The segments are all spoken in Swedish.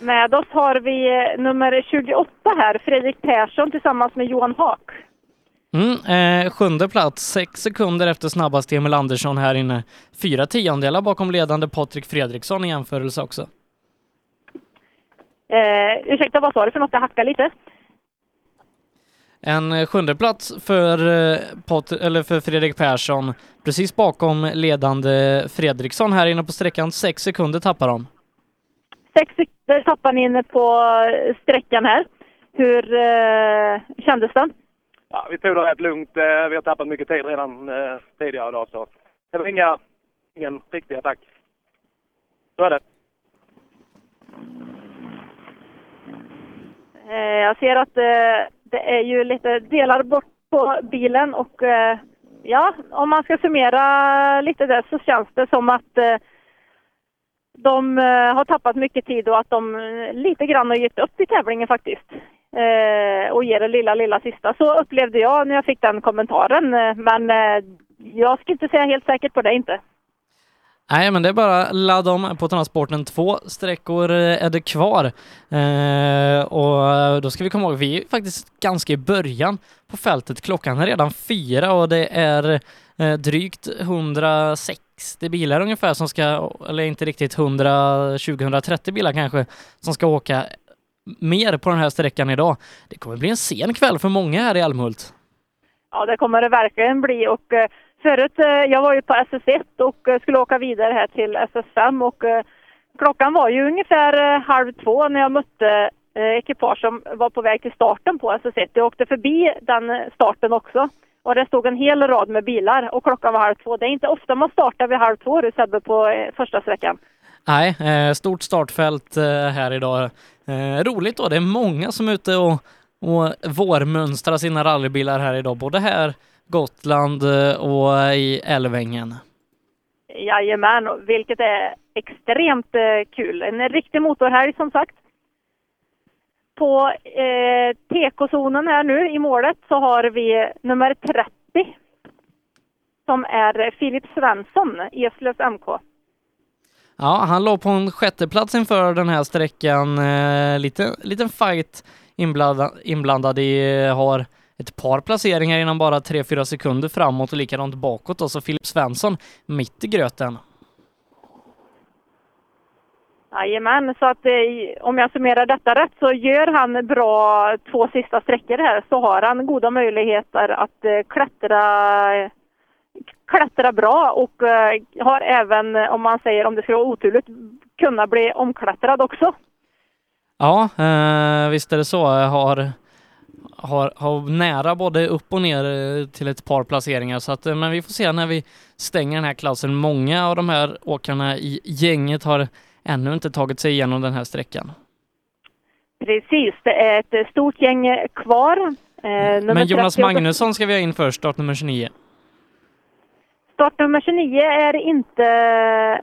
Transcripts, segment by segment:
Med oss har vi eh, nummer 28 här, Fredrik Persson tillsammans med Johan Haak. Mm, eh, sjunde plats, sex sekunder efter snabbast Emil Andersson här inne. Fyra tiondelar bakom ledande Patrik Fredriksson i jämförelse också. Eh, ursäkta, vad sa du för något? Jag hackar lite. En eh, sjunde plats för, eh, Pat eller för Fredrik Persson, precis bakom ledande Fredriksson här inne på sträckan. Sex sekunder tappar de. Sex sekunder tappar ni inne på sträckan här. Hur eh, kändes den? Ja, vi tog det rätt lugnt. Eh, vi har tappat mycket tid redan eh, tidigare idag så det var inga, ingen riktig attack. Så är det. Eh, jag ser att eh, det är ju lite delar bort på bilen och eh, ja, om man ska summera lite där så känns det som att eh, de eh, har tappat mycket tid och att de eh, lite grann har gett upp i tävlingen faktiskt. Eh, och ger det lilla, lilla sista. Så upplevde jag när jag fick den kommentaren. Men jag ska inte säga helt säkert på det inte. Nej, men det är bara att ladda om på transporten. Två sträckor är det kvar. Eh, och då ska vi komma ihåg, vi är faktiskt ganska i början på fältet. Klockan är redan fyra och det är eh, drygt 160 60 bilar ungefär som ska, eller inte riktigt 100, 20-130 bilar kanske, som ska åka mer på den här sträckan idag. Det kommer bli en sen kväll för många här i Älmhult. Ja, det kommer det verkligen bli och eh, förut, eh, jag var ju på SS1 och eh, skulle åka vidare här till SS5 och klockan var ju ungefär halv två när jag mötte ekipage som var på väg till starten på SS1. Jag åkte förbi den starten också och det stod en hel rad med bilar och klockan var halv två. Det är inte ofta man startar vid halv två, du Sebbe, på eh, första sträckan. Nej, eh, stort startfält eh, här idag. Roligt då, det är många som är ute och, och vårmönstrar sina rallybilar här idag, både här, Gotland och i Älvängen. Jajamän, vilket är extremt kul. En riktig motorhelg som sagt. På eh, TK-zonen här nu i målet så har vi nummer 30 som är Filip Svensson, Eslövs MK. Ja, han låg på en sjätteplats inför den här sträckan. Eh, lite, liten fight inblandad, inblandad i, eh, har ett par placeringar innan bara 3-4 sekunder framåt och likadant bakåt och så Filip Svensson mitt i gröten. Jajamän, så att eh, om jag summerar detta rätt så gör han bra två sista sträckor här så har han goda möjligheter att eh, klättra klättra bra och eh, har även, om man säger om det skulle vara oturligt, kunna bli omklättrad också. Ja, eh, visst är det så. Jag har, har, har nära både upp och ner eh, till ett par placeringar så att, eh, men vi får se när vi stänger den här klassen. Många av de här åkarna i gänget har ännu inte tagit sig igenom den här sträckan. Precis, det är ett stort gäng kvar. Eh, nummer Men Jonas 30 Magnusson ska vi ha in först, startnummer 29. Startnummer 29 är inte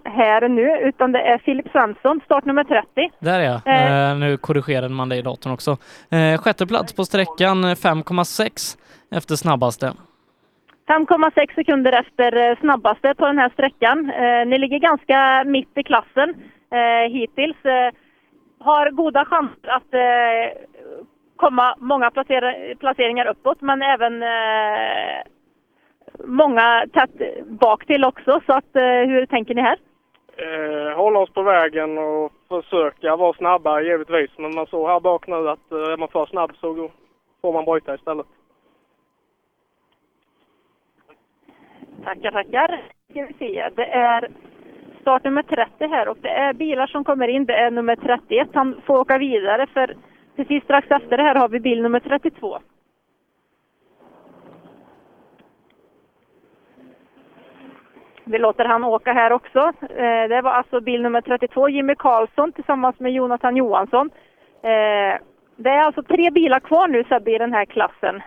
här nu, utan det är Filip Svensson, startnummer 30. Där är jag. Eh. Eh, nu korrigerade man det i datorn också. Eh, sjätte plats på sträckan, eh, 5,6 efter snabbaste. 5,6 sekunder efter snabbaste på den här sträckan. Eh, ni ligger ganska mitt i klassen eh, hittills. Eh, har goda chanser att eh, komma många placera- placeringar uppåt, men även eh, många tätt bak till också. Så att, eh, hur tänker ni här? Eh, hålla oss på vägen och försöka vara snabbare givetvis. Men man såg här bak nu att eh, är man för snabb så får man bryta istället. Tackar, tackar. Ska vi se. Det är Start nummer 30 här och det är bilar som kommer in. Det är nummer 31. Han får åka vidare för precis strax efter det här har vi bil nummer 32. Vi låter han åka här också. Eh, det var alltså bil nummer 32, Jimmy Karlsson tillsammans med Jonathan Johansson. Eh, det är alltså tre bilar kvar nu Sebbe i den här klassen.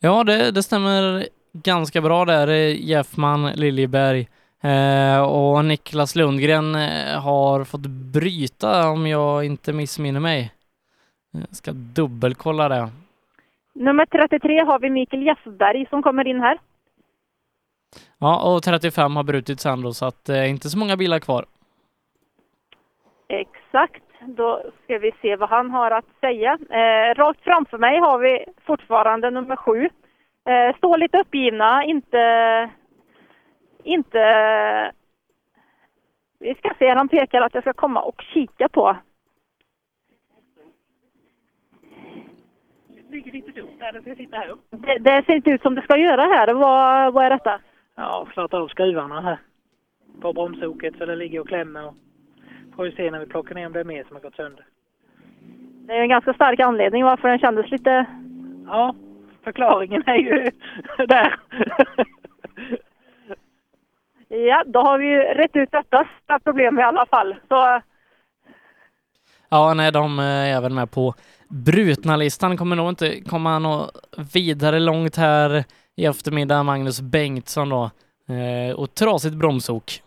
Ja, det, det stämmer ganska bra där. Eh, Jeffman, Liljeberg eh, och Niklas Lundgren eh, har fått bryta om jag inte missminner mig. Jag ska dubbelkolla det. Nummer 33 har vi Mikael Jeffberg som kommer in här. Ja, och 35 har brutit sen då, så att eh, inte så många bilar kvar. Exakt. Då ska vi se vad han har att säga. Eh, rakt framför mig har vi fortfarande nummer sju. Eh, står lite uppgivna, inte... Inte... Vi ska se, han pekar att jag ska komma och kika på. ligger lite dumt där, det ska sitta här uppe. Det, det ser inte ut som det ska göra här. Vad, vad är detta? Ja, slata av skruvarna här på bromsoket så det ligger och klämmer. Och får vi se när vi plockar ner om det är mer som har gått sönder. Det är en ganska stark anledning varför den kändes lite... Ja, förklaringen är ju där. ja, då har vi rätt ut detta problem i alla fall. Så... Ja, nej, de är även med på brutna-listan. Kommer nog inte komma något vidare långt här i eftermiddag. Magnus Bengtsson då. Eh, och trasigt bromsok.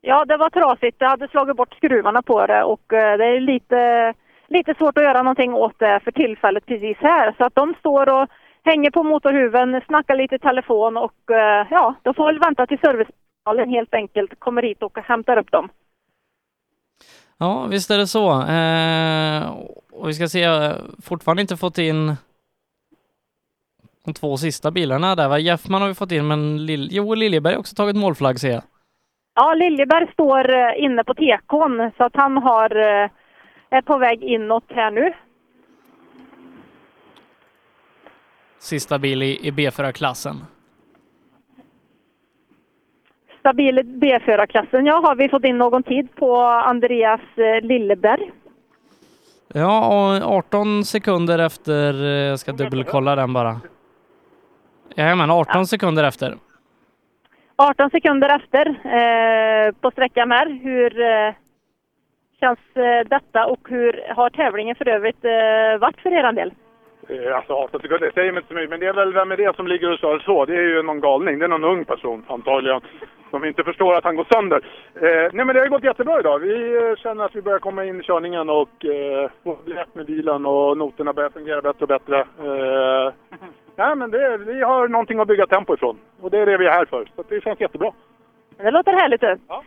Ja, det var trasigt. Det hade slagit bort skruvarna på det och eh, det är lite, lite svårt att göra någonting åt det för tillfället precis här. Så att de står och hänger på motorhuven, snackar lite i telefon och eh, ja, då får väl vänta till servicepersonalen helt enkelt kommer hit och hämtar upp dem. Ja, visst är det så. Eh, och vi ska se, fortfarande inte fått in de två sista bilarna där va? Jeffman har vi fått in, men Lill jo, Liljeberg har också tagit målflagg ser jag. Ja, Liljeberg står eh, inne på tekon så att han har, eh, är på väg inåt här nu. Sista bil i, i B4-klassen. Stabil B4-klassen, ja. Har vi fått in någon tid på Andreas eh, Lilleberg? Ja, och 18 sekunder efter, jag ska dubbelkolla den bara. Jajamän, 18 ja. sekunder efter. 18 sekunder efter eh, på sträckan här. Hur eh, känns eh, detta och hur har tävlingen för övrigt eh, varit för er del? Eh, alltså 18 sekunder, det säger inte så mycket. Men det är väl, vem är det som ligger och kör så? Det är ju någon galning. Det är någon ung person antagligen. Som inte förstår att han går sönder. Eh, nej men det har gått jättebra idag. Vi känner att vi börjar komma in i körningen och eh, få lätt med bilen och noterna börjar fungera bättre och bättre. Eh, nej men det, vi har någonting att bygga tempo ifrån. Och det är det vi är här för. Så det känns jättebra. Det låter härligt du. Ja.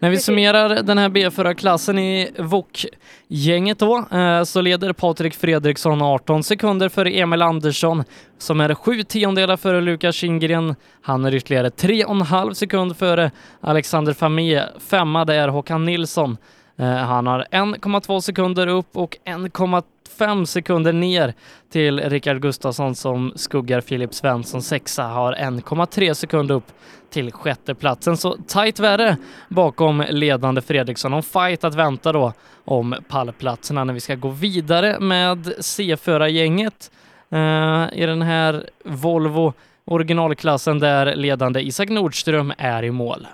När vi summerar den här B4-klassen i VOK-gänget då, eh, så leder Patrik Fredriksson 18 sekunder före Emil Andersson som är sju tiondelar före Lukas Kindgren. Han är ytterligare 3,5 sekund före Alexander Famé. Femma det är Håkan Nilsson. Eh, han har 1,2 sekunder upp och 1,5 sekunder ner till Rickard Gustafsson som skuggar Filip Svensson sexa, har 1,3 sekunder upp till sjätteplatsen. Så tajt värre bakom ledande Fredriksson. Om fight att vänta då om pallplatserna när vi ska gå vidare med C4-gänget eh, i den här Volvo originalklassen där ledande Isak Nordström är i mål.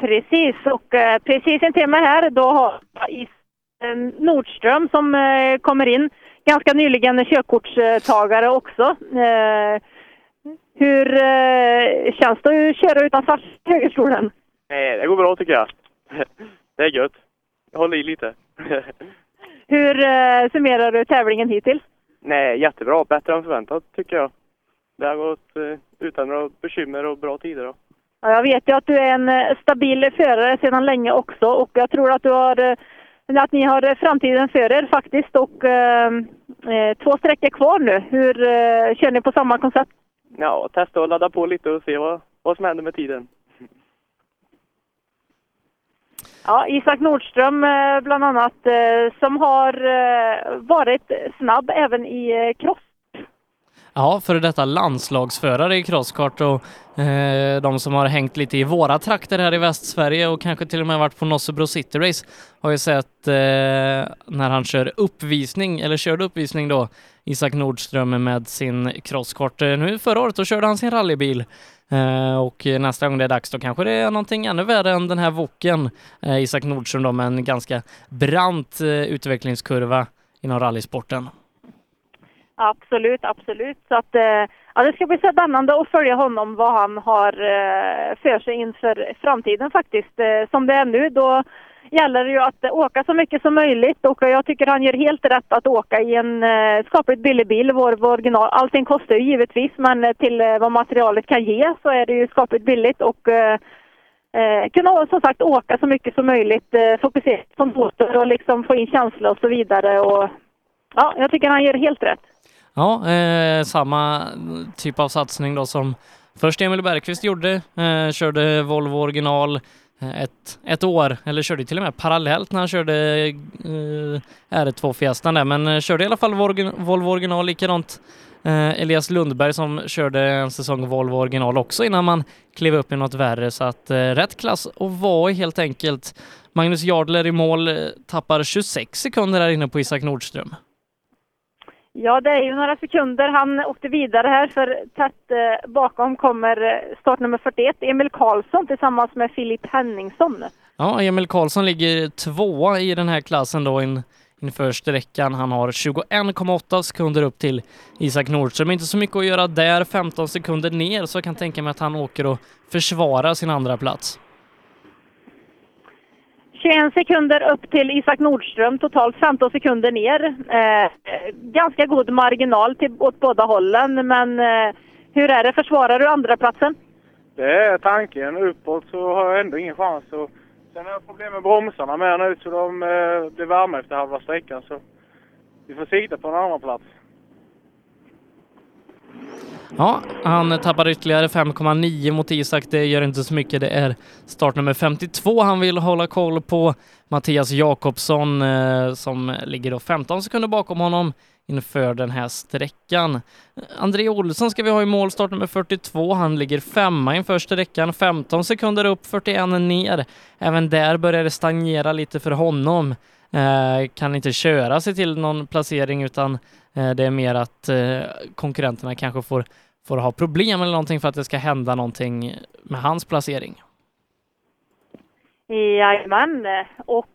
Precis, och eh, precis intill mig här då har jag eh, Nordström som eh, kommer in. Ganska nyligen körkortstagare också. Eh, hur känns det att köra utanför högerstolen? Det går bra tycker jag. Det är gött. Jag håller i lite. Hur summerar du tävlingen hittills? Nej, jättebra. Bättre än förväntat tycker jag. Det har gått utan några bekymmer och bra tider. Då. Ja, jag vet ju att du är en eh, stabil förare sedan länge också och jag tror att du har eh, att ni har framtiden för er faktiskt och eh, eh två sträckor kvar nu. Hur eh, kör ni på samma koncept? Ja, testa och ladda på lite och se vad, vad som händer med tiden. Ja, Isak Nordström bland annat som har varit snabb även i cross Ja, före detta landslagsförare i crosskart och eh, de som har hängt lite i våra trakter här i Västsverige och kanske till och med varit på Nossebro City Race har ju sett eh, när han kör uppvisning, eller körde uppvisning då, Isak Nordström med sin crosskart. Eh, nu förra året då körde han sin rallybil eh, och nästa gång det är dags då kanske det är någonting ännu värre än den här voken. Eh, Isak Nordström då med en ganska brant eh, utvecklingskurva inom rallysporten. Absolut, absolut. Så att, eh, ja, det ska bli spännande att följa honom, vad han har eh, för sig inför framtiden faktiskt. Eh, som det är nu, då gäller det ju att åka så mycket som möjligt och jag tycker han gör helt rätt att åka i en skapligt billig bil, Volvo original. Allting kostar ju givetvis, men till vad materialet kan ge så är det ju skapligt billigt och eh, kunna som sagt åka så mycket som möjligt, eh, fokusera på motor och liksom få in känsla och så vidare. Och, ja, jag tycker han gör helt rätt. Ja, eh, samma typ av satsning då som först Emil Bergqvist gjorde, eh, körde Volvo original eh, ett, ett år, eller körde till och med parallellt när han körde eh, R2 Fiestan där, men eh, körde i alla fall Volvo original likadant eh, Elias Lundberg som körde en säsong Volvo original också innan man klev upp i något värre, så att eh, rätt klass och var helt enkelt. Magnus Jardler i mål eh, tappar 26 sekunder där inne på Isak Nordström. Ja, det är ju några sekunder. Han åkte vidare här för tätt eh, bakom kommer eh, startnummer 41, Emil Karlsson tillsammans med Filip Henningsson. Ja, Emil Karlsson ligger tvåa i den här klassen då in, inför sträckan. Han har 21,8 sekunder upp till Isak Nordström. Inte så mycket att göra där, 15 sekunder ner, så jag kan tänka mig att han åker och försvarar sin andra plats. 21 sekunder upp till Isak Nordström, totalt 15 sekunder ner. Eh, ganska god marginal till, åt båda hållen, men eh, hur är det? Försvarar du andra platsen? Det är tanken. Uppåt så har jag ändå ingen chans. Och sen har jag problem med bromsarna med nu så de eh, blir varma efter halva sträckan. Så vi får sikta på en andra plats. Ja, han tappar ytterligare 5,9 mot Isak. Det gör inte så mycket. Det är startnummer 52 han vill hålla koll på. Mattias Jakobsson eh, som ligger då 15 sekunder bakom honom inför den här sträckan. André Olsson ska vi ha i mål, startnummer 42. Han ligger femma inför sträckan, 15 sekunder upp, 41 ner. Även där börjar det stagnera lite för honom. Eh, kan inte köra sig till någon placering utan eh, det är mer att eh, konkurrenterna kanske får, får ha problem eller någonting för att det ska hända någonting med hans placering. Jajamän, och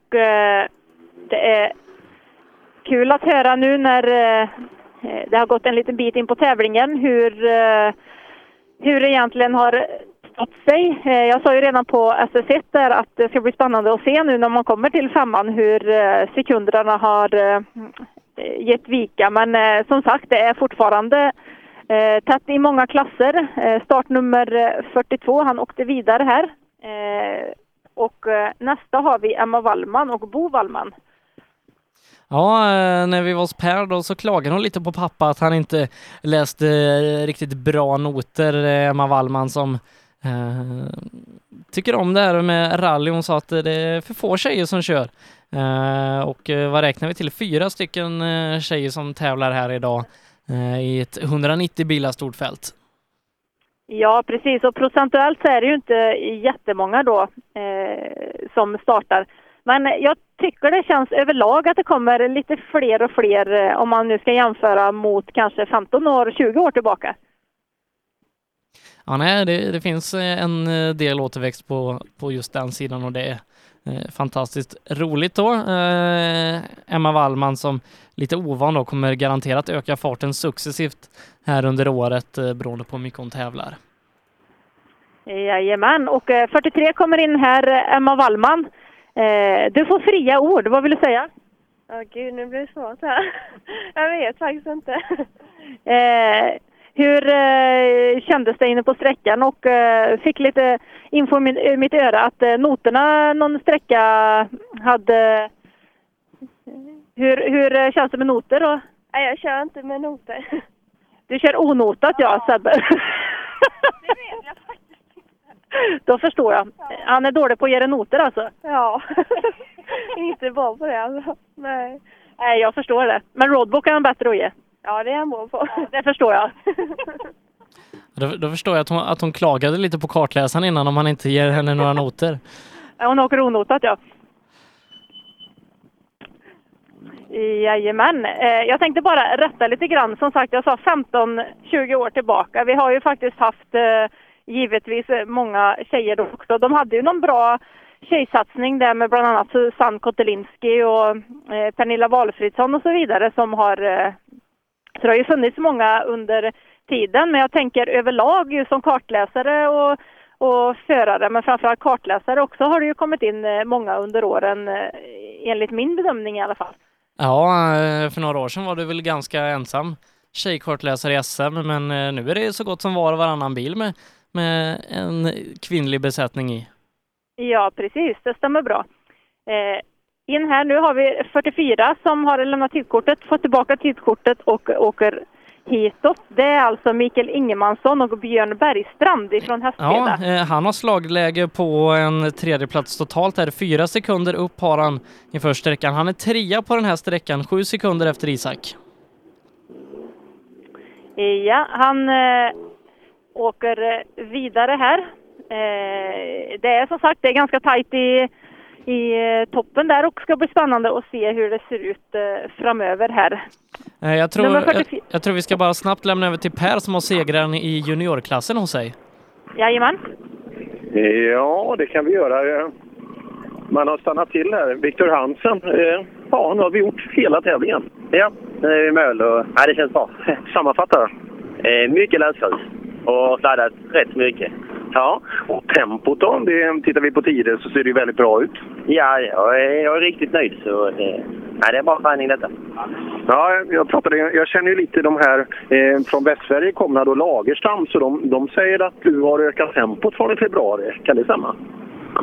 det är kul att höra nu när det har gått en liten bit in på tävlingen hur, hur egentligen har stått sig. Eh, jag sa ju redan på SS1 där att det ska bli spännande att se nu när man kommer till femman hur eh, sekunderna har eh, gett vika. Men som sagt, det är fortfarande tätt i många klasser. Startnummer 42, han åkte vidare här. Och nästa har vi Emma Wallman och Bo Wallman. Ja, när vi var hos Per då så klagade hon lite på pappa att han inte läste riktigt bra noter, Emma Wallman som Eh, tycker om det här med rally. Hon sa att det är för få tjejer som kör. Uh, och eh, vad räknar vi till? Fyra stycken uh, tjejer som tävlar här idag i ett 190 bilar stort fält. Ja, precis. Och procentuellt så är det ju inte jättemånga då som startar. Men jag tycker det känns överlag att det kommer lite fler och fler om man nu ska jämföra mot kanske 15 år, 20 år tillbaka. Ja, nej, det, det finns en del återväxt på, på just den sidan och det Eh, fantastiskt roligt då. Eh, Emma Wallman som lite ovan då kommer garanterat öka farten successivt här under året eh, beroende på hur mycket hon tävlar. Jajamän, och 43 kommer in här, Emma Wallman. Du får fria ord, vad vill du säga? Ja, oh, gud, nu blir det svårt här. Jag vet faktiskt inte. Hur eh, kändes det inne på sträckan och eh, fick lite info i mitt öra att eh, noterna någon sträcka hade... Hur, hur känns det med noter då? Nej, jag kör inte med noter. Du kör onotat ja, ja Sebbe. Det vet jag faktiskt inte. Då förstår jag. Han är dålig på att ge noter alltså? Ja. inte bra på det alltså. Nej. Nej, jag förstår det. Men roadbook är han bättre att ge? Ja, det är han bra på. Det förstår jag. Då, då, förstår jag att hon, att hon klagade lite på kartläsaren innan om han inte ger henne några noter. Hon åker onotat, ja. Jajamän. Eh, jag tänkte bara rätta lite grann. Som sagt, jag sa 15-20 år tillbaka. Vi har ju faktiskt haft eh, givetvis många tjejer då också. De hade ju någon bra tjejsatsning där med bland annat Susanne Kotelinski och eh, Pernilla Walfridsson och så vidare som har så det har ju funnits många under tiden, men jag tänker överlag som kartläsare och, och förare, men framförallt kartläsare också har det ju kommit in eh, många under åren, eh, enligt min bedömning i alla fall. Ja, eh, för några år sedan var du väl ganska ensam tjejkartläsare i SM, men nu är det så gott som var och varannan bil med, med en kvinnlig besättning i. Ja, precis. Det stämmer bra. Eh, in här nu har vi 44 som har lämnat tidkortet, fått tillbaka tidkortet och åker hitåt. Det är alltså Mikael Ingemansson och Björn Bergstrand ifrån Hästveda. Ja, eh, han har slagläge på en tredjeplats totalt här. Fyra sekunder upp har han inför sträckan. Han är trea på den här sträckan, sju sekunder efter Isak. Ja, han eh, åker vidare här. Eh, det är som sagt det är ganska tajt i, i eh, toppen där och ska bli spännande att se hur det ser ut eh, framöver här. Eh, Jag tror, jag, 44. jag tror vi ska bara snabbt lämna över till Per som har segraren i juniorklassen hos sig. Jajamän. Ja, det kan vi göra. Man har stannat till här. Viktor Hansen. Ja, nu har vi gjort hela tävlingen. Ja, nu är vi i mål och ja, det känns bra. Sammanfatta. Eh, mycket lösgrus och sladdat rätt mycket. Ja, och tempot då? Det, tittar vi på tider så ser det ju väldigt bra ut. Ja, jag är, jag är riktigt nöjd så det, ja, det är bra träning detta. Ja, jag, pratade, jag känner ju lite de här eh, från Västsverige komna då, Lagerstam, så de, de säger att du har ökat tempot från i februari. Kan det stämma?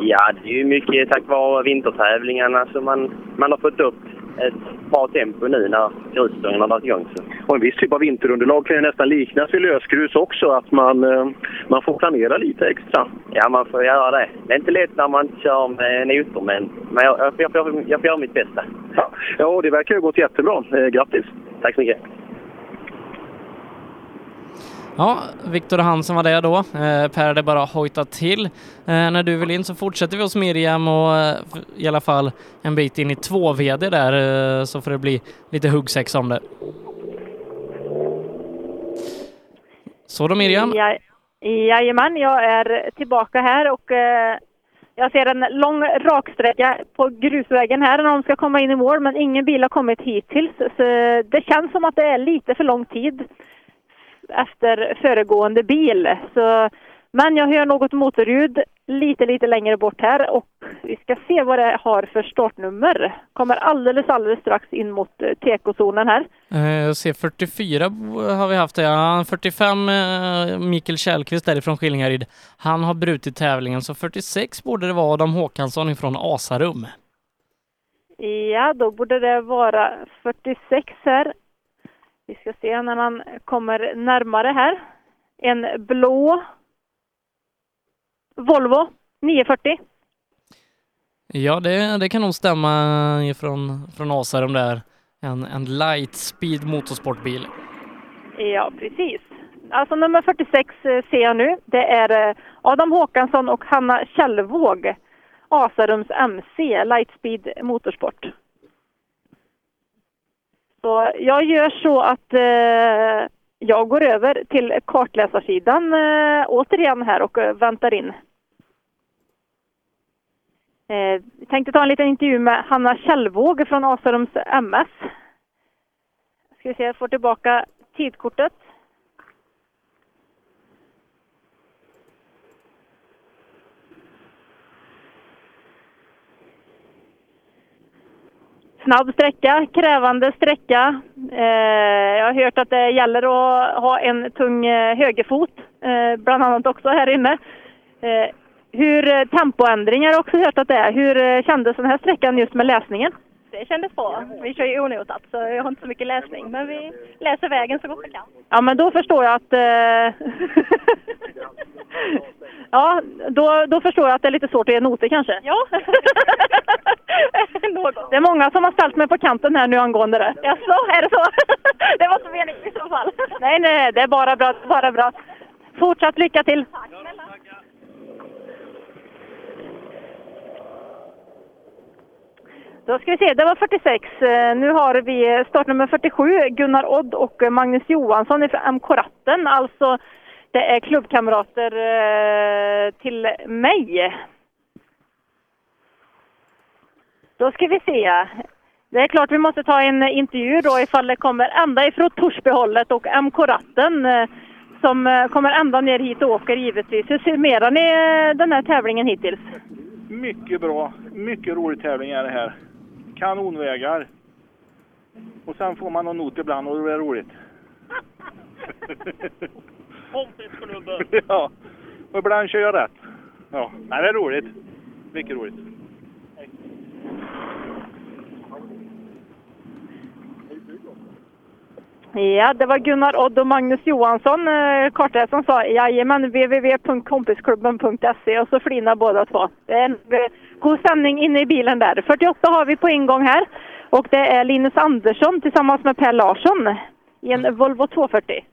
Ja, det är ju mycket tack vare vintertävlingarna som man, man har fått upp ett bra tempo nu när grusstången har varit igång. Så. Och en viss typ av vinterunderlag kan ju nästan liknas vid lösgrus också, att man, eh, man får planera lite extra. Ja, man får göra det. Det är inte lätt när man kör med noter, men, men jag, jag, jag, jag, jag får göra mitt bästa. Ja, ja det verkar ju ha gått jättebra. Eh, grattis! Tack så mycket! Ja, Viktor Hansen var det då. Eh, per, det är bara att hojta till. Eh, när du vill in så fortsätter vi hos Miriam och eh, i alla fall en bit in i 2VD där eh, så får det bli lite huggsex om det. Så då Miriam. Ja, jajamän, jag är tillbaka här och eh, jag ser en lång raksträcka på grusvägen här när de ska komma in i mål, men ingen bil har kommit hittills. Så det känns som att det är lite för lång tid efter föregående bil. Så, men jag hör något motorljud lite, lite längre bort här och vi ska se vad det har för startnummer. Kommer alldeles, alldeles strax in mot eh, tekozonen här. Eh, jag ser 44 har vi haft. Ja, 45 eh, Mikael Källqvist därifrån Skillingaryd. Han har brutit tävlingen så 46 borde det vara Adam Håkansson ifrån Asarum. Ja, då borde det vara 46 här. Vi ska se när man kommer närmare här. En blå Volvo 940. Ja, det, det kan nog stämma ifrån från Asarum där. En, en Lightspeed motorsportbil. Ja, precis. Alltså nummer 46 eh, ser jag nu. Det är eh, Adam Håkansson och Hanna Kjellvåg. Asarums MC, Lightspeed Motorsport. Så jag gör så att eh, jag går över till kartläsarsidan eh, återigen här och eh, väntar in. Eh, tänkte ta en liten intervju med Hanna Kjellvåg från Asarums MS. Ska vi se, jag får tillbaka tidkortet. Snabb sträcka, krävande sträcka. Eh, jag har hört att det gäller att ha en tung eh, högerfot, eh, bland annat också här inne. Eh, hur eh, tempoändringar har jag också hört att det är. Hur eh, kändes den här sträckan just med läsningen? Det kändes bra. Vi kör ju onotat så jag har inte så mycket läsning. Men vi läser vägen så gott vi kan. Ja, men då förstår jag att... Eh... ja, då, då förstår jag att det är lite svårt att ge noter kanske. Ja. Något. Det är många som har ställt mig på kanten här nu angående det. Jaså, är det så? det var så meningen i så fall. Nej, nej, det är bara bra, bara bra. Fortsatt lycka till! Då ska vi se, det var 46. Eh, nu har vi startnummer 47, Gunnar Odd och eh, Magnus Johansson från MK Ratten. Alltså, det är klubbkamrater eh, till mig. Då ska vi se. Det är klart vi måste ta en intervju då ifall det kommer ända ifrån Torsbyhållet och MK Ratten som kommer ända ner hit och åker givetvis. Hur summerar ni den här tävlingen hittills? Mycket bra. Mycket rolig tävling är det här. Kanonvägar. Och sen får man någon not ibland och det är roligt. ja, och ibland kör jag rätt. Ja, nej, det är roligt. mycket roligt. Ja, det var Gunnar Odd och Magnus Johansson, eh, kartare, som sa jajamän, www.kompisklubben.se och så flinar båda två. Det är en eh, god stämning inne i bilen där. 48 har vi på ingång här och det är Linus Andersson tillsammans med Per Larsson i en Volvo 240.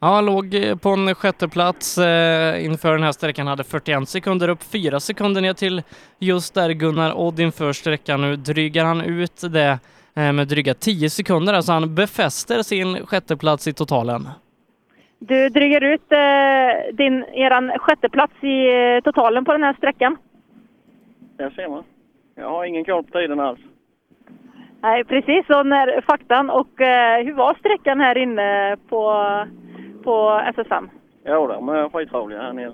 Ja, han låg eh, på en sjätte plats eh, inför den här sträckan, hade 41 sekunder upp, 4 sekunder ner till just där Gunnar Odd inför sträckan. Nu drygar han ut det med dryga 10 sekunder, alltså han befäster sin sjätteplats i totalen. Du dryger ut eh, din, eran sjätteplats i eh, totalen på den här sträckan. Där ser man. Jag har ingen koll på tiden alls. Nej, precis. Och när faktan. Och eh, hur var sträckan här inne på, på SSM? Jo, de är skitroliga här nere.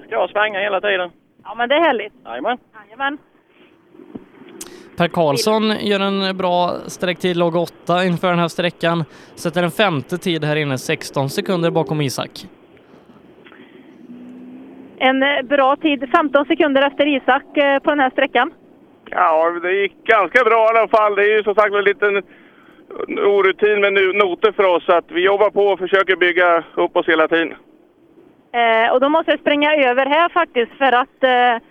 Det ska svänga hela tiden. Ja, men det är härligt. Jajamän. Jajamän. Per Karlsson gör en bra sträcktid, låg 8 inför den här sträckan. Sätter en femte tid här inne, 16 sekunder bakom Isak. En eh, bra tid, 15 sekunder efter Isak eh, på den här sträckan. Ja, det gick ganska bra i alla fall. Det är ju som sagt en liten orutin med nu- noter för oss. Så att vi jobbar på och försöker bygga upp oss hela tiden. Eh, och då måste jag springa över här faktiskt för att eh,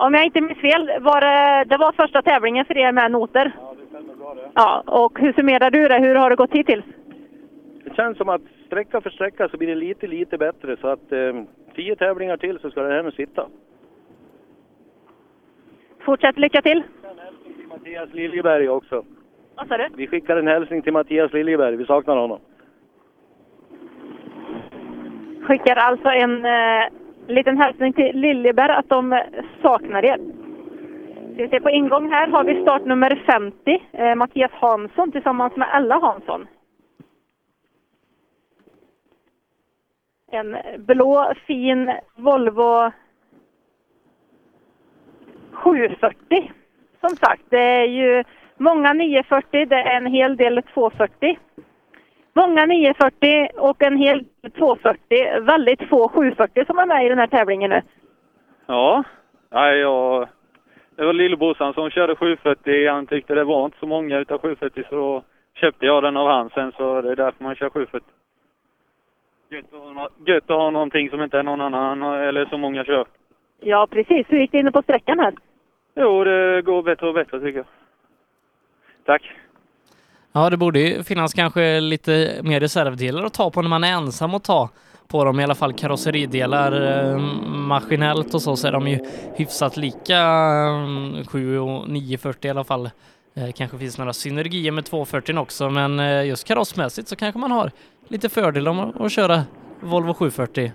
om jag inte minns fel var det, det var första tävlingen för er med noter. Ja, det stämmer bra det. Ja, och hur summerar du det? Hur har det gått hittills? Det känns som att sträcka för sträcka så blir det lite, lite bättre. Så att eh, tio tävlingar till så ska det här nu sitta. Fortsätt lycka till! Mattias Liljeberg också. Vad sa du? Vi skickar en hälsning till Mattias Liljeberg. Vi saknar honom. Skickar alltså en eh, liten hälsning till Liljeberg att de eh, saknar er. Vi ser på ingång här har vi startnummer 50, eh, Mattias Hansson tillsammans med Ella Hansson. En blå fin Volvo 740. Som sagt, det är ju många 940, det är en hel del 240. Många 940 och en hel del 240. Väldigt få 740 som är med i den här tävlingen nu. Ja, nej, jag, det var lillebrorsan som körde 740. Han tyckte det var inte så många utav 740 så då köpte jag den av han sen så det är därför man kör 740. Gött att ha, gött att ha någonting som inte är någon annan eller så många kör. Ja, precis. Hur gick det inne på sträckan här? Jo, det går bättre och bättre tycker jag. Tack. Ja, det borde ju finnas kanske lite mer reservdelar att ta på när man är ensam att ta på dem, i alla fall karosseridelar eh, maskinellt och så, så är de ju hyfsat lika eh, 7 och 940 i alla fall. Eh, kanske finns några synergier med 240 också, men eh, just karossmässigt så kanske man har lite fördel om att köra Volvo 740.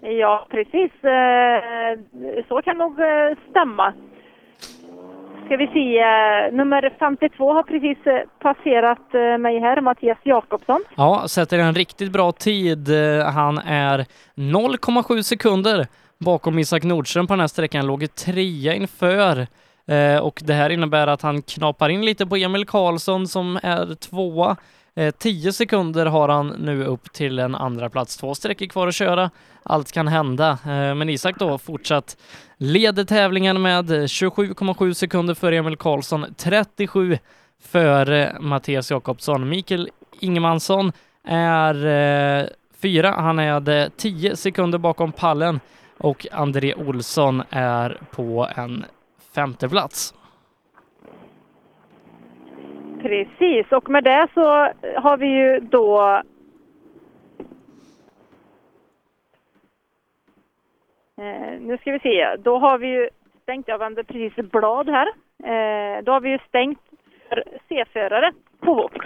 Ja, precis. Eh, så kan nog eh, stämma. Ska vi se, eh, nummer 52 har precis eh, passerat eh, mig här, Mattias Jakobsson. Ja, sätter en riktigt bra tid. Han är 0,7 sekunder bakom Isak Nordström på den här sträckan, låg trea inför. Och det här innebär att han knapar in lite på Emil Karlsson som är tvåa. Eh, 10 sekunder har han nu upp till en andra plats. Två sträckor kvar att köra. Allt kan hända. Eh, men Isak då fortsatt leder tävlingen med 27,7 sekunder för Emil Karlsson, 37 för Mattias Jakobsson. Mikael Ingemansson är eh, fyra. Han är 10 sekunder bakom pallen och André Olsson är på en femte plats. Precis, och med det så har vi ju då Eh, nu ska vi se, då har vi ju stängt, jag vänder precis blad här. Eh, då har vi ju stängt för C-förare på VOK.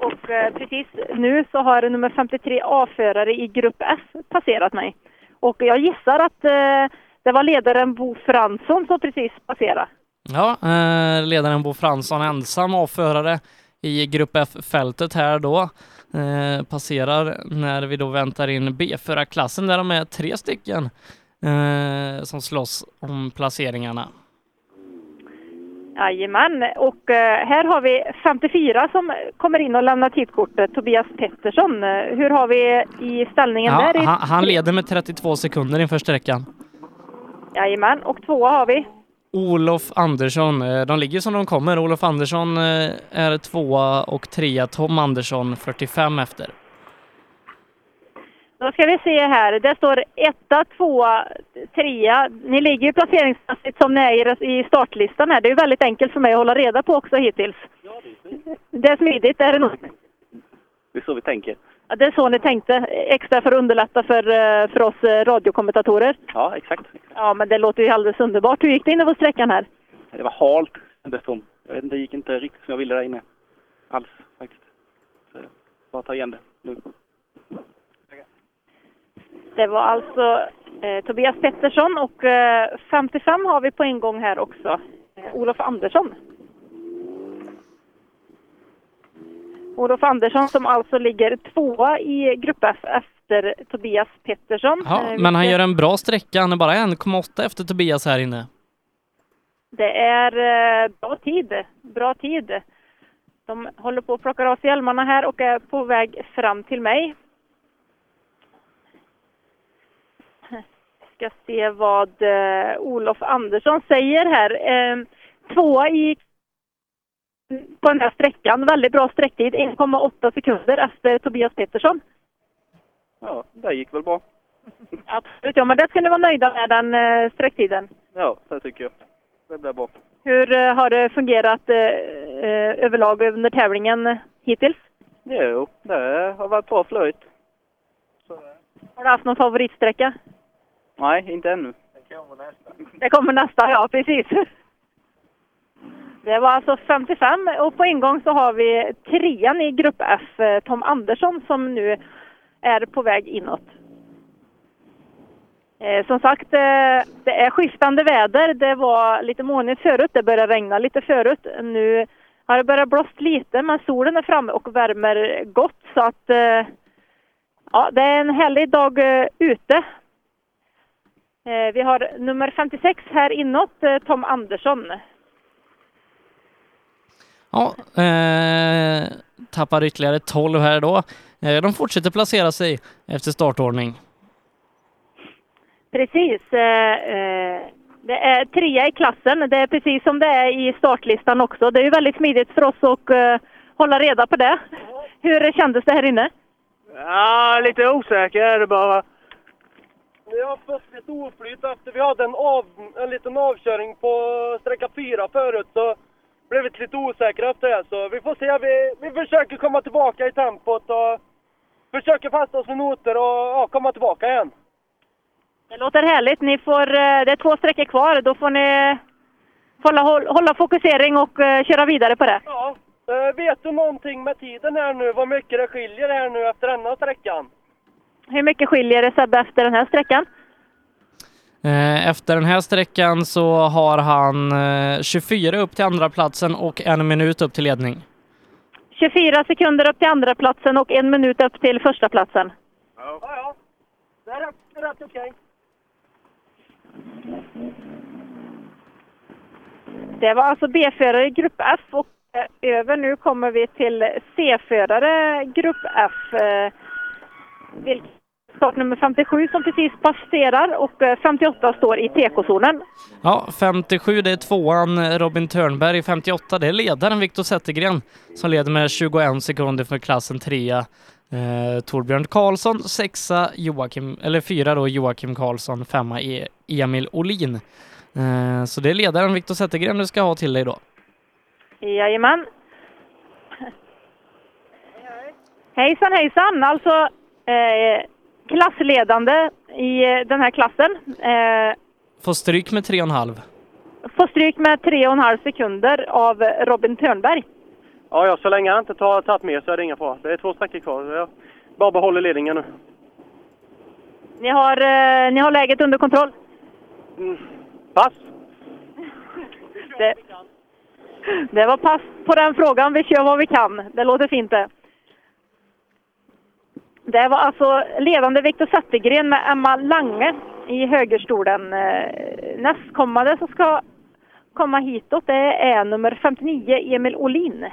Och eh, precis nu så har nummer 53 A-förare i grupp S passerat mig. Och jag gissar att eh, det var ledaren Bo Fransson som precis passerade. Ja, eh, ledaren Bo Fransson ensam avförare i Grupp F-fältet här då. Eh, passerar när vi då väntar in B4-klassen där de är tre stycken eh, som slåss om placeringarna. Jajamän, och eh, här har vi 54 som kommer in och lämnar tidkortet, Tobias Pettersson. Eh, Hur har vi i ställningen Ja, där? han, han leder med 32 sekunder inför sträckan. Jajamän, och tvåa har vi. Olof Andersson. Eh, De ligger som de kommer. Olof Andersson eh, är tvåa och trea. Tom Andersson 45 efter. Då ska vi se här. Det står etta, tvåa, trea. Ni ligger ju placeringsmässigt som ni är i startlistan här. Det är ju väldigt enkelt för mig att hålla reda på också hittills. Det är smidigt, är det nog? Det är så vi tänker. Ja, det är så ni tänkte, extra för att underlätta för, eh, för oss eh, radiokommentatorer. Ja, exakt. Ja, men det låter ju alldeles underbart. Hur gick det inne på sträckan här? Det var halt dessutom. Jag vet inte, det gick inte riktigt som jag ville där inne. Alls faktiskt. Så bara ta igen det nu. Det var alltså eh, Tobias Pettersson och eh, 55 har vi på en gång här också. Eh, Olof Andersson. Olof Andersson som alltså ligger tvåa i Grupp F efter Tobias Pettersson. Ja, Eh, men han gör en bra sträcka. Han är bara 1,8 efter Tobias här inne. Det är eh, bra tid. Bra tid. De håller på att plocka av sig hjälmarna här och är på väg fram till mig. Ska se vad eh, Olof Andersson säger här. Eh, tvåa i på den här sträckan. Väldigt bra sträcktid. 1,8 sekunder efter Tobias Pettersson. Ja, det gick väl bra. Absolut, ja, men det ska ni vara nöjda med den eh, sträcktiden. Ja, det tycker jag. Det blev bra. Hur eh, har det fungerat eh, eh, överlag under tävlingen hittills? Jo, det har varit bra flöjt. Har du haft någon favoritsträcka? Nej, inte ännu. Det kommer nästa, ja precis. Det var alltså 55 och på en gång så har vi trean i grupp F, eh, Tom Andersson, som nu är på väg inåt. Eh, som sagt, eh, det är skiftande väder. Det var lite molnigt förut, det började regna lite förut. Nu har det börjat blåst lite, men solen är framme och värmer gott. Så att, eh, ja, det är en härlig dag eh, ute. Eh, vi har nummer 56 här inåt, Tom Andersson. Ja, eh, tappar ytterligare 12 här då. Eh, de fortsätter placera sig efter startordning. Precis. eh, eh, Det är trea i klassen. Det är precis som det är i startlistan också. Det är ju väldigt smidigt för oss att eh, hålla reda på det. Hur kändes det här inne? Ja, lite osäker bara. Vi har fått lite oflyt efter vi hade en, av, en liten avkörning på sträcka fyra förut så blev vi lite osäkra efter det. Så vi får se. Vi, vi försöker komma tillbaka i tempot och försöker fasta oss med noter och ja, komma tillbaka igen. Det låter härligt. Ni får, eh, det är två sträckor kvar. Då får ni hålla, hålla fokusering och eh, köra vidare på det. Ja. Eh, vet du någonting med tiden här nu? Vad mycket det skiljer här nu efter denna sträckan? Hur mycket skiljer det Sebbe efter den här sträckan? Eh, efter den här sträckan så har han eh, 24 upp till andra platsen och en minut upp till ledning. 24 sekunder upp till andra platsen och en minut upp till första platsen. Ja, ja. Det är rätt, rätt okej. Det var alltså B-förare i Grupp F och eh, över nu kommer vi till C-förare Grupp F. vilket- Startnummer 57 som precis passerar och eh, 58 står i TK-zonen. Ja, 57 det är tvåan eh, Robin Törnberg, 58 det är ledaren Viktor Zettergren som leder med 21 sekunder för klassen trea. Eh, Torbjörn Karlsson, sexa Joakim, eller fyra då Joakim Karlsson, femma är Emil Olin. Eh, så det är ledaren Viktor Zettergren du ska ha till dig då. Jajamän. Hejsan hejsan! Alltså eh, klassledande i eh, den här klassen. Eh, Får stryk med 3,5. får stryk med 3,5 sekunder av Robin Törnberg. Ja, ja, så länge han inte tar tagit mer så är det inga fara. Det är två sträckor kvar. Jag bara behåller ledningen nu. Ni har, eh, ni har läget under kontroll? Pass! Det, det var pass på den frågan. Vi kör vad vi kan. Det låter fint det. Det var alltså ledande Viktor Zettergren med Emma Lange i högerstolen. Eh, Nästkommande som ska komma hitåt det är nummer 59, Emil Olin.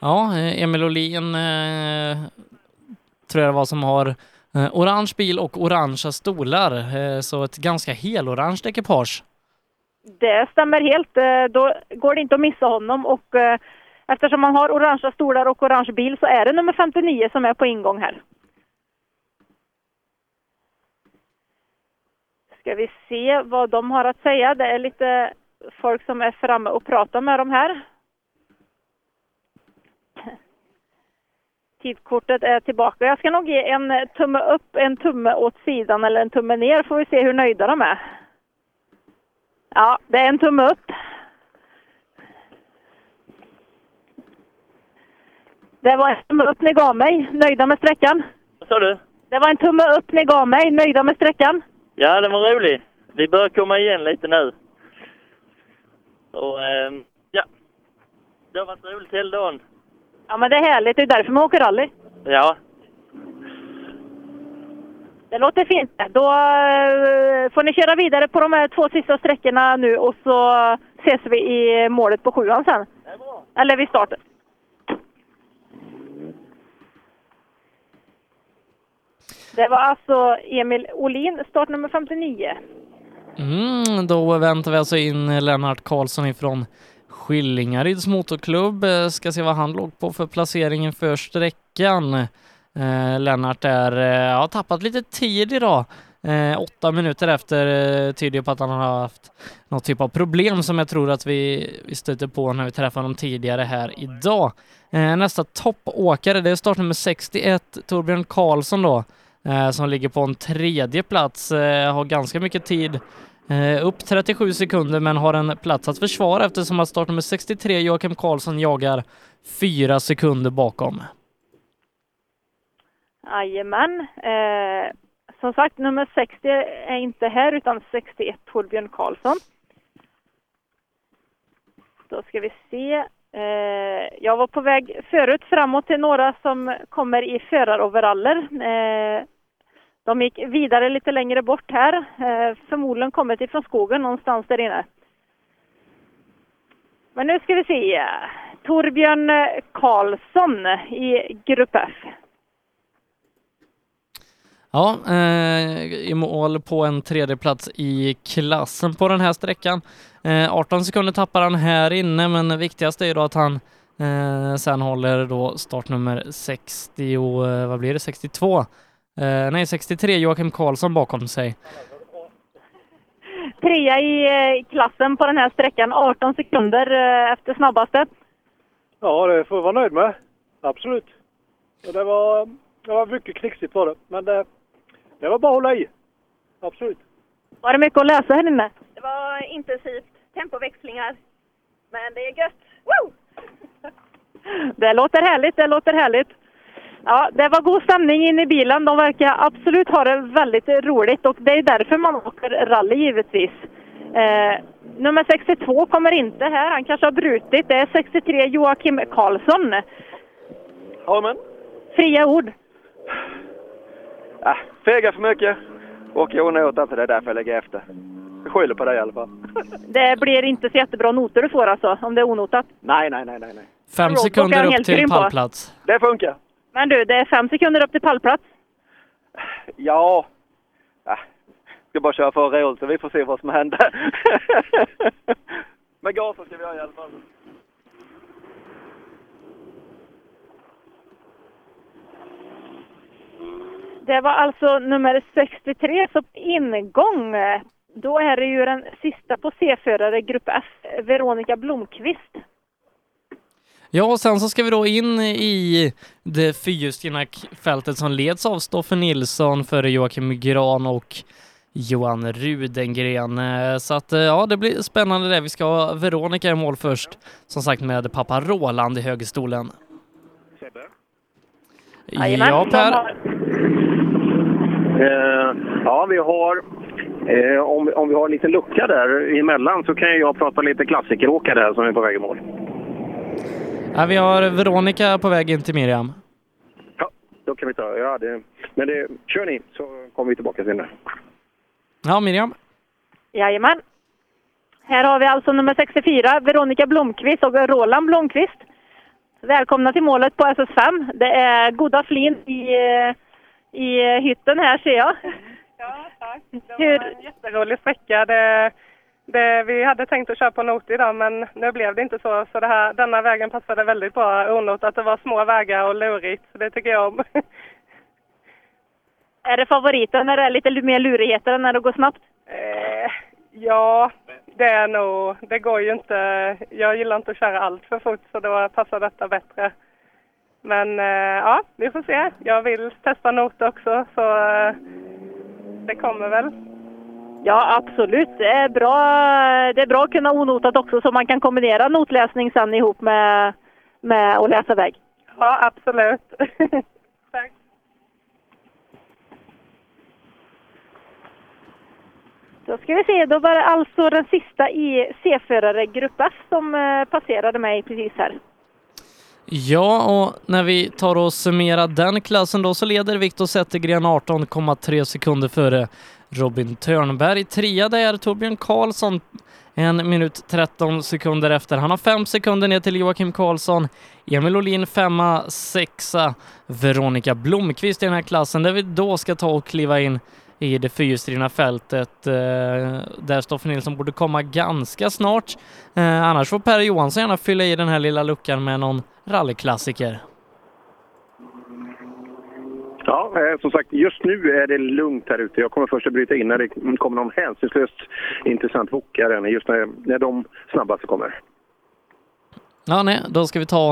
Ja, eh, Emil Olin eh, tror jag det var som har orange bil och orangea stolar, så ett ganska helorange ekipage. Det stämmer helt. Då går det inte att missa honom och eftersom man har orangea stolar och orange bil så är det nummer 59 som är på ingång här. Ska vi se vad de har att säga. Det är lite folk som är framme och pratar med dem här. Tidkortet är tillbaka. Jag ska nog ge en tumme upp, en tumme åt sidan eller en tumme ner får vi se hur nöjda de är. Ja, det är en tumme upp. Det var en tumme upp ni gav mig. Nöjda med sträckan? Vad sa du? Det var en tumme upp ni gav mig. Nöjda med sträckan? Ja, den var rolig. Vi börjar komma igen lite nu. Och ehm, ja, det har varit roligt hela dagen. Ja, men det är härligt. Det är därför man åker rally. Ja, Det låter fint. Då eh, får ni köra vidare på de här två sista sträckorna nu och så ses vi i målet på sjuan sen. Eller vid starten. Det var alltså Emil Olin, startnummer 59. Mm, då väntar vi alltså in Lennart Karlsson ifrån Skillingaryds motorklubb. Eh, ska se vad han låg på för placering inför sträckan. Eh, Lennart är, eh, har tappat lite tid idag. Eh, åtta minuter efter eh, tyder på att han har haft något typ av problem som jag tror att vi, vi stöter på när vi träffar honom tidigare här idag. Eh, nästa toppåkare, det är startnummer 61, Torbjörn Karlsson då, eh, Eh, som ligger på en tredje plats, eh, har ganska mycket tid eh, upp 37 sekunder men har en plats att försvara eftersom att startnummer 63 Joakim Karlsson jagar fyra sekunder bakom. Jajamän. Eh, som sagt, nummer 60 är inte här utan 61 Torbjörn Karlsson. Då ska vi se. Eh, jag var på väg förut framåt till några som kommer i föraroveraller. Eh, de gick vidare lite längre bort här. Eh, förmodligen kommit ifrån skogen någonstans där inne. Men nu ska vi se. Torbjörn Karlsson i Grupp F. Ja, eh, i mål på en tredje plats i klassen på den här sträckan. Eh, 18 sekunder tappar han här inne, men viktigast är ju då att han eh, sen håller då startnummer 60, och, eh, vad blir det, 62? Eh, nej, 63 Joakim Karlsson bakom sig. Trea i eh, klassen på den här sträckan, 18 sekunder eh, efter snabbaste. Ja, det får vi vara nöjd med. Absolut. Och det, var, det var mycket knixigt var det. Men det, det var bara att hålla i. Absolut. Var det mycket att läsa här inne? Det var intensivt, tempoväxlingar. Men det är gött. Woo! Det låter härligt, det låter härligt. Ja, det var god stämning inne i bilen. De verkar absolut ha det väldigt roligt och det är därför man åker rally givetvis. Eh, nummer 62 kommer inte här. Han kanske har brutit. Det är 63 Joakim Karlsson. Ja, men. Fria ord. Äh, fega för mycket. Jag onotat, det är därför jag lägger efter. Jag skyller på det i alla fall. Det blir inte så jättebra noter du får alltså, om det är onotat. Nej, nej, nej, nej. nej. Fem sekunder upp till pallplats. Det funkar. Men du, det är fem sekunder upp till pallplats. Ja. Äh, ska bara köra för roligt så vi får se vad som händer. Men gasen ska vi ha i alla fall. Det var alltså nummer 63, så på ingång, då är det ju den sista på C-förare, Grupp F, Veronica Blomqvist. Ja, och sen så ska vi då in i det fyrhjulsdrivna fältet som leds av Stoffe Nilsson före Joakim Gran och Johan Rudengren. Eh, Så att eh, ja, det blir spännande det. Vi ska ha Veronica i mål först, som sagt med pappa Roland i högerstolen. Jajamän, Ja, Per. Eh, ja, vi har... Eh, om, om vi har en liten lucka där emellan så kan jag prata lite klassikeråkare här som är på väg i mål. Ja, vi har Veronica på väg in till Miriam. Då kan vi ta... Ja, det, men det, kör ni så kommer vi tillbaka senare. Ja, Miriam. Jajamän. Här har vi alltså nummer 64, Veronica Blomqvist och Roland Blomqvist. Välkomna till målet på SS5. Det är goda flin i, i hytten här ser jag. Ja, tack. Det Hur- var en jätterolig sträcka. Det, det, vi hade tänkt att köra på not idag men nu blev det inte så. Så det här, denna vägen passade väldigt bra onot. Att det var små vägar och lurigt. Så det tycker jag om. Är det favoriten när det är lite mer lurigheter än när det går snabbt? Eh, ja, det är nog, det går ju inte. Jag gillar inte att köra allt för fort så då passar detta bättre. Men eh, ja, vi får se. Jag vill testa not också så eh, det kommer väl. Ja, absolut. Det är bra, det är bra att kunna onotat också så man kan kombinera notläsning sen ihop med, med att läsa väg. Ja, absolut. Då ska vi se, då var det alltså den sista i C-förare Grupp F som eh, passerade mig precis här. Ja, och när vi tar och summerar den klassen då så leder Viktor Zettergren 18,3 sekunder före Robin Törnberg. Trea där, Torbjörn Karlsson en minut 13 sekunder efter. Han har fem sekunder ner till Joakim Karlsson. Emil Olin femma, sexa. Veronica Blomqvist i den här klassen där vi då ska ta och kliva in i det fyrhjulsdrivna fältet eh, där Stoffe Nilsson borde komma ganska snart. Eh, annars får Per Johansson gärna fylla i den här lilla luckan med någon rallyklassiker. Ja, eh, som sagt, just nu är det lugnt här ute. Jag kommer först att bryta in när det kommer någon hänsynslöst intressant wokare, just när, när de snabbaste kommer. Ja, nej, då ska vi ta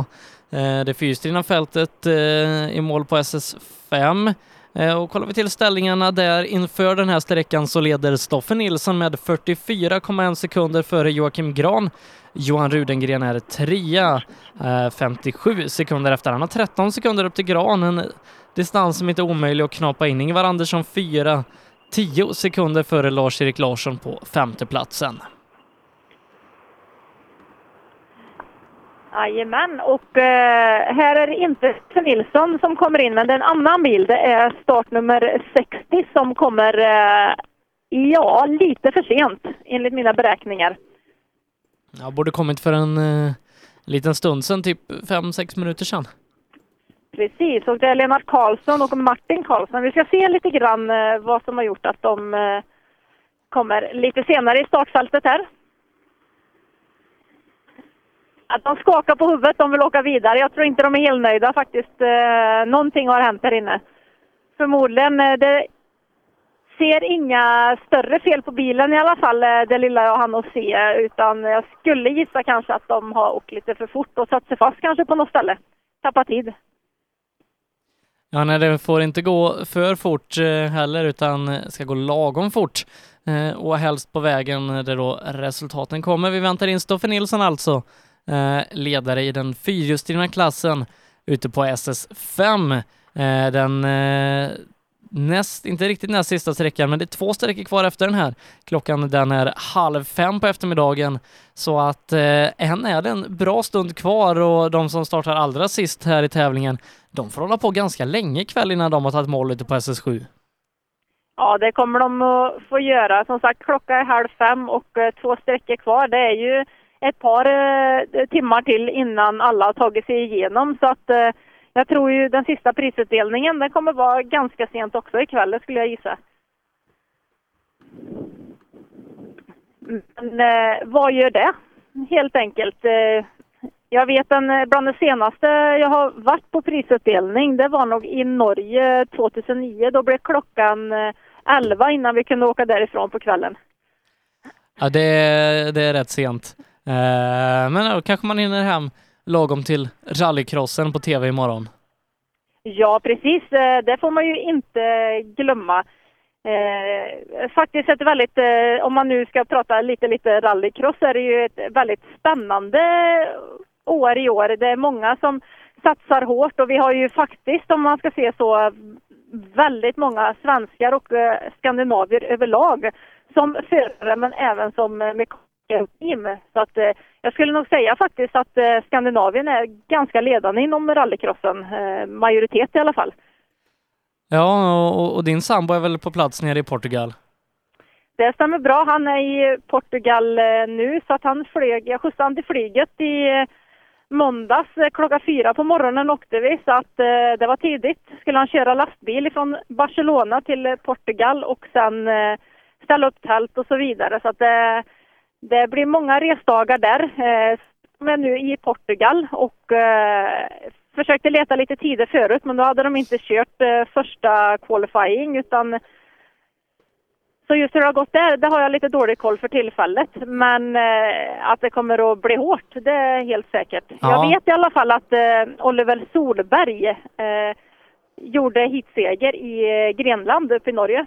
eh, det fyrstrina fältet eh, i mål på SS5. Eh, och kollar vi till ställningarna där inför den här sträckan så leder Stoffe Nilsson med 44,1 sekunder före Joakim Gran. Johan Rudengren är trea, eh, 57 sekunder efter. Han har 13 sekunder upp till Gran, distans som inte är omöjlig att knapa in. Ingvar Andersson fyra, 10 sekunder före Lars-Erik Larsson på femteplatsen. Jajamän, och eh, här är det inte Stefan Nilsson som kommer in, men det är en annan bil. Det är startnummer 60 som kommer, eh, ja, lite för sent enligt mina beräkningar. Ja, borde kommit för en eh, liten stund sedan, typ 5-6 minuter sedan. Precis, och det är Lennart Karlsson och Martin Karlsson. Vi ska se lite grann eh, vad som har gjort att de eh, kommer lite senare i startfältet här. Att de skakar på huvudet, de vill åka vidare. Jag tror inte de är helt nöjda faktiskt. Eh, någonting har hänt här inne. Förmodligen, det ser inga större fel på bilen i alla fall, det lilla jag hann att se. Utan jag skulle gissa kanske att de har åkt lite för fort och satt sig fast kanske på något ställe. Tappat tid. Ja, nej, det får inte gå för fort eh, heller, utan eh, ska gå lagom fort. Eh, och helst på vägen där då resultaten kommer. Vi väntar in Stoffe Nilsson alltså, ledare i den fyrhjulsdrivna klassen ute på SS5. Den näst, inte riktigt näst sista sträckan, men det är två sträckor kvar efter den här. Klockan den är halv fem på eftermiddagen, så att eh, än är det en bra stund kvar och de som startar allra sist här i tävlingen, de får hålla på ganska länge ikväll innan de har tagit mål ute på SS7. Ja, det kommer de att få göra. Som sagt, klockan är halv fem och eh, två sträckor kvar. Det är ju ett par eh, timmar till innan alla har tagit sig igenom. Så att eh, jag tror ju den sista prisutdelningen, den kommer vara ganska sent också ikväll, skulle jag gissa. Men eh, vad gör det? Helt enkelt. Eh, jag vet en, eh, bland det senaste jag har varit på prisutdelning, det var nog i Norge 2009. Då blev klockan eh, 11 innan vi kunde åka därifrån på kvällen. Ja, det är, det är rätt sent. Eh, men då kanske man hinner hem lagom till rallycrossen på tv imorgon. Ja, precis. Eh, det får man ju inte glömma. Eh, faktiskt ett väldigt, eh, om man nu ska prata lite, lite rallycross, så är det ju ett väldigt spännande år i år. Det är många som satsar hårt och vi har ju faktiskt, om man ska se så, väldigt många svenskar och eh, skandinavier överlag som förare men även som mekanikerteam. mekaniker team. Så att eh, jag skulle nog säga faktiskt att eh, Skandinavien är ganska ledande inom rallycrossen, eh, majoritet i alla fall. Ja, och, och din sambo är väl på plats nere i Portugal? Det stämmer bra. Han är i Portugal eh, nu så att han flög, jag skjutsade han till flyget i eh, måndags eh, klockan fyra på morgonen åkte vi så att eh, det var tidigt. Skulle han köra lastbil från Barcelona till eh, Portugal och sen eh, ställa upp tält och så vidare. Så att det, det blir många resdagar där. Eh, är nu i Portugal och eh, försökte leta lite tider förut men då hade de inte kört eh, första qualifying utan så just hur det har gått där, det har jag lite dålig koll för tillfället. Men eh, att det kommer att bli hårt, det är helt säkert. Ja. Jag vet i alla fall att eh, Oliver Solberg eh, gjorde hitseger i eh, Grenland uppe i Norge.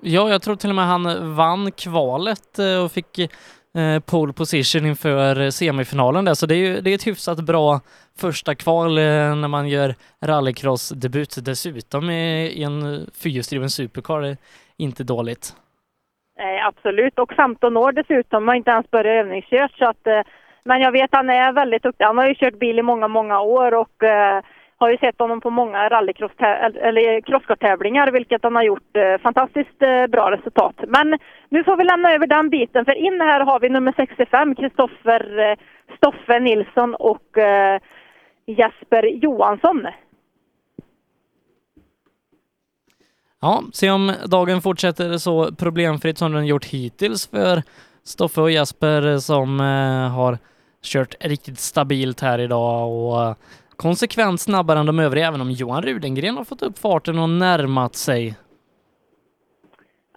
Ja, jag tror till och med han vann kvalet och fick eh, pole position inför eh, semifinalen där, så det är ju det är ett hyfsat bra första kval eh, när man gör rallycross-debut dessutom i, i en eh, fyrhjulsdriven supercar. Det är inte dåligt. Nej, absolut. Och 15 år dessutom, har inte ens börjat övningskört. Så att, eh, men jag vet han är väldigt duktig. Han har ju kört bil i många, många år och eh, har ju sett honom på många rallycross eller crosskarttävlingar, vilket han har gjort eh, fantastiskt eh, bra resultat. Men nu får vi lämna över den biten, för in här har vi nummer 65, Kristoffer eh, Stoffe Nilsson och eh, Jesper Johansson. Ja, se om dagen fortsätter så problemfritt som den gjort hittills för Stoffe och Jesper eh, som eh, har kört riktigt stabilt här idag och eh, konsekvent snabbare än de övriga, även om Johan Rudengren har fått upp farten och närmat sig.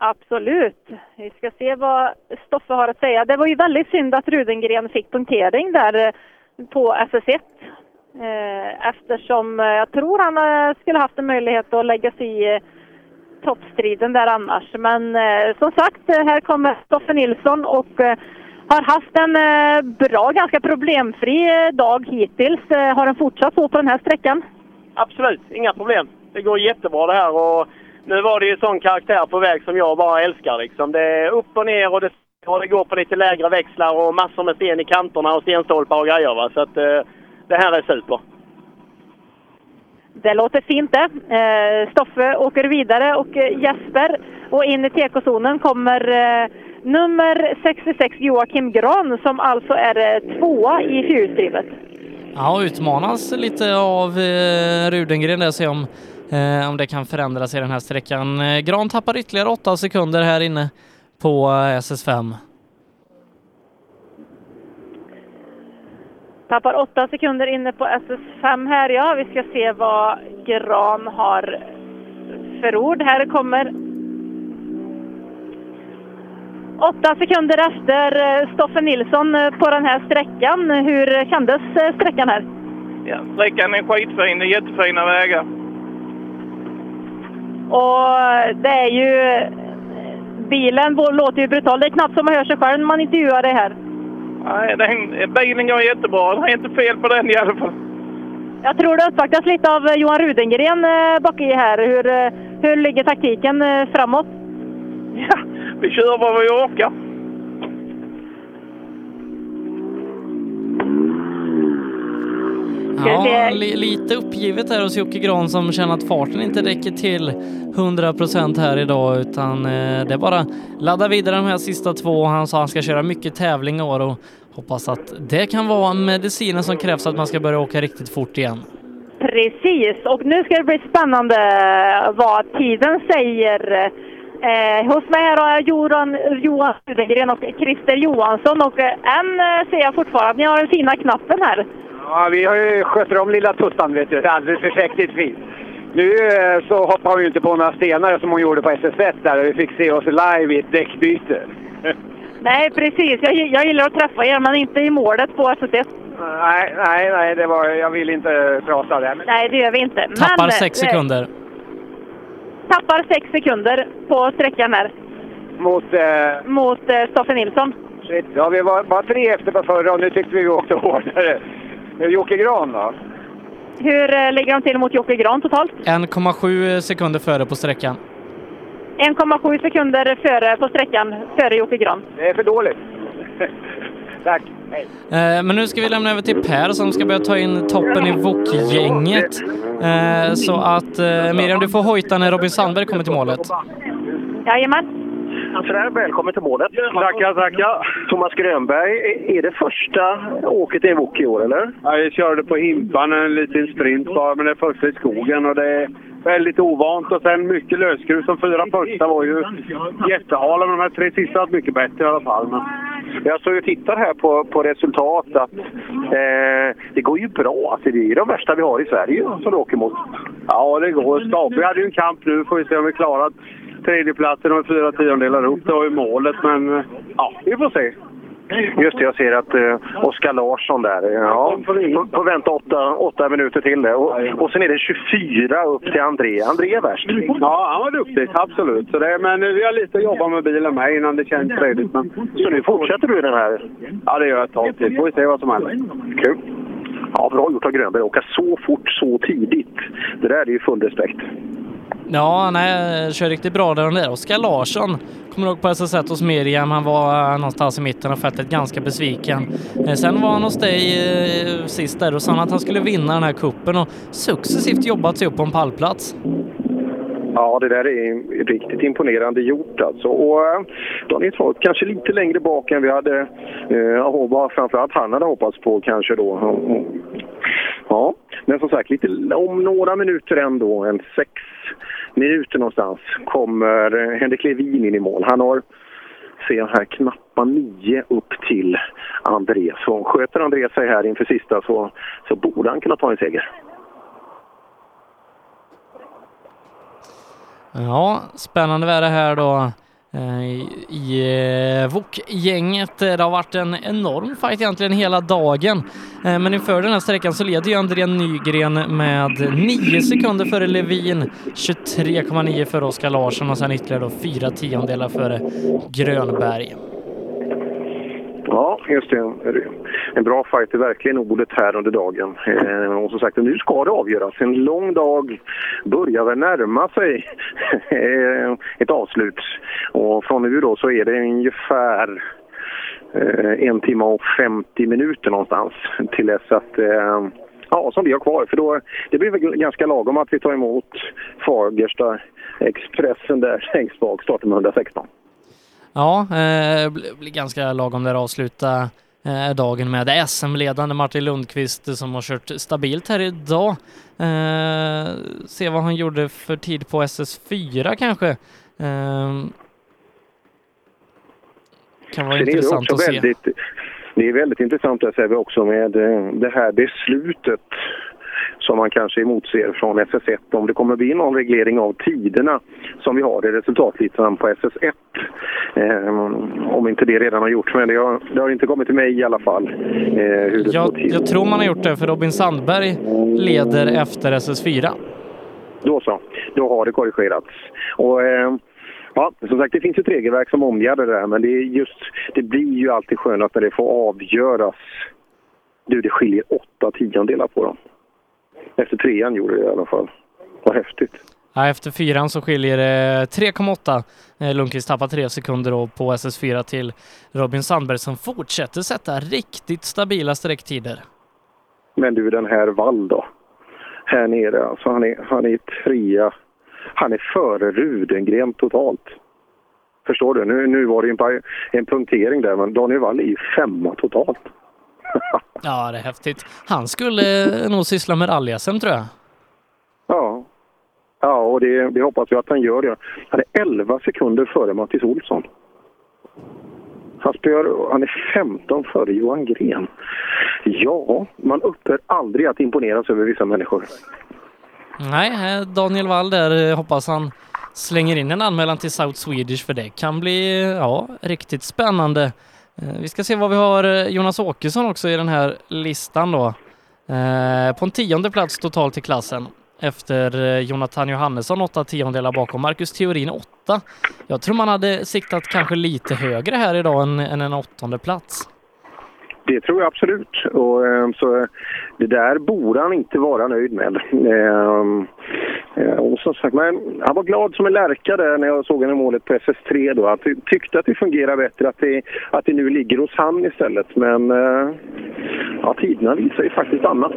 Absolut. Vi ska se vad Stoffe har att säga. Det var ju väldigt synd att Rudengren fick punktering där eh, på SS1. Eh, eftersom eh, jag tror han skulle haft en möjlighet att lägga sig i toppstriden där annars. Men som sagt, här kommer Stoffe Nilsson och har haft en eh, bra, ganska problemfri eh, dag hittills. Eh, har den fortsatt så på den här sträckan? Absolut, inga problem. Det går jättebra det här och nu var det ju sån karaktär på väg som jag bara älskar liksom. Det är upp och ner och det, och det går på lite lägre växlar och massor med sten i kanterna och stenstolpar och grejer va. Så att det här är super. Det låter fint det. Stoffe åker vidare och Jesper och in i tekozonen kommer nummer 66 Joakim Gran som alltså är eh, tvåa i fyrhjulsdrivet. Ja, utmanas lite av eh, Rudengren där, se om, eh, om det kan förändras i den här sträckan. Eh, Gran tappar ytterligare åtta sekunder här inne på eh, SS5. Tappar åtta sekunder inne på SS5 här ja. Vi ska se vad Gran har för ord. Här kommer åtta sekunder efter eh, Stoffe Nilsson eh, på den här sträckan. Hur kändes eh, sträckan här? Ja, sträckan är skitfin. Det är jättefina vägar. Och det är ju... Bilen låter ju brutal. Det är knappt som man hör sig själv när man intervjuar det här. Nej, den, bilen går jättebra. Det är inte fel på den i alla fall. Jag tror det uppvaktas lite av Johan Rudengren bak i här. Hur, hur ligger taktiken framåt? Ja, vi kör vad vi orkar. Ja, li lite uppgivet här hos Jocke Gran som känner att farten inte räcker till 100% här idag utan eh, det är bara ladda vidare de här sista två. Han sa att han ska köra mycket tävling i år och hoppas att det kan vara medicinen som krävs att man ska börja åka riktigt fort igen. Precis, och nu ska det bli spännande vad tiden säger. Eh, hos mig här har jag Johan, Johan Rudengren och Christer Johansson och eh, än eh, ser jag fortfarande att ni har den fina knappen här. Ja, vi har ju skött om lilla tuttan vet du. Alldeles försiktigt fint. Nu eh, så hoppar hon ju inte på några stenar som hon gjorde på SS1 där och vi fick se oss live i ett däckbyte. Nej, precis. Jag, jag gillar att träffa er, men inte i målet på SS1. nej, nej, nej, det var, jag vill inte prata där. Men... Nej, det gör vi inte. Tappar men, sex eh, sekunder. Tappar sex sekunder på sträckan här Mot... Eh, mot eh, Stoffe Nilsson. shit, ja, vi var bara tre efter på förra och nu tyckte vi vi åkte hårdare. Jocke Gran då? Hur eh, ligger de till mot Jocke Gran totalt? 1,7 sekunder före på sträckan. 1,7 sekunder före på sträckan, före Jocke Gran. Det är för dåligt. Tack. Eh, Men nu ska vi lämna över till Per som ska börja ta in toppen i Wok-gänget. Eh, Så att eh, Miriam, du får hojta när Robin Sandberg kommer till målet. Jajamän. Sådär, välkommen till målet. Tackar, tackar. Thomas Grönberg, är- det första åket i wok i år, eller? Ja, jag körde på Himpan en liten sprint bara, men det är första i skogen och det är väldigt ovant. Och sen mycket lösgrus. De fyra första var ju jättehala, men de här tre sista var mycket bättre i alla fall. Men... Jag står och tittar här på, på resultat att eh, det går ju bra. Alltså, det är de värsta vi har i Sverige som du åker mot. Ja, det går. Stapel hade ju en kamp nu. Får vi se om vi klarar tredjeplatsen och fyra tiondelar upp. Det var ju målet, men eh, ja, vi får se. Just det, jag ser att eh, Oskar Larsson där, ja, får, får vänta åtta, åtta minuter till det. Och, och sen är det 24 upp till André. André är värst. Ja, han var duktig. Absolut. Så det, men eh, vi har lite att jobba med bilen med innan det känns redigt. Men... Så nu fortsätter du den här? Ja, det gör jag ett tag till. Får vi se vad som händer. Kul. Ja, bra gjort av Grönberg. Åka så fort så tidigt. Det där är ju full respekt. Ja, nej, kör riktigt bra där och. Oskar Larsson, kommer ihåg på SS1 hos Miriam, han var eh, någonstans i mitten av fältet ganska besviken. Eh, sen var han hos dig eh, sist där och sa att han skulle vinna den här kuppen och successivt jobbat sig upp på en pallplats. Ja, det där är riktigt imponerande gjort alltså. Och eh, Daniel Svart kanske lite längre bak än vi hade, eh, vad framförallt han hade hoppats på kanske då. Ja, men som sagt, lite, om några minuter ändå, en sex minuter någonstans, kommer Henrik Levin in i mål. Han har, ser jag här, knappa nio upp till André. Så sköter André sig här inför sista så, så borde han kunna ta en seger. Ja, spännande väder här då Eh, i, eh, Wok-gänget. Eh, det har varit en enorm fight egentligen hela dagen. Men inför den här sträckan så leder ju André Nygren med 9 sekunder före Levin, 23,9 före Oskar Larsson och sen ytterligare då 4 tiondelar före Grönberg. Ja, just det. En bra fight är verkligen ordet här under dagen. Eh, och som sagt, nu ska det avgöras. En lång dag börjar väl närma sig eh, ett avslut. Och från nu då så är det ungefär eh, en timme och 50 minuter någonstans till dess att eh, Ja, som vi har kvar. För då, det blir väl ganska lagom att vi tar emot Fagersta Expressen där längst bak, startnummer 116. Ja, eh, blir ganska lagom där att avsluta eh, dagen med SM-ledande Martin Lundqvist som har kört stabilt här idag. Eh, se vad han gjorde för tid på SS4 kanske. Eh, kan vara det intressant att se. väldigt, Det är väldigt intressant ser vi också med eh, det här beslutet som man kanske emotser från SS1 om det kommer bli någon reglering av tiderna som vi har i resultatlistan på SS1. Eh, om inte det redan har gjorts, men det har, det har inte kommit till mig i alla fall. Eh, Jag, jag tror man har gjort det för Robin Sandberg leder efter SS4. Då så, då har det korrigerats. Och, eh, ja, som sagt, det finns ett regelverk som omgärdar det här, men det, är just, det blir ju alltid skönast när det får avgöras. Du, det skiljer åtta tiondelar på dem. Efter trean gjorde det i alla fall. Vad häftigt. Ja, efter fyran så skiljer det 3,8. Eh, Lundqvist tappar tre sekunder då på SS4 till Robin Sandberg som fortsätter sätta riktigt stabila sträcktider. Men du, den här Wall då? Här nere, alltså han är, han är trea. Han är före Rudengren totalt. Förstår du? Nu, nu var det en, en punktering där, men Daniel Wall är ju femma totalt. Ja, det är häftigt. Han skulle eh, nog syssla med rally-SM tror jag. Ja, ja och det, det hoppas jag att han gör. Han är 11 sekunder före Mattis Olsson. Han, spör, han är 15 före Johan Gren. Ja, man upphör aldrig att imponeras över vissa människor. Nej, eh, Daniel Wall där eh, hoppas han slänger in en anmälan till South Swedish för det kan bli, ja, riktigt spännande. Eh, vi ska se vad vi har eh, Jonas Åkesson också i den här listan då. Eh, på en tionde plats totalt i klassen efter Jonathan Johannesson åtta tiondelar bakom, Marcus Theorin åtta. Jag tror man hade siktat kanske lite högre här idag än, än en åttonde plats. Det tror jag absolut. Och, ehm, så eh, det där borde han inte vara nöjd med. Ehm, eh, och som sagt, men han var glad som en lärka där när jag såg honom i målet på SS3 då. Att tyckte att det fungerar bättre, att det, att det nu ligger hos han istället. Men eh, ja, tiderna visar ju faktiskt annat.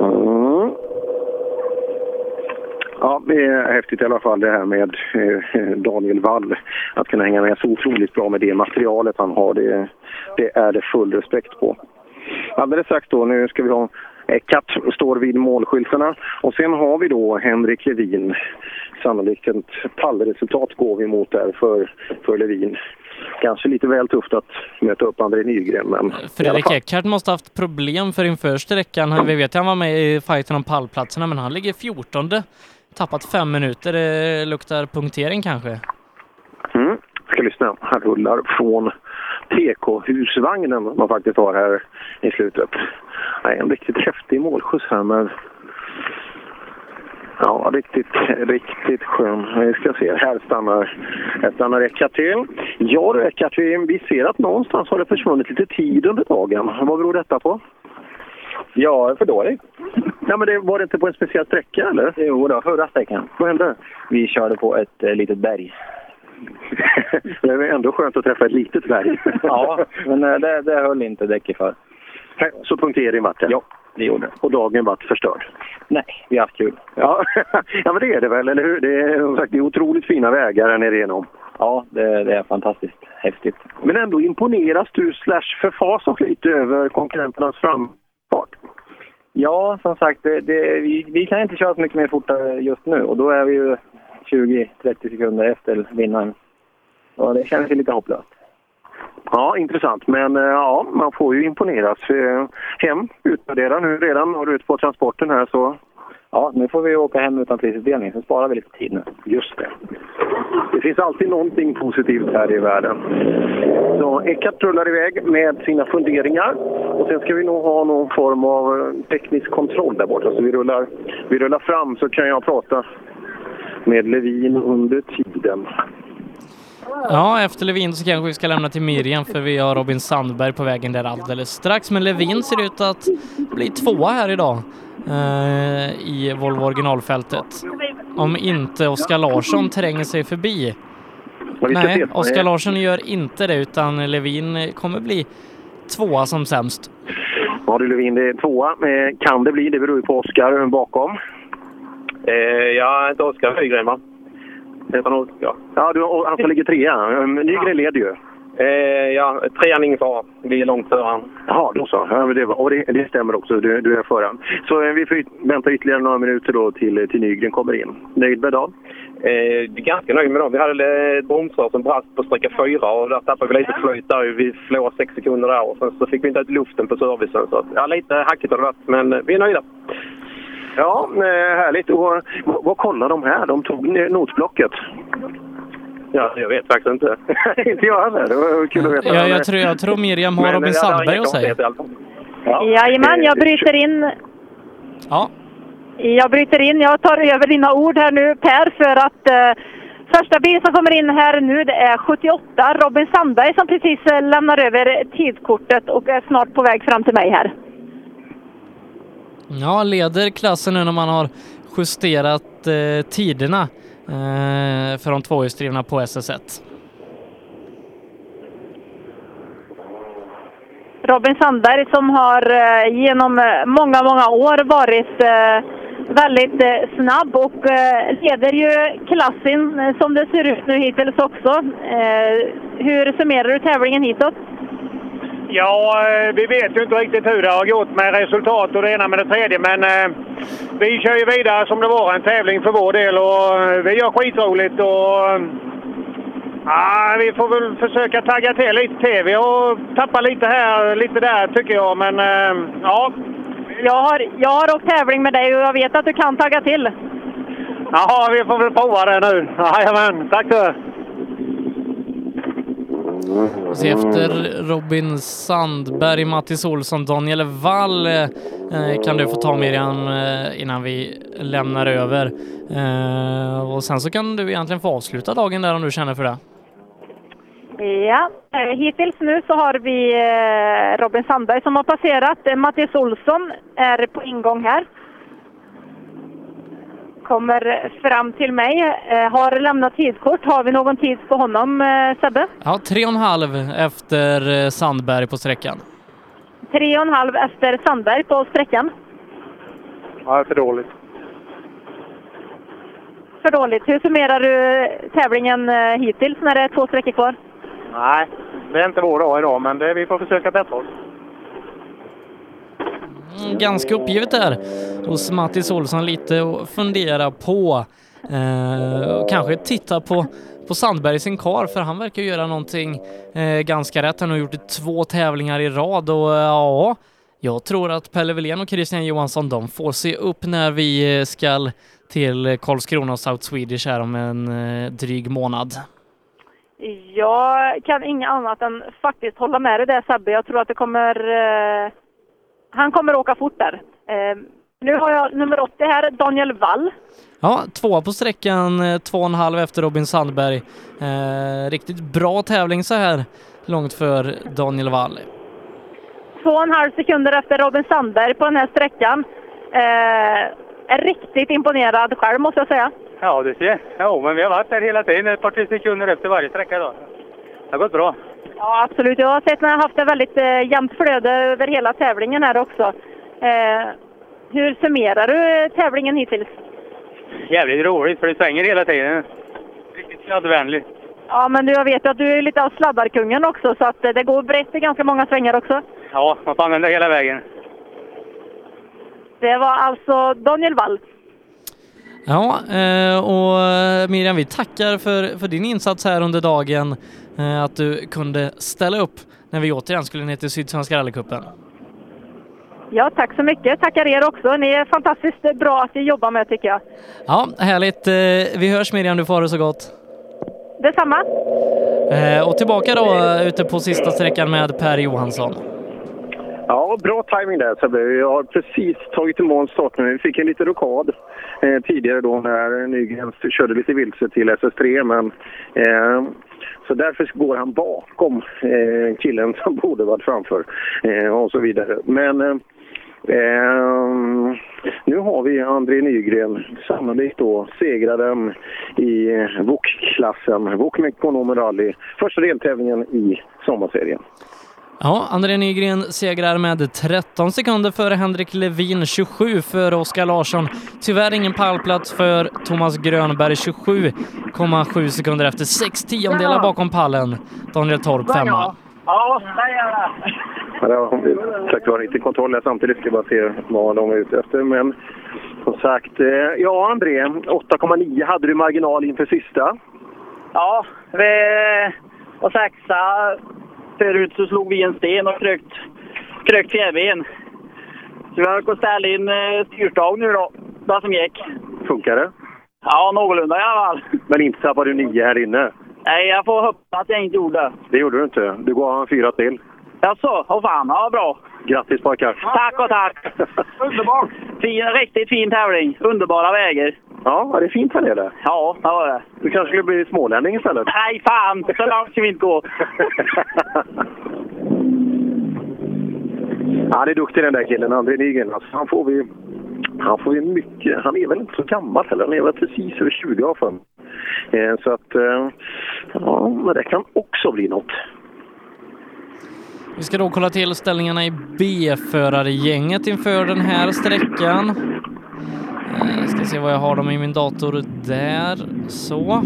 Mm det är häftigt i alla fall det här med eh, Daniel Wall. Att kunna hänga med så otroligt bra med det materialet han har, det, det är det full respekt på. Alldeles strax då, nu ska vi ha Eckart står vid målskyltarna och sen har vi då Henrik Levin. Sannolikt ett pallresultat går vi mot där för, för Levin. Kanske lite väl tufft att möta upp André Nygren men... Fredrik fall. Eckhardt måste haft problem för inför sträckan. Vi vet att han var med i fighten om pallplatserna, men han ligger 14. Tappat fem minuter. Det luktar punktering kanske. Mm. Ska lyssna. här rullar från TK-husvagnen man faktiskt har här i slutet. Nej, en riktigt häftig målskjuts här med Ja, riktigt, riktigt skön. Vi ska se, här stannar, här stannar Eckart till. Ja du Eckart, vi ser att någonstans har det försvunnit lite tid under dagen. Vad beror detta på? Är för dålig. Ja, men det, var det inte på en speciell sträcka eller? Jo, då, förra sträckan. Vad hände? Vi körde på ett eh, litet berg. det är ändå skönt att träffa ett litet berg. Ja, men eh, det, det höll inte däcket för. Nej, Så punktering vart det? Ja, det gjorde. Och dagen vart förstörd? Nej, vi har haft kul. Ja, ja men det är det väl, eller hur? Det är, sagt, det är otroligt fina vägar här nere igenom. Ja, det, det är fantastiskt häftigt. Men ändå imponeras du slash förfasas lite över konkurrenternas fart? Ja, som sagt, det, det, vi, vi kan inte köra så mycket mer fortare just nu och då är vi ju 20-30 sekunder efter vinnaren. Och det känns ju lite hopplöst. Ja, intressant. Men eh, ja, man får ju imponeras. Eh, hem, utvärdera nu redan. Har du ute på transporten här så... Ja, nu får vi åka hem utan prisutdelning, så sparar vi lite tid nu. Just det. Det finns alltid någonting positivt här i världen. Så Eckart rullar iväg med sina funderingar. Och sen ska vi nog ha någon form av eh, teknisk kontroll där borta. Så vi rullar, vi rullar fram så kan jag prata med Levin under tiden. Ja, efter Levin så kanske vi ska lämna till Miriam för vi har Robin Sandberg på vägen där alldeles strax. Men Levin ser ut att bli tvåa här idag eh, i Volvo originalfältet. Om inte Oskar Larsson tränger sig förbi. Nej. Oskar Larsson gör inte det utan Levin kommer bli tvåa som sämst. Ja du Levin, det är tvåa. Eh, Kan det bli? Det beror ju på Oskar bakom. Eh, jag heter Oskar Nygren, va? Heter han Oskar? Ja, du, han som ligger trea. Eh, Nygren leder ju. Eh, ja, trean ingen fara. Vi är långt före han. Jaha, då så. Ja, men det, och det, det stämmer också. Du, du är föran. Så eh, vi får vänta ytterligare några minuter då till, till Nygren kommer in. Nöjd med dagen? Eh, är ganska nöjd med dem. Vi hade ett bromsrör som brast på sträcka fyra och där tappade vi lite flyt där. Vi förlorade sex sekunder där och sen så fick vi inte ut luften på servicen. Så att, ja, lite hackigt har det varit, men eh, vi är nöjda. Ja, eh, härligt. Och, vad, vad kollar de här? De tog ner notblocket. Ja, jag vet faktiskt inte. inte jag heller. Det var kul att veta. Ja, jag, tror, jag tror Miriam har Robin eh, Sandberg alla fall. Jajamän, jag bryter in. Ja. Jag bryter in. Jag tar över dina ord här nu Per för att eh, första bil som kommer in här nu det är 78 Robin Sandberg som precis eh, lämnar över tidskortet och är snart på väg fram till mig här. Ja, leder klassen nu när man har justerat eh, tiderna eh, för de tvåhjulsdrivna på SS1. Robin Sandberg som har eh, genom eh, många, många år varit eh, väldigt eh, snabb och eh, leder ju klassen eh, som det ser ut nu hittills också. Eh, hur summerar du tävlingen hitåt? Ja, eh, vi vet ju inte riktigt hur det har gått med resultat och det ena med det tredje, men eh, vi kör ju vidare som det var en tävling för vår del och eh, vi gör skitroligt och ja, vi får väl försöka tagga till lite till. Vi har tappat lite här, lite där tycker jag, men ja. Jag har, jag har åkt tävling med dig och jag vet att du kan tagga till. Jaha, vi får väl prova det nu. Jajamän, tack så och se efter Robin Sandberg, Mattis Olsson, Daniel Wall eh, kan du få ta Miriam eh, innan vi lämnar över. Eh, och sen så kan du egentligen få avsluta dagen där om du känner för det. Ja, eh, hittills nu så har vi eh, Robin Sandberg som har passerat. Eh, Mattis Mattias Olsson är på ingång här. Kommer fram till mig. Eh, Har lämnat tidskort. Har vi någon tid på honom, eh, Sebbe? Ja, tre och en halv efter eh, Sandberg på sträckan. Tre och en halv efter Sandberg på sträckan. Ja, det är för dåligt. för dåligt. Hur summerar du tävlingen eh, hittills när det är två sträckor kvar? Nej, det är inte vår dag idag, men det, vi får försöka bättra oss. Mm, ganska uppgivet där hos Mattis Olsson lite att fundera på. Eh, kanske titta på, på Sandberg sin kar för han verkar göra någonting eh, ganska rätt. Han har gjort två tävlingar i rad och eh, ja, jag tror att Pelle Wilén och Christian Johansson de får se upp när vi eh, ska till Karlskrona och South Swedish här om en eh, dryg månad. Jag kan inget annat än faktiskt hålla med dig där Sebbe. Jag tror att det kommer... Eh, han kommer åka fort där. Eh, nu har jag nummer 80 här, Daniel Wall. Ja, tvåa på sträckan, eh, två och en halv efter Robin Sandberg. Eh, riktigt bra tävling så här långt för Daniel Wall. Två och en halv sekunder efter Robin Sandberg på den här sträckan. Eh, är riktigt imponerad själv måste jag säga. Ja, du ser. Jo, men vi har varit där hela tiden, ett par tre sekunder efter varje sträcka idag. Det har gått bra. Ja, absolut. Jag har sett när jag haft ett väldigt eh, jämnt flöde över hela tävlingen här också. Eh, hur summerar du tävlingen hittills? Jävligt roligt, för det svänger hela tiden. Riktigt sladdvänligt. Ja, men du, jag vet att du är lite av sladdarkungen också, så att eh, det går brett i ganska många svängar också. Ja, man får använda hela vägen. Det var alltså Daniel Wall. Ja, eh, och eh, Miriam, vi tackar för, för din insats här under dagen, eh, att du kunde ställa upp när vi återigen skulle ner till Sydsvenska rallycupen. Ja, tack så mycket. Tackar er också. Ni är fantastiskt bra att jobba med tycker jag. Ja, härligt. Eh, Vi hörs Miriam, du får ha det så gott. Detsamma. Eh, Och tillbaka då eh, ute på sista sträckan med Per Johansson. Ja, bra timing där Sebbe. Jag har precis tagit emot starten. Vi fick en liten rokad eh, tidigare då när Nygren körde lite vilse till SS3. Men, eh, så därför går han bakom eh, killen som borde varit framför eh, och så vidare. Men eh, eh, nu har vi André Nygren, sannolikt då segraren i eh, VOK-klassen, VOK Mekonomen Rally. Första deltävlingen i sommarserien. Ja, André Nygren segrar med 13 sekunder före Henrik Levin, 27 före Oskar Larsson. Tyvärr ingen pallplats för Thomas Grönberg, 27,7 sekunder efter. Sex tiondelar bakom pallen. Daniel Torp femma. Ja, där är jag. Ja, det har sagt var lite kontroll här samtidigt. Ska bara se vad de är ute efter. Men som sagt, eh, ja André, 8,9 hade du marginal inför sista. Ja, vi var sexa. Förut så slog vi en sten och krökt, krökt fjärrben. Så vi har gått ställa in eh, styrstag nu då, vad som gick. Funkar det? Ja, någorlunda i alla fall. Men inte tappade du nio här inne. Nej, jag får hoppas att jag inte gjorde det. Det gjorde du inte. Du gav han fyra till. Jaså? Åh fan, ja bra. Grattis pojkar! Tack och tack! Underbart! Fin, riktigt fin tävling. Underbara vägar. Ja, var det fint här nere? Ja, det var det. Du kanske skulle bli smålänning istället? Nej, fan! Så långt ska vi inte gå. Han är duktig den där killen, André Nygren. Alltså, han får vi... Han får vi mycket... Han är väl inte så gammal heller. Han är väl precis över 20 år för eh, Så att... Eh, ja, men det kan också bli något. Vi ska då kolla till ställningarna i B-förargänget inför den här sträckan. Jag ska se vad jag har dem i min dator där. Så.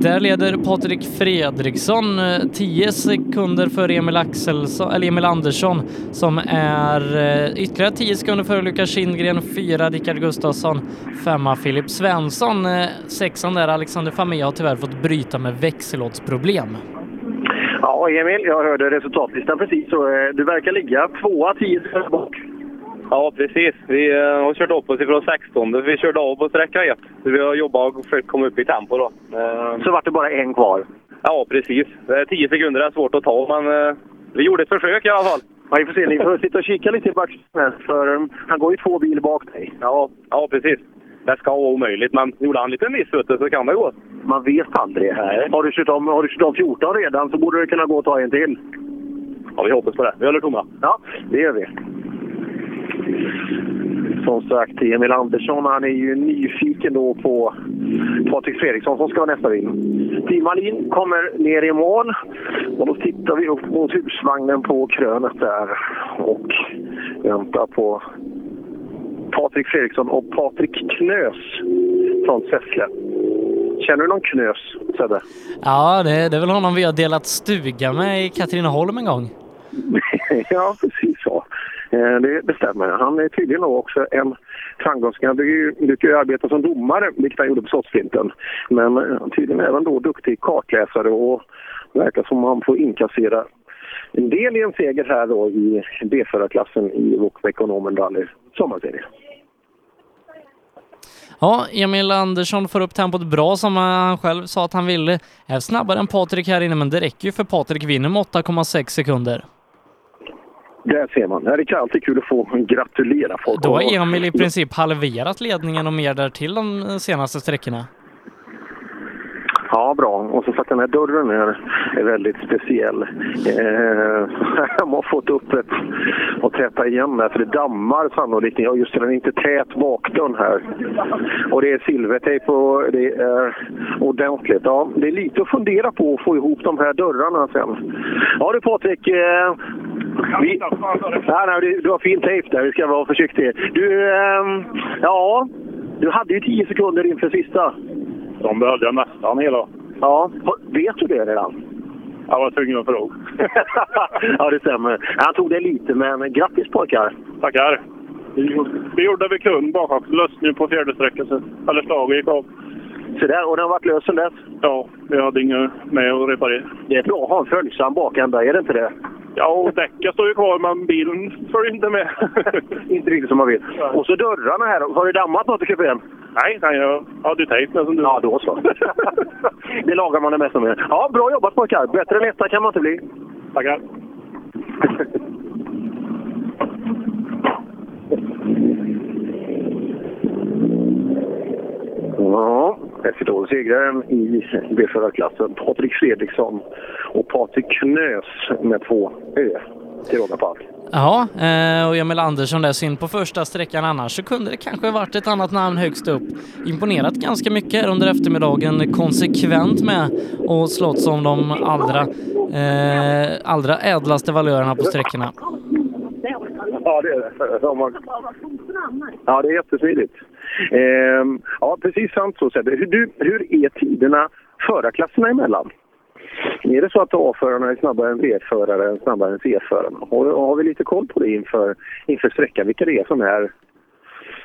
Där leder Patrik Fredriksson eh, 10 sekunder före Emil Axelsson, eller Emil Andersson som är eh, ytterligare 10 sekunder före Lukas Kindgren, 4 Rickard Gustafsson, 5 Filip Svensson, 6 där Alexander Famé har tyvärr fått bryta med växellådsproblem. Ja, Emil, jag hörde resultatlistan precis. Så, eh, du verkar ligga tvåa, tio sekunder bak. Ja, precis. Vi eh, har kört upp oss ifrån 16. Vi körde av på sträcka 1. Så vi har jobbat och försökt komma upp i tempo då. Eh, Så vart det bara en kvar? Ja, precis. 10 sekunder är svårt att ta, men vi gjorde ett försök i alla fall. Ja, vi får se. Ni får sitta och kika lite i backspegeln, för han går ju två bil bak dig. Ja, ja precis. Det ska vara omöjligt, men gjorde han en liten miss du, så kan det gå. Man vet aldrig. Har du kört om, har du kört om 14 redan så borde du kunna gå och ta en till. Ja, vi hoppas på det. Vi håller tummarna. Ja, det gör vi. Som sagt, Emil Andersson han är ju nyfiken då på Patrik Fredriksson som ska vara nästa bil. Tim Wallin kommer ner i mål och då tittar vi upp mot husvagnen på krönet där och väntar på Patrik Fredriksson och Patrik Knös från Säffle. Känner du någon knös, Sebbe? Ja, det, det är väl honom vi har delat stuga med i Katrineholm en gång. ja, precis så. Eh, Det, det stämmer. Han är tydligen också en framgångsrik... Han brukar ju- arbeta som domare, vilket han gjorde på Slottsflinten. Men eh, han tydligen även då duktig kartläsare och verkar som han får inkassera en del i en seger här då i B-förarklassen i Wok Ekonomen Rally sommarserie. Ja, Emil Andersson får upp tempot bra som han själv sa att han ville. Är snabbare än Patrik här inne, men det räcker ju för Patrik vinner med 8,6 sekunder. Där ser man. Det är alltid kul att få gratulera folk. Då har Emil i princip halverat ledningen och mer där till de senaste sträckorna. Ja, bra. Och så att den här dörren är, är väldigt speciell. Eh, de har fått upp ett och täta igen där, för det dammar sannolikt. Ja, just det, den är inte tät bakdörren här. Och det är silvertejp och det är ordentligt. Ja, det är lite att fundera på att få ihop de här dörrarna sen. Ja du Patrik, eh, vi... nej, nej, du- du har fin tejp där. Vi ska vara försiktiga. Du, eh, ja, du hade ju 10 sekunder inför sista. De behövde jag nästan hela. Ja, vet du det redan? Jag var tvungen att fråga. ja, det stämmer. Han tog det lite, men grattis pojkar! Tackar. Vi gjorde- gjorde vi kunde bakaxellös nu på fjärde sträckan. Eller slaget gick av. Så där, och den har varit lös sen dess? Ja, vi hade inget med att reparera. Det är bra att ha en följsam bakända, är det inte det? Ja, och däcken står ju kvar men bilen följer inte med. inte riktigt som man vill. Och så dörrarna här. Har du dammat något i kupén? Nej, nej, jag hade tejp som du. Ja, då så. det lagar man det mesta med. Ja, bra jobbat pojkar! Bättre än etta kan man inte bli. Tackar. Ja, F1 segraren i B-förarklassen Patrik Fredriksson och Patrik Knös med två Ö till råga på allt. Ja, eh, och Emil Andersson där synd på första sträckan annars så kunde det kanske varit ett annat namn högst upp. Imponerat ganska mycket här under eftermiddagen, konsekvent med och slått som de allra, eh, allra ädlaste valörerna på sträckorna. Ja, det är det. De har- Ja, det är jättesmidigt. Ehm, ja, precis sant så Hur, du, hur är tiderna förarklasserna emellan? Är det så att A-förarna är snabbare än B-förare snabbare än C-förarna? Har, har vi lite koll på det inför, inför sträckan? Vilka det är som är...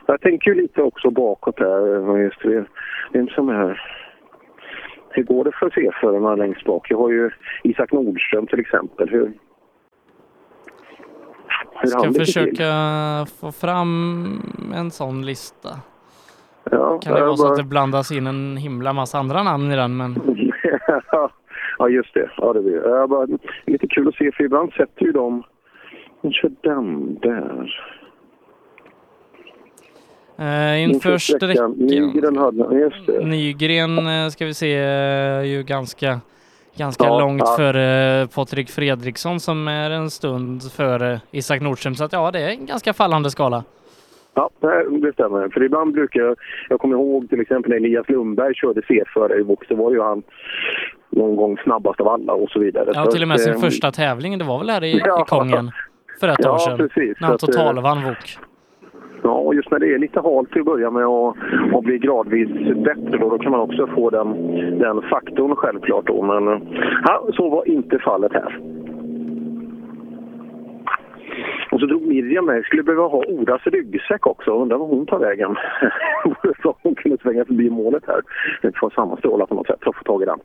Jag tänker ju lite också bakåt där. Just det, vem som är... Hur går det för C-förarna längst bak? Jag har ju Isak Nordström till exempel. Hur, hur Ska han ligger till? försöka få fram en sån lista. Ja, Kan det jag vara så bara- att det blandas in en himla massa andra namn i den, men ja, just det. Ja, det blir. Jag bara, lite kul att se, för ibland sätter ju de... De kör den där. eh, inför sträckan... Hade... Nygren eh, ska vi se är ju ganska, ganska Ja, långt ja. före Patrik Fredriksson som är en stund före Isak Nordström. Så att ja, det är en ganska fallande skala. Ja, det stämmer. För ibland brukar jag... Jag kommer ihåg till exempel när Elias Lundberg körde C-förare i box. Det var ju han någon gång snabbast av alla och så vidare. Ja, till och med att, sin eh, första tävling, det var väl här i, Ja. i Kongen för ett Ja, år sedan. precis. När han att, eh, totalvann VOK. Ja, och just när det är lite halt till att börja med och, och blir gradvis bättre då, då kan man också få den, den faktorn självklart då. Men eh, ja, så var inte fallet här. Och så drog Miriam med. Skulle behöva ha Oras ryggsäck också. Undrar var hon tar vägen. så hon kunde svänga förbi målet här. Det får samma strålar på något sätt att få tag i den.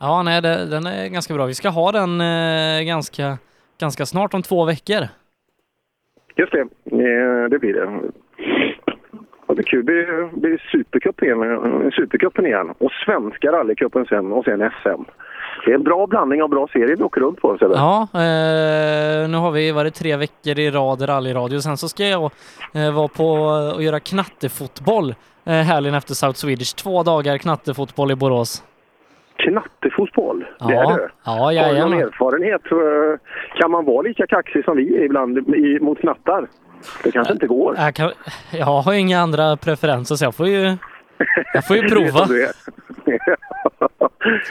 Ja, nej, det, den är ganska bra. Vi ska ha den eh, ganska, ganska snart, om två veckor. Just det, eh, det blir det. Ja, det är kul. Det blir, blir supercupen igen, supercupen igen och svenska rallycupen sen och sen SM. Det är en bra blandning av bra serier vi åker runt på. Sebbe. Ja, eh, nu har vi varit tre veckor i rad rallyradio. Sen så ska jag eh, vara på och göra knattefotboll eh, helgen efter South Swedish. Två dagar knattefotboll i Borås. Knattefotboll, det Ja. är du. Ja, Har du någon erfarenhet? eh, Kan man vara lika kaxig som vi är ibland i, mot knattar? Det kanske inte går. Jag, kan, jag har ju inga andra preferenser så jag får ju, jag får ju prova.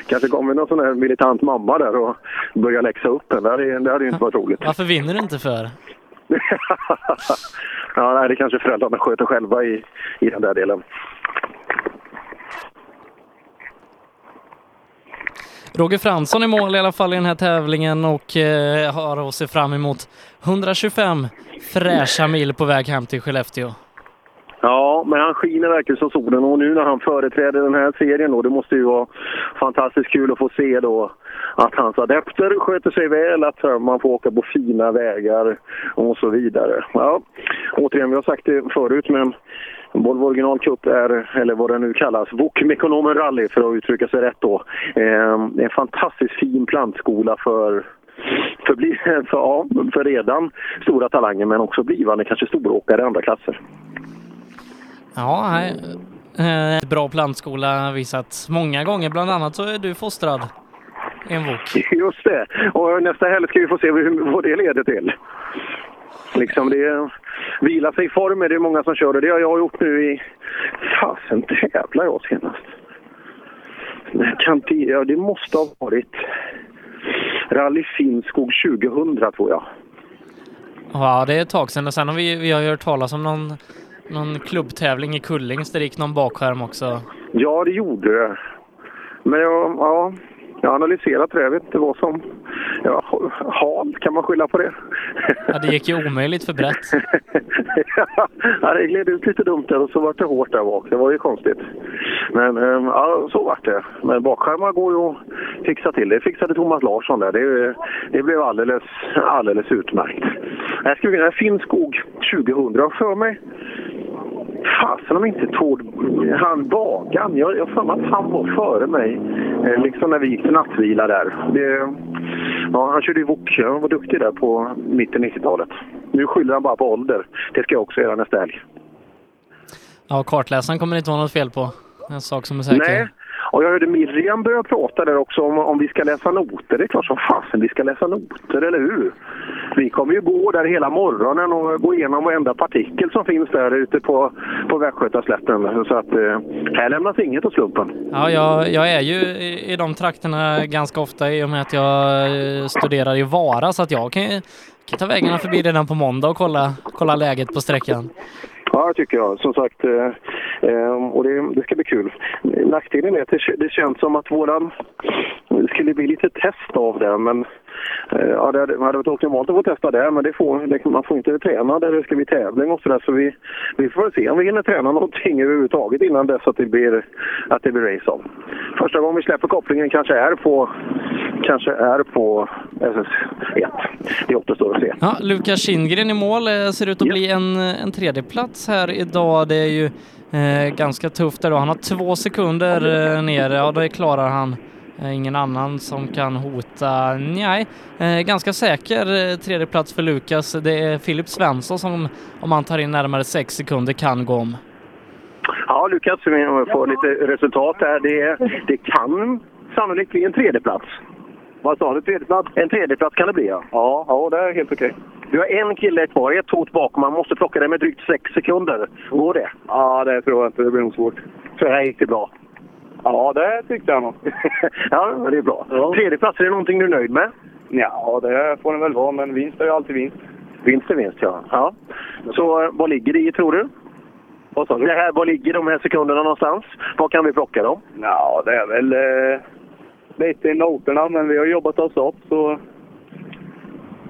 kanske kommer någon sån här militant mamma där och börjar läxa upp en. Det hade, det hade ju inte varit roligt. Varför vinner du inte för? ja, nej, det kanske föräldrarna sköter själva i, i den där delen. Roger Fransson i mål i alla fall i den här tävlingen och eh, har att se fram emot 125 fräscha mil på väg hem till Skellefteå. Ja, men han skiner verkligen som solen och nu när han företräder den här serien då, det måste ju vara fantastiskt kul att få se då att hans adepter sköter sig väl, att man får åka på fina vägar och så vidare. Ja, återigen, vi har sagt det förut, men Volvo Original Cup är, eller vad det nu kallas, VOK Mekonomen Rally för att uttrycka sig rätt då. Eh, en fantastiskt fin plantskola för för, bli, för, ja, för redan stora talanger men också blivande kanske storåkare i andra klasser. Ja. Eh, bra plantskola visat många gånger. Bland annat så är du fostrad i en VOK. Just det. Och nästa helg ska vi få se hur, vad det leder till. Liksom det vila sig i form är det många som kör och det har jag gjort nu i... Fasen tävlar jag senast? Kan inte, ja, det måste ha varit Rally Finnskog 2000 tror jag. Ja, det är ett tag sedan och sen har vi, vi har ju hört talas om någon, någon klubbtävling i Kullings där det gick någon bakskärm också. Ja, det gjorde det. Men jag, ja, jag har analyserat det. Jag vet inte vad som... Ja, hal, kan man skylla på det? Ja, det gick ju omöjligt för brett. ja, det gled ut lite dumt där och så var det hårt där bak. Det var ju konstigt. Men ehm, ja, så var det. Men bakskärmar går ju att fixa till. Det fixade Thomas Larsson där. Det, det blev alldeles, alldeles utmärkt. Jag skulle vilja Finnskog 2000 för mig. Fasen om inte Tord, han Bagan, jag har för mig att han var före mig. Eh, liksom när vi gick till nattvila där. Det, ja, han körde ju wok, han var duktig där på mitten 90-talet. Nu skyller han bara på ålder. Det ska jag också göra nästa helg. Ja, kartläsaren kommer det inte vara något fel på. En sak som är säker. Nej, och jag hörde Miriam börja prata där också om, om vi ska läsa noter. Det är klart som fasen vi ska läsa noter, eller hur? Vi kommer ju gå där hela morgonen och gå igenom varenda partikel som finns där ute på, på Västgötaslätten. Så att eh, här lämnas inget åt slumpen. Ja, jag, jag är ju i, i de trakterna ganska ofta i och med att jag eh, studerar i Vara så att jag kan, kan ta vägarna förbi redan på måndag och kolla, kolla läget på sträckan. Ja, det tycker jag. Som sagt, eh, ehm, och det, det ska bli kul. Nackdelen är att det, det känns som att våran... Det skulle bli lite test av det, men ja, det hade, hade varit optimalt att få testa det, men det får, det, man får inte träna där det ska bli tävling och sådär. Så vi, vi får se om vi hinner träna någonting överhuvudtaget innan dess att det blir, att det blir race av. Första gången vi släpper kopplingen kanske är på, kanske är på SS1. Det återstår att se. Ja, Lukas Kindgren i mål eh, ser ut att bli en, en tredjeplats här idag. Det är ju eh, ganska tufft där då. Han har två sekunder eh, ner. Ja, det klarar han. Eh, ingen annan som kan hota. Nej, eh, ganska säker eh, tredjeplats för Lukas. Det är Filip Svensson som, om han tar in närmare sex sekunder, kan gå om. Ja, Lukas, vi får lite resultat här. Det, det kan sannolikt bli en tredjeplats. Vad sa du? Tredjeplats? En tredjeplats kan det bli, ja. Ja, ja det är helt okej. Du har en kille kvar, ett hot bakom. Man måste plocka det med drygt sex sekunder. Går det? Ja, det tror jag inte. Det blir nog svårt. Så här gick det bra? Ja, det tyckte jag nog. ja, det är bra. Ja. Tredje plats, är det någonting du är nöjd med? Ja, det får den väl vara, men vinst är ju alltid vinst. Vinst är vinst, ja. ja. Så eh, vad ligger det i, tror du? Vad sa du? Det här, var ligger de här sekunderna någonstans? Var kan vi plocka dem? Ja, det är väl eh, lite i noterna, men vi har jobbat oss upp så...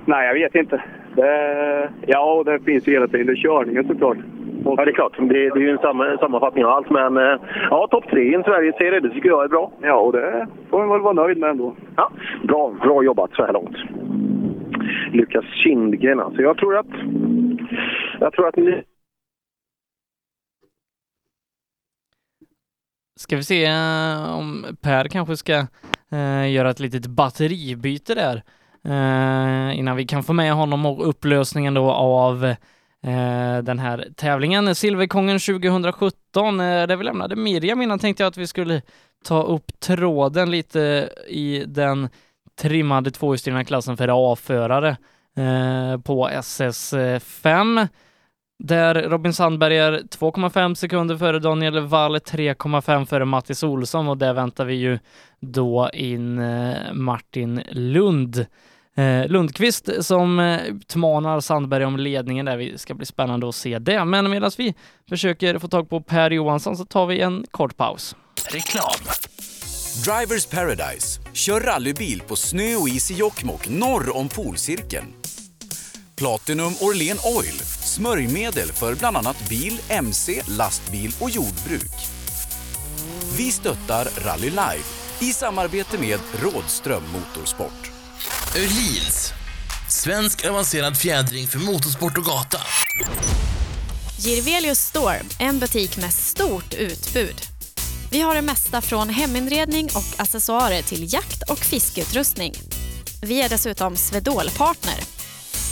Nej, jag vet inte. Det, ja, det finns ju hela tiden. Körningen såklart. Ja, det är klart. Det, det är ju en samma, sammanfattning av allt. Men eh, ja, topp tre i en Sverigeserie, det tycker jag är bra. Ja, och det får man väl vara nöjd med ändå. Ja, bra, bra jobbat så här långt. Lukas Kindgren alltså. Jag tror att... Jag tror att ni... Ska vi se eh, om Per kanske ska eh, göra ett litet batteribyte där eh, innan vi kan få med honom och upplösningen då av eh, Eh, den här tävlingen. Silverkongen 2017, eh, där vi lämnade Miriam innan tänkte jag att vi skulle ta upp tråden lite i den trimmade tvåhjulsdrivna klassen för A-förare eh, på SS5 där Robin Sandberg är 2,5 sekunder före Daniel Wall, 3,5 före Mattis Olsson och där väntar vi ju då in Martin Lund eh, Lundqvist som eh, utmanar Sandberg om ledningen där. Det ska bli spännande att se det. Men medan vi försöker få tag på Per Johansson så tar vi en kort paus. Reklam. Drivers Paradise. Kör rallybil på snö och is i Jokkmokk norr om polcirkeln. Platinum Orlen Oil. Smörjmedel för bland annat bil, mc, lastbil och jordbruk. Vi stöttar Rally Life i samarbete med Rådström Motorsport. Öhlins. Svensk avancerad fjädring för motorsport och gata. Girvelius Store, en butik med stort utbud. Vi har det mesta från heminredning och accessoarer till jakt och fiskeutrustning. Vi är dessutom Swedol-partner.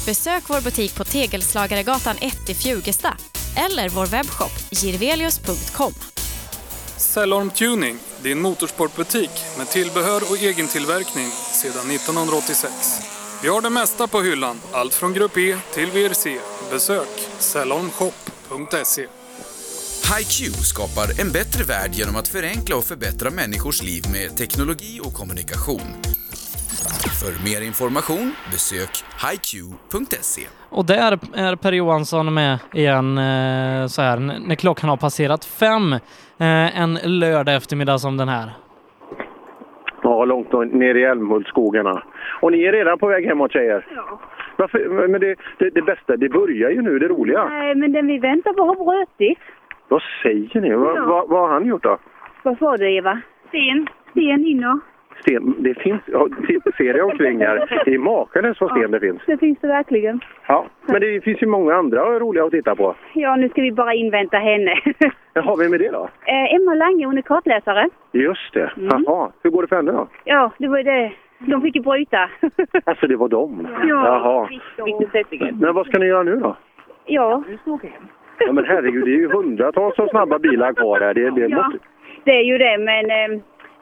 Besök vår butik på Tegelslagaregatan 1 i Fjugesta eller vår webbshop girvelius.com. Cellorm Tuning, din motorsportbutik med tillbehör och egen tillverkning sedan 1986. Vi har det mesta på hyllan, allt från Grupp E till VRC. Besök cellormshop.se. HiQ skapar en bättre värld genom att förenkla och förbättra människors liv med teknologi och kommunikation. För mer information besök hiq.se. Och där är Per Johansson med igen eh, så här när klockan har passerat fem eh, en lördag eftermiddag som den här. Ja, långt ner i Älmhultsskogarna. Och ni är redan på väg hemåt tjejer? Ja. Varför, men det, det, det bästa, det börjar ju nu, det roliga. Nej, men den vi väntar på har brutit. Vad säger ni? Vad, Ja. vad, vad har han gjort då? Vad sa du, Eva? Sten. Sten inner. Sten, det finns, ja, se- ser jag omkring här, det är makalöst vad sten det finns. Det finns det verkligen. Ja, men det finns ju många andra roliga att titta på. Ja, nu ska vi bara invänta henne. Jaha, vem är det då? eh, Emma Lange, hon är kartläsare. Just det, Mm. jaha. Hur går det för henne då? Ja, det var ju det. De fick ju bryta. Alltså det var dem? Ja. Jaha. Men vad ska ni göra nu då? Ja. Ja men herregud, det är ju hundratals av snabba bilar kvar här. Det, det Ja, måste... det är ju det, men eh,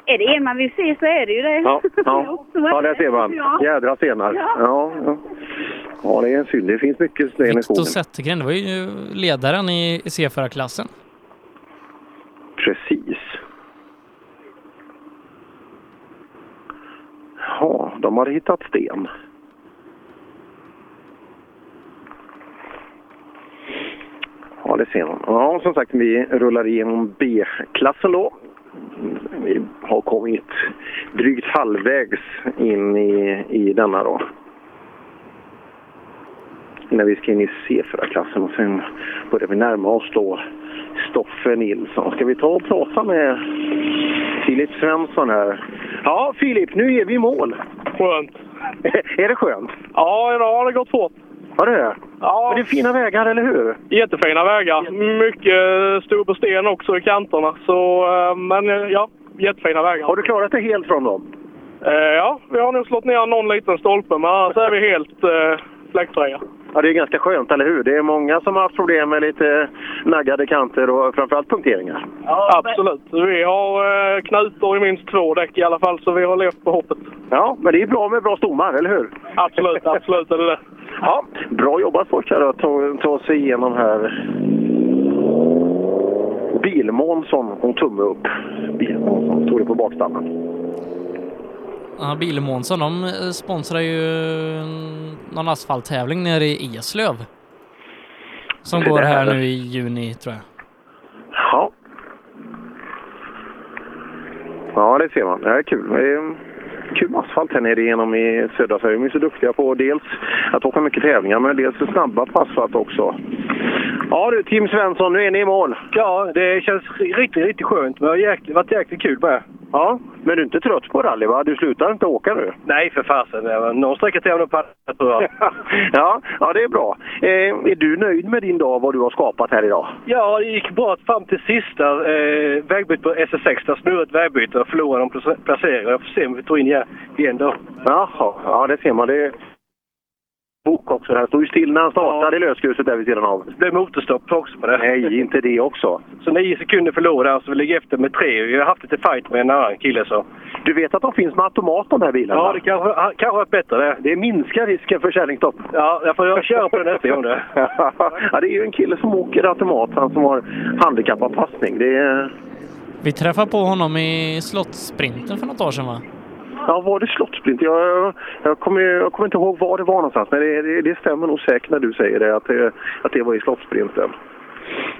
är det en man vill se så är det ju det. Ja, ja. ja, där ser man. Ja. Jädra stenar. Ja, ja. ja, det är en synd. Det finns mycket sten i Viktor skogen. Zettergren, det var ju ledaren i C4-klassen. Precis. Ja, de har hittat sten. Ja, det ser man. Ja, som sagt, vi rullar igenom B-klassen då. Vi har kommit drygt halvvägs in i, i denna då. Innan vi ska in i C4-klassen och sen börjar vi närma oss då Stoffe Nilsson. Ska vi ta och prata med Filip Svensson här? Ja, Filip, nu är vi i mål. Skönt. är det skönt? Ja, idag har det gått fort. Har det det? Ja. Men det är fina vägar, eller hur? Jättefina vägar. Mycket stor på sten också i kanterna. Så, eh, men eh, ja, jättefina vägar. Har du klarat dig helt från dem? Eh, ja, vi har nog slått ner någon liten stolpe, men annars är vi helt eh, fläckfria. Ja, det är ganska skönt, eller hur? Det är många som har haft problem med lite naggade kanter och framförallt punkteringar. Absolut. Vi har eh, knutor i minst två däck i alla fall, så vi har levt på hoppet. Ja, men det är bra med bra stommar, eller hur? Absolut, absolut är det det. Ja, bra jobbat forskare att ta, ta sig igenom här. Bilmånsson, hon tumme upp. Bilmånsson, stod det på bakstammen. Ja, Bilmånsson, de sponsrar ju någon asfalttävling nere i Eslöv. Som går här nu i juni, tror jag. Ja. Ja, det ser man. Det är kul. Det är kul med asfalt här nere igenom i södra Sverige. De är så duktiga på dels att åka mycket tävlingar, men dels snabba på asfalt också. Ja du, Tim Svensson, nu är ni i mål. Ja, det känns riktigt, riktigt skönt. Men det har varit jäkligt kul med. Ja, men du är inte trött på rally va? Du slutar inte åka nu? Nej, för fasen. Någon sträcka till jag tror jag. ja, ja, det är bra. Eh, är du nöjd med din dag, vad du har skapat här idag? Ja, det gick bra fram till sista eh, vägbytet på SS6. Där snurrade ett vägbyte och förlorade en place- placering. Jag får se om vi tar in igen, då. Jaha, ja det ser man. Det bok också. Det här stod ju still när han startade i lösgruset där vid sidan av. Det blev motorstopp också på det. Nej, inte det också. Så nio sekunder förlorade så vi ligger efter med tre. Vi har haft lite fight med en annan kille så. Du vet att de finns med automat de här bilarna? Ja, det kanske kanske har varit bättre det. Det minskar risken för kärlingstopp. Ja, jag får köra på den nästa gång det. ja, det är ju en kille som åker automat, han som har handikappanpassning. Det är... Vi träffade på honom i Slottssprinten för något år sedan va? Ja, var det slottsprint? Jag, jag, kommer, jag kommer inte ihåg var det var någonstans, men det, det, det stämmer nog säkert när du säger det, att det, att det var i slottsprinten.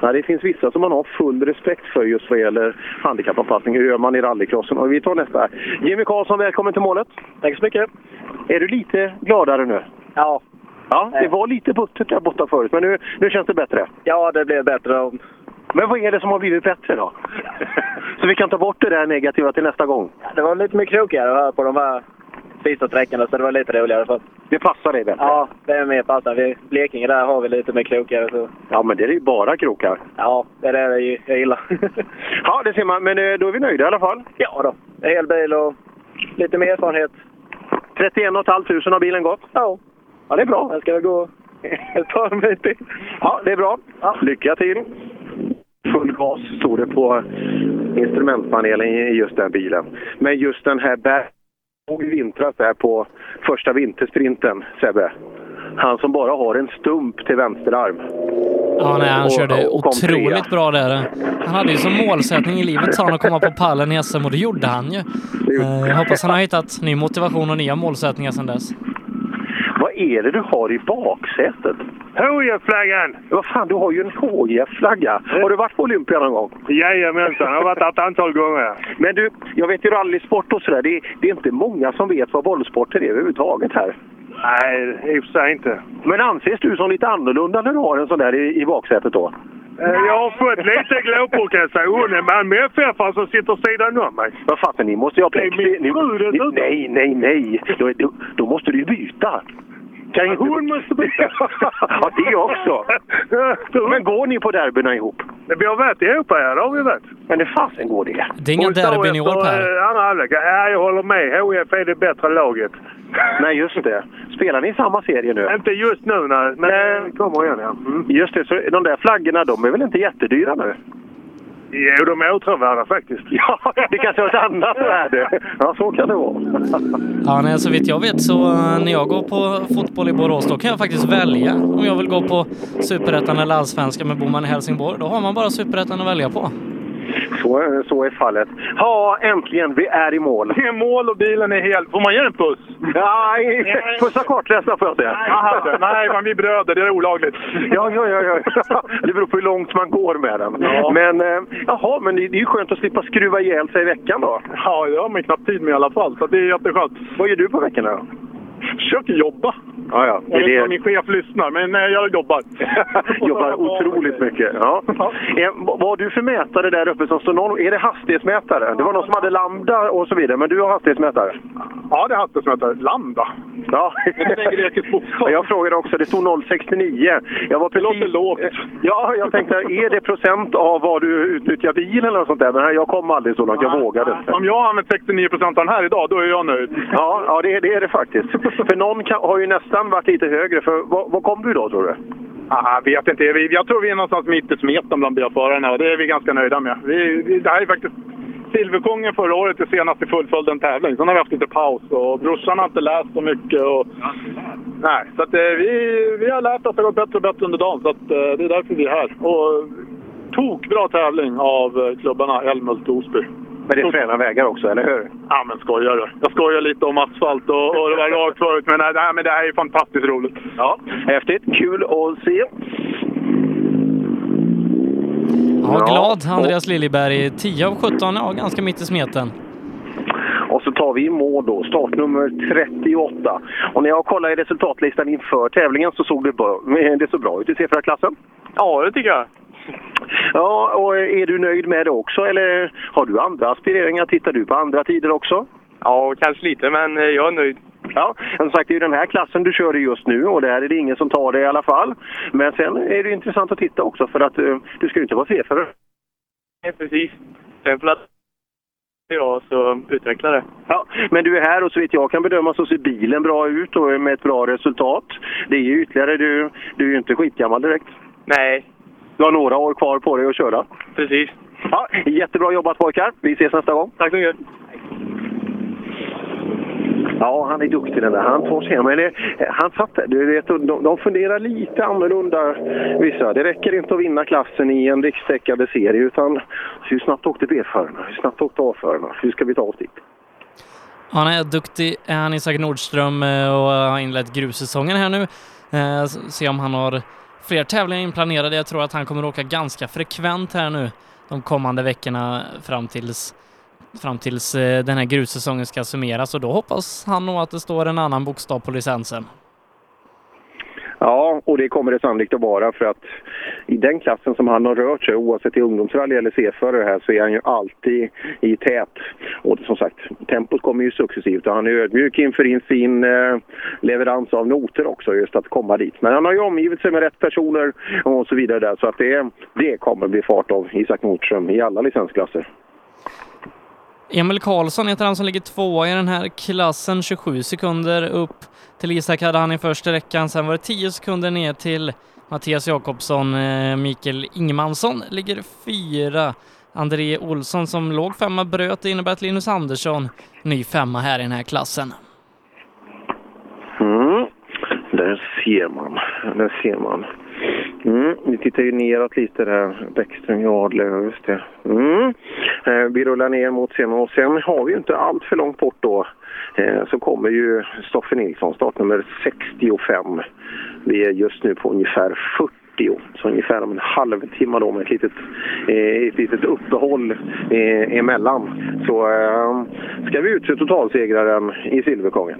Ja, det finns vissa som man har full respekt för just vad gäller handikappanpassning. Hur gör man i rallycrossen? Och vi tar nästa. Jimmy Karlsson, välkommen till målet. Tack så mycket. Är du lite gladare nu? Ja. Ja, det var lite buttert där borta förut, men nu, nu känns det bättre. Ja, det blev bättre. Men vad är det som har blivit bättre då? Så vi kan ta bort det där negativa till nästa gång. Det var lite mer krokigare här på de här sista sträckorna, så det var lite roligare. För... Det passar dig bättre? Ja, det är mer passande. Vi, Blekinge där har vi lite mer krokigare. Så... Ja, men det är ju bara krokar. Ja, det är det jag, gillar. Ja, det ser man. Men eh, då är vi nöjda i alla fall. Ja då. En hel bil och lite mer erfarenhet. 31 500 har bilen gått? Ja. Ja, det är bra. Jag ska gå ett par meter. Ja, det är bra. Lycka till! Full gas stod det på instrumentpanelen i just den bilen. Men just den här bär i vintras där på första vintersprinten, Sebbe. Han som bara har en stump till vänsterarm. Ja, nej, han Och- körde och otroligt trea. bra där. Han hade ju som målsättning i livet sa han att komma på pallen i SM och det gjorde han ju. Eh, Jag hoppas han har hittat ny motivation och nya målsättningar sedan dess. Vad är det du har i baksätet? HIF-flaggan! Vad fan, du har ju en HIF-flagga. Har du varit på Olympia någon gång? Jajamensan, jag har varit där ett antal gånger. Men du, jag vet ju rallysport och sådär. Det, är- det är inte många som vet vad bollsporter är överhuvudtaget här. Nej, i och för sig inte. Men anses du som lite annorlunda när du har en sån där i, i baksätet då? Eh, Jag har fått lite glåpor kan jag säga. Hon är Malmö FF som sitter sidan om mig. Vad fan, ni måste ju ha Det är min fru dessutom. Nej, nej, nej. Då, då, då måste du ju byta. Kan. Hon måste byta. ja, det också. Men går ni på derbyna ihop? Vi har varit ihop ja, det har vi varit. Men hur fasen går det? Det är inga derbyn i år Per. eh, Andra halvlek. Ja, jag håller med. HIF är det bättre laget. Nej, just det. Spelar ni i samma serie nu? Inte just nu, nej. Men det kommer igen, ja. Mm. Just det, så de där flaggorna, de är väl inte jättedyra nu? Jo, de är åtråvärda faktiskt. Ja, det kanske har ett annat värde. Ja, så kan det vara. Ja, nej, så vitt jag vet så eh, när jag går på fotboll i Borås då kan jag faktiskt välja om jag vill gå på Superettan eller Allsvenskan. Men bor man i Helsingborg då har man bara Superettan att välja på. Så, så är fallet. Ja, äntligen! Vi är i mål. Det är mål och bilen är helt... Får man ge en puss? Nej, pussa kartläsaren får jag säga. Nej, men vi är bröder. Det är olagligt. Ja, ja, ja, ja. Det beror på hur långt man går med den. Ja. Men, eh, jaha, men det det är ju skönt att slippa skruva ihjäl sig i veckan då. Ja, det har man knappt tid med i alla fall. Så det är jätteskönt. Vad gör du på veckorna då? Försöker jobba. Ja, ja. Det Jag vet inte om min chef lyssnar, men nej, jag jobbar. Jobbar otroligt mycket. Ja. Eh, vad har du för mätare där uppe som står någon, Är det hastighetsmätare? Det var någon som hade lambda och så vidare, men du har hastighetsmätare? Ja, det är hastighetsmätare. Lambda. Ja. Det. Jag frågade också, det stod 069. Jag var precis... låter lågt. Ja, jag tänkte, är det procent av vad du utnyttjar bilen eller något sånt där? Men jag kom aldrig så långt, jag vågade inte. Om jag har använt 69 procent av den här idag, då är jag nöjd. Ja, ja det, det är det faktiskt. För någon kan, har ju nästan varit lite högre. För vad, vad kom du då, tror du? Ah, jag vet inte. Vi- Jag tror vi är någonstans mitt i smeten bland bilförarna och det är vi ganska nöjda med. Vi, vi, det här är faktiskt Silverkungen förra året, det senaste fullföljde en tävling. Sen har vi haft lite paus och brorsan har inte läst så mycket. Och, nej, så att, eh, vi, vi har lärt oss att det har gått bättre och bättre under dagen. Så att, eh, det är därför vi är här. Och tokbra tävling av eh, klubbarna Älmhult och Osby. Men det är fräna vägar också, eller hur? Ja, men skojar du? Jag skojar lite om asfalt och, och det var rakt förut, men, nej, men det här är fantastiskt roligt. Ja, häftigt. Kul att se. Ja, glad Andreas Liljeberg. 10 av 17, ja ganska mitt i smeten. Och så tar vi i mål då, startnummer 38. Och när jag kollade i resultatlistan inför tävlingen så såg det, bra, det så bra ut i C4-klassen. Ja, det tycker jag. Ja, och är du nöjd med det också eller har du andra aspireringar? Tittar du på andra tider också? Ja, kanske lite, men eh, jag är nöjd. Ja, som sagt det är ju den här klassen du kör i just nu och där är det ingen som tar det i alla fall. Men sen är det intressant att titta också för att eh, du ska ju inte vara C-förare. Nej, precis. Sen får jag så utveckla det. Ja, men du är här och så vitt jag kan bedöma så ser bilen bra ut och med ett bra resultat. Det är ju ytterligare, du, du är ju inte skitgammal direkt. Nej. Du har några år kvar på dig att köra. Precis. Ja, jättebra jobbat pojkar. Vi ses nästa gång. Tack så mycket. Ja, han är duktig den där. Han tar sig hem. Men det, han satt där. Du vet, de, de funderar lite annorlunda vissa. Det räcker inte att vinna klassen i en rikstäckande serie utan hur snabbt åkte B-förarna? Hur snabbt åkte A-förarna? Hur ska vi ta oss dit? Han är duktig, är han Isak Nordström eh, och har inlett grussäsongen här nu. Eh, Se om han har fler tävlingar inplanerade. Jag tror att han kommer åka ganska frekvent här nu de kommande veckorna fram tills, fram tills eh, den här grussäsongen ska summeras och då hoppas han nog att det står en annan bokstav på licensen. Ja, och det kommer det sannolikt att vara för att i den klassen som han har rört sig, oavsett i ungdomsrally eller C-förare här, så är han ju alltid i tät. Och som sagt, tempot kommer ju successivt och han är ödmjuk inför sin eh, leverans av noter också, just att komma dit. Men han har ju omgivit sig med rätt personer och så vidare där, så att det, det kommer bli fart av Isak Nordström i alla licensklasser. Emil Karlsson heter han som ligger tvåa i den här klassen, 27 sekunder upp till Isak hade han i första räckan, sen var det 10 sekunder ner till Mattias Jakobsson. Eh, Mikael Ingemansson ligger fyra. André Olsson som låg femma bröt, det innebär att Linus Andersson ny femma här i den här klassen. Mm. Där ser man. Där ser man. Mm. Vi tittar ju neråt lite där. Bäckström, Jadlöv, just det. Mm. Eh, vi rullar ner mot sen och sen har vi ju inte allt för långt bort då. Eh, så kommer ju Stoffe Nilsson, startnummer 65. Vi är just nu på ungefär 40. Så ungefär om en halvtimme då med ett litet, eh, ett litet uppehåll eh, emellan. Så eh, ska vi utse totalsegraren i Silverkongen.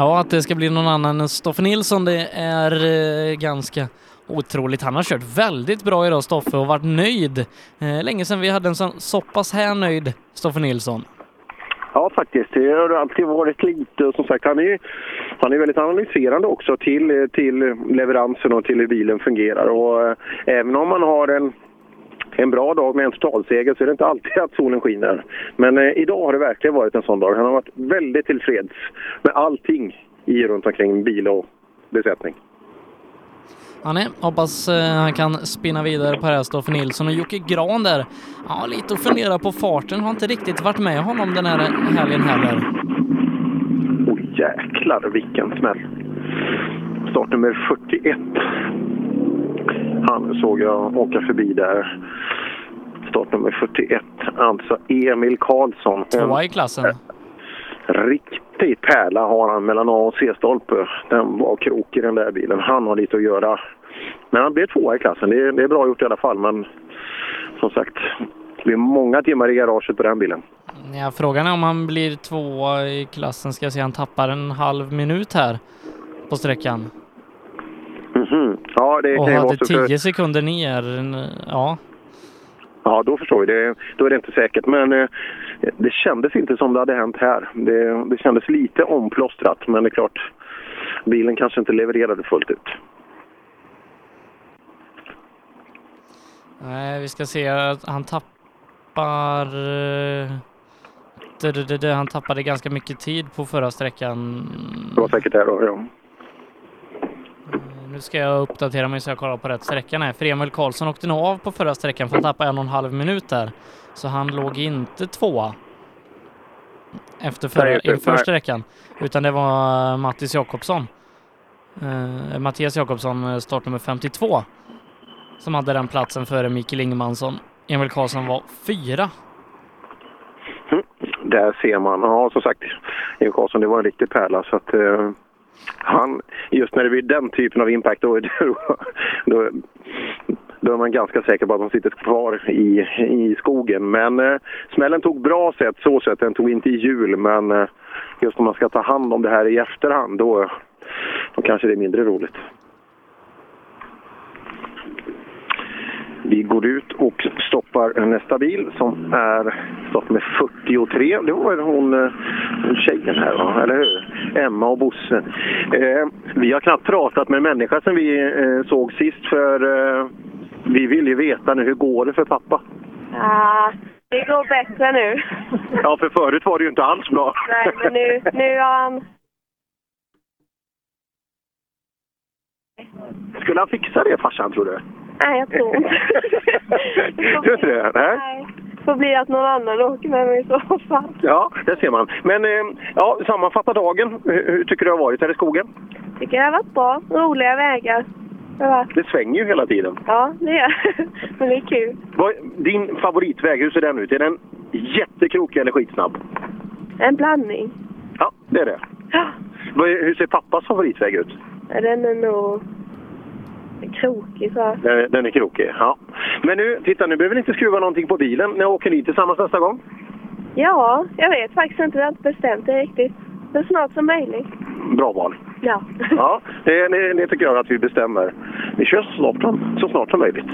Ja, att det ska bli någon annan än Stoffe Nilsson, det är eh, ganska otroligt. Han har kört väldigt bra idag, Stoffe, och varit nöjd. Eh, länge sedan vi hade en så, så pass här nöjd Stoffe Nilsson. Ja, faktiskt. Det har alltid varit lite. Och som sagt, han är, han är väldigt analyserande också till, till leveransen och till hur bilen fungerar. Och eh, även om man har en, en bra dag med en totalseger så är det inte alltid att solen skiner. Men eh, idag har det verkligen varit en sån dag. Han har varit väldigt tillfreds med allting i runt omkring bil och besättning. Ja, nej, hoppas eh, han kan spinna vidare på det här Stoffe Nilsson och Jocke Gran där. Ja, lite att fundera på farten. Har inte riktigt varit med honom den här helgen heller. Oh, jäklar vilken smäll! Startnummer 41. Han såg jag åka förbi där. Startnummer 41, alltså Emil Karlsson. Tvåa i klassen. Riktig pärla har han mellan A och C-stolpe. Den var krokig den där bilen. Han har lite att göra. Men han blev tvåa i klassen. Det är, det är bra gjort i alla fall. Men som sagt, det blir många timmar i garaget på den bilen. Ja, frågan är om han blir tvåa i klassen. Ska jag se, han tappar en halv minut här på sträckan. Mhm. Ja, det Och kan ju vara hade så. för- 10 sekunder ner. Ja, Ja, då förstår vi. Det, då är det inte säkert. Men eh, det kändes inte som det hade hänt här. Det, det kändes lite omplåstrat, men det är klart, bilen kanske inte levererade fullt ut. nej, vi ska se. att Han tappar... eh, det- det- det- det- Han tappade ganska mycket tid på förra sträckan. Det var säkert det då, ja. Nu ska jag uppdatera mig så jag kollar på rätt sträckan här. För Emil Karlsson åkte nog av på förra sträckan för han tappade en och en halv minut där. Så han låg inte tvåa efter förra, inför sträckan. Utan det var Mattis Jakobsson. Eh, Mattias Jakobsson, eh, startnummer 52, som hade den platsen före Mikael Ingemansson. Emil Karlsson var fyra. Där ser man. Ja, som sagt, Emil Karlsson, det var en riktig pärla. Så att, eh, han, just när det blir den typen av impact, då, då, då, då är man ganska säker på att han sitter kvar i, i skogen. Men eh, smällen tog bra sätt, så sätt. Den tog inte i hjul, men eh, just om man ska ta hand om det här i efterhand, då, då kanske det är mindre roligt. Vi går ut och stoppar nästa bil som är startnummer 43. Det var hon, eh, hon tjejen här, va? eller hur? Emma och Bosse. Eh, vi har knappt pratat med människa sedan vi eh, såg sist för eh, vi vill ju veta nu hur går det för pappa. Ja, det går bättre nu. Ja, för förut var det ju inte alls bra. Nej, men nu, nu har han... Skulle han fixa det farsan tror du? Nej, jag tror inte. Tror du inte det? Nej. får bli att någon annan åker med mig i så fall. Ja, det ser man. Men eh, ja, sammanfatta dagen. Hur, tycker du det har varit här i skogen? Tycker det har varit bra. Roliga vägar. Det. Det svänger ju hela tiden. Ja, det gör Men det är kul. Din favoritväg, hur ser den ut? Är den jättekrokig eller skitsnabb? En blandning. Ja, det är det. Är- Hur ser pappas favoritväg ut? Den är nog krokig så här. Den, den är krokig, ja. Men nu, titta nu behöver ni inte skruva någonting på bilen. När åker ni tillsammans nästa gång? Ja, jag vet faktiskt inte. Vi har inte bestämt det riktigt. Så snart som möjligt. Bra val. Ja. Ja, det, det, det tycker jag att vi bestämmer. Vi kör så snart, så snart som möjligt.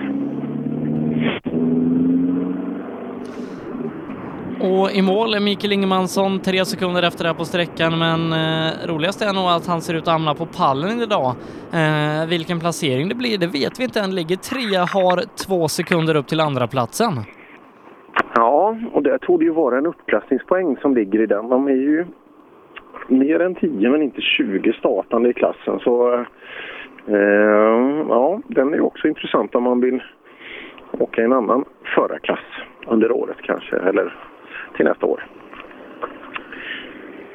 Och i mål är Mikael Ingemansson tre sekunder efter det här på sträckan, men eh, roligast är nog att han ser ut att hamna på pallen idag. Eh, vilken placering det blir, det vet vi inte än. Ligger trea, har två sekunder upp till andra platsen. Ja, och där tog det ju vara en uppklassningspoäng som ligger i den. De är ju mer än 10 men inte 20 startande i klassen. Så eh, ja, den är ju också intressant om man vill åka i en annan förarklass under året kanske, eller till nästa år.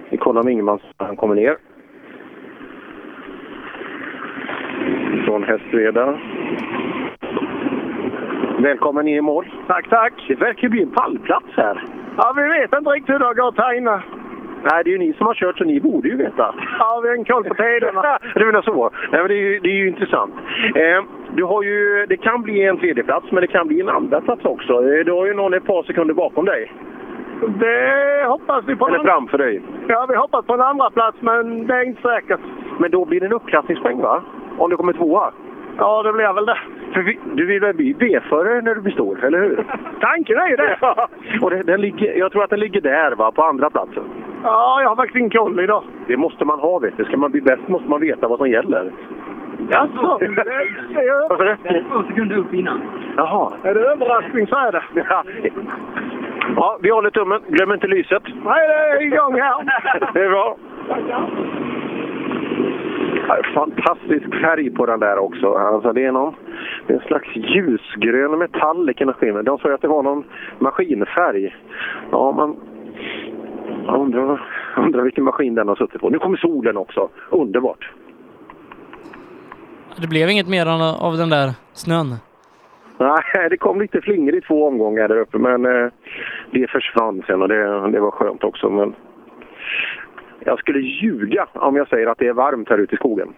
Vi kollar med Ingemans han kommer ner. Från Hästveda. Välkommen in i mål. Tack, tack. Det verkar bli en pallplats här. Ja, vi vet inte riktigt hur det har gått här inne. Nej, det är ju ni som har kört så ni borde ju veta. Ja, vi har en koll på tiderna. du menar så? Nej, men det, är ju, det är ju intressant. Eh, du har ju, det kan bli en tredjeplats, men det kan bli en andra plats också. Eh, Du har ju någon ett par sekunder bakom dig. Det hoppas vi på. Eller framför dig. Ja, vi hoppas på en andra plats men det är inte säkert. Men då blir det en uppklassningspoäng, va? Om du kommer tvåa. Ja, det blir väl det. För vi, du vill väl bli B-förare när du blir stor, eller hur? Tanken är ju det. Och det, den ligger, jag tror att den ligger där, va? På andra platsen. Ja, jag har faktiskt ingen koll idag. Det måste man ha, vet du. Ska man bli bäst måste man veta vad som gäller. Jaså? Det är Varför det? två sekunder upp innan. Jaha. Är det överraskning så är det. Ja. Vi håller tummen. Glöm inte lyset. Nej, det är igång här. Det är bra. Fantastisk färg på den där också. Alltså det är någon det är en slags ljusgrön metallic i maskinen. De sa ju att det var någon maskinfärg. Ja, man jag undrar, undrar vilken maskin den har suttit på. Nu kommer solen också. Underbart. Det blev inget mer av av den där snön. Nej, det kom lite flingor i två omgångar där uppe, men eh, det försvann sen och det, det var skönt också. Men jag skulle ljuga om jag säger att det är varmt här ute i skogen.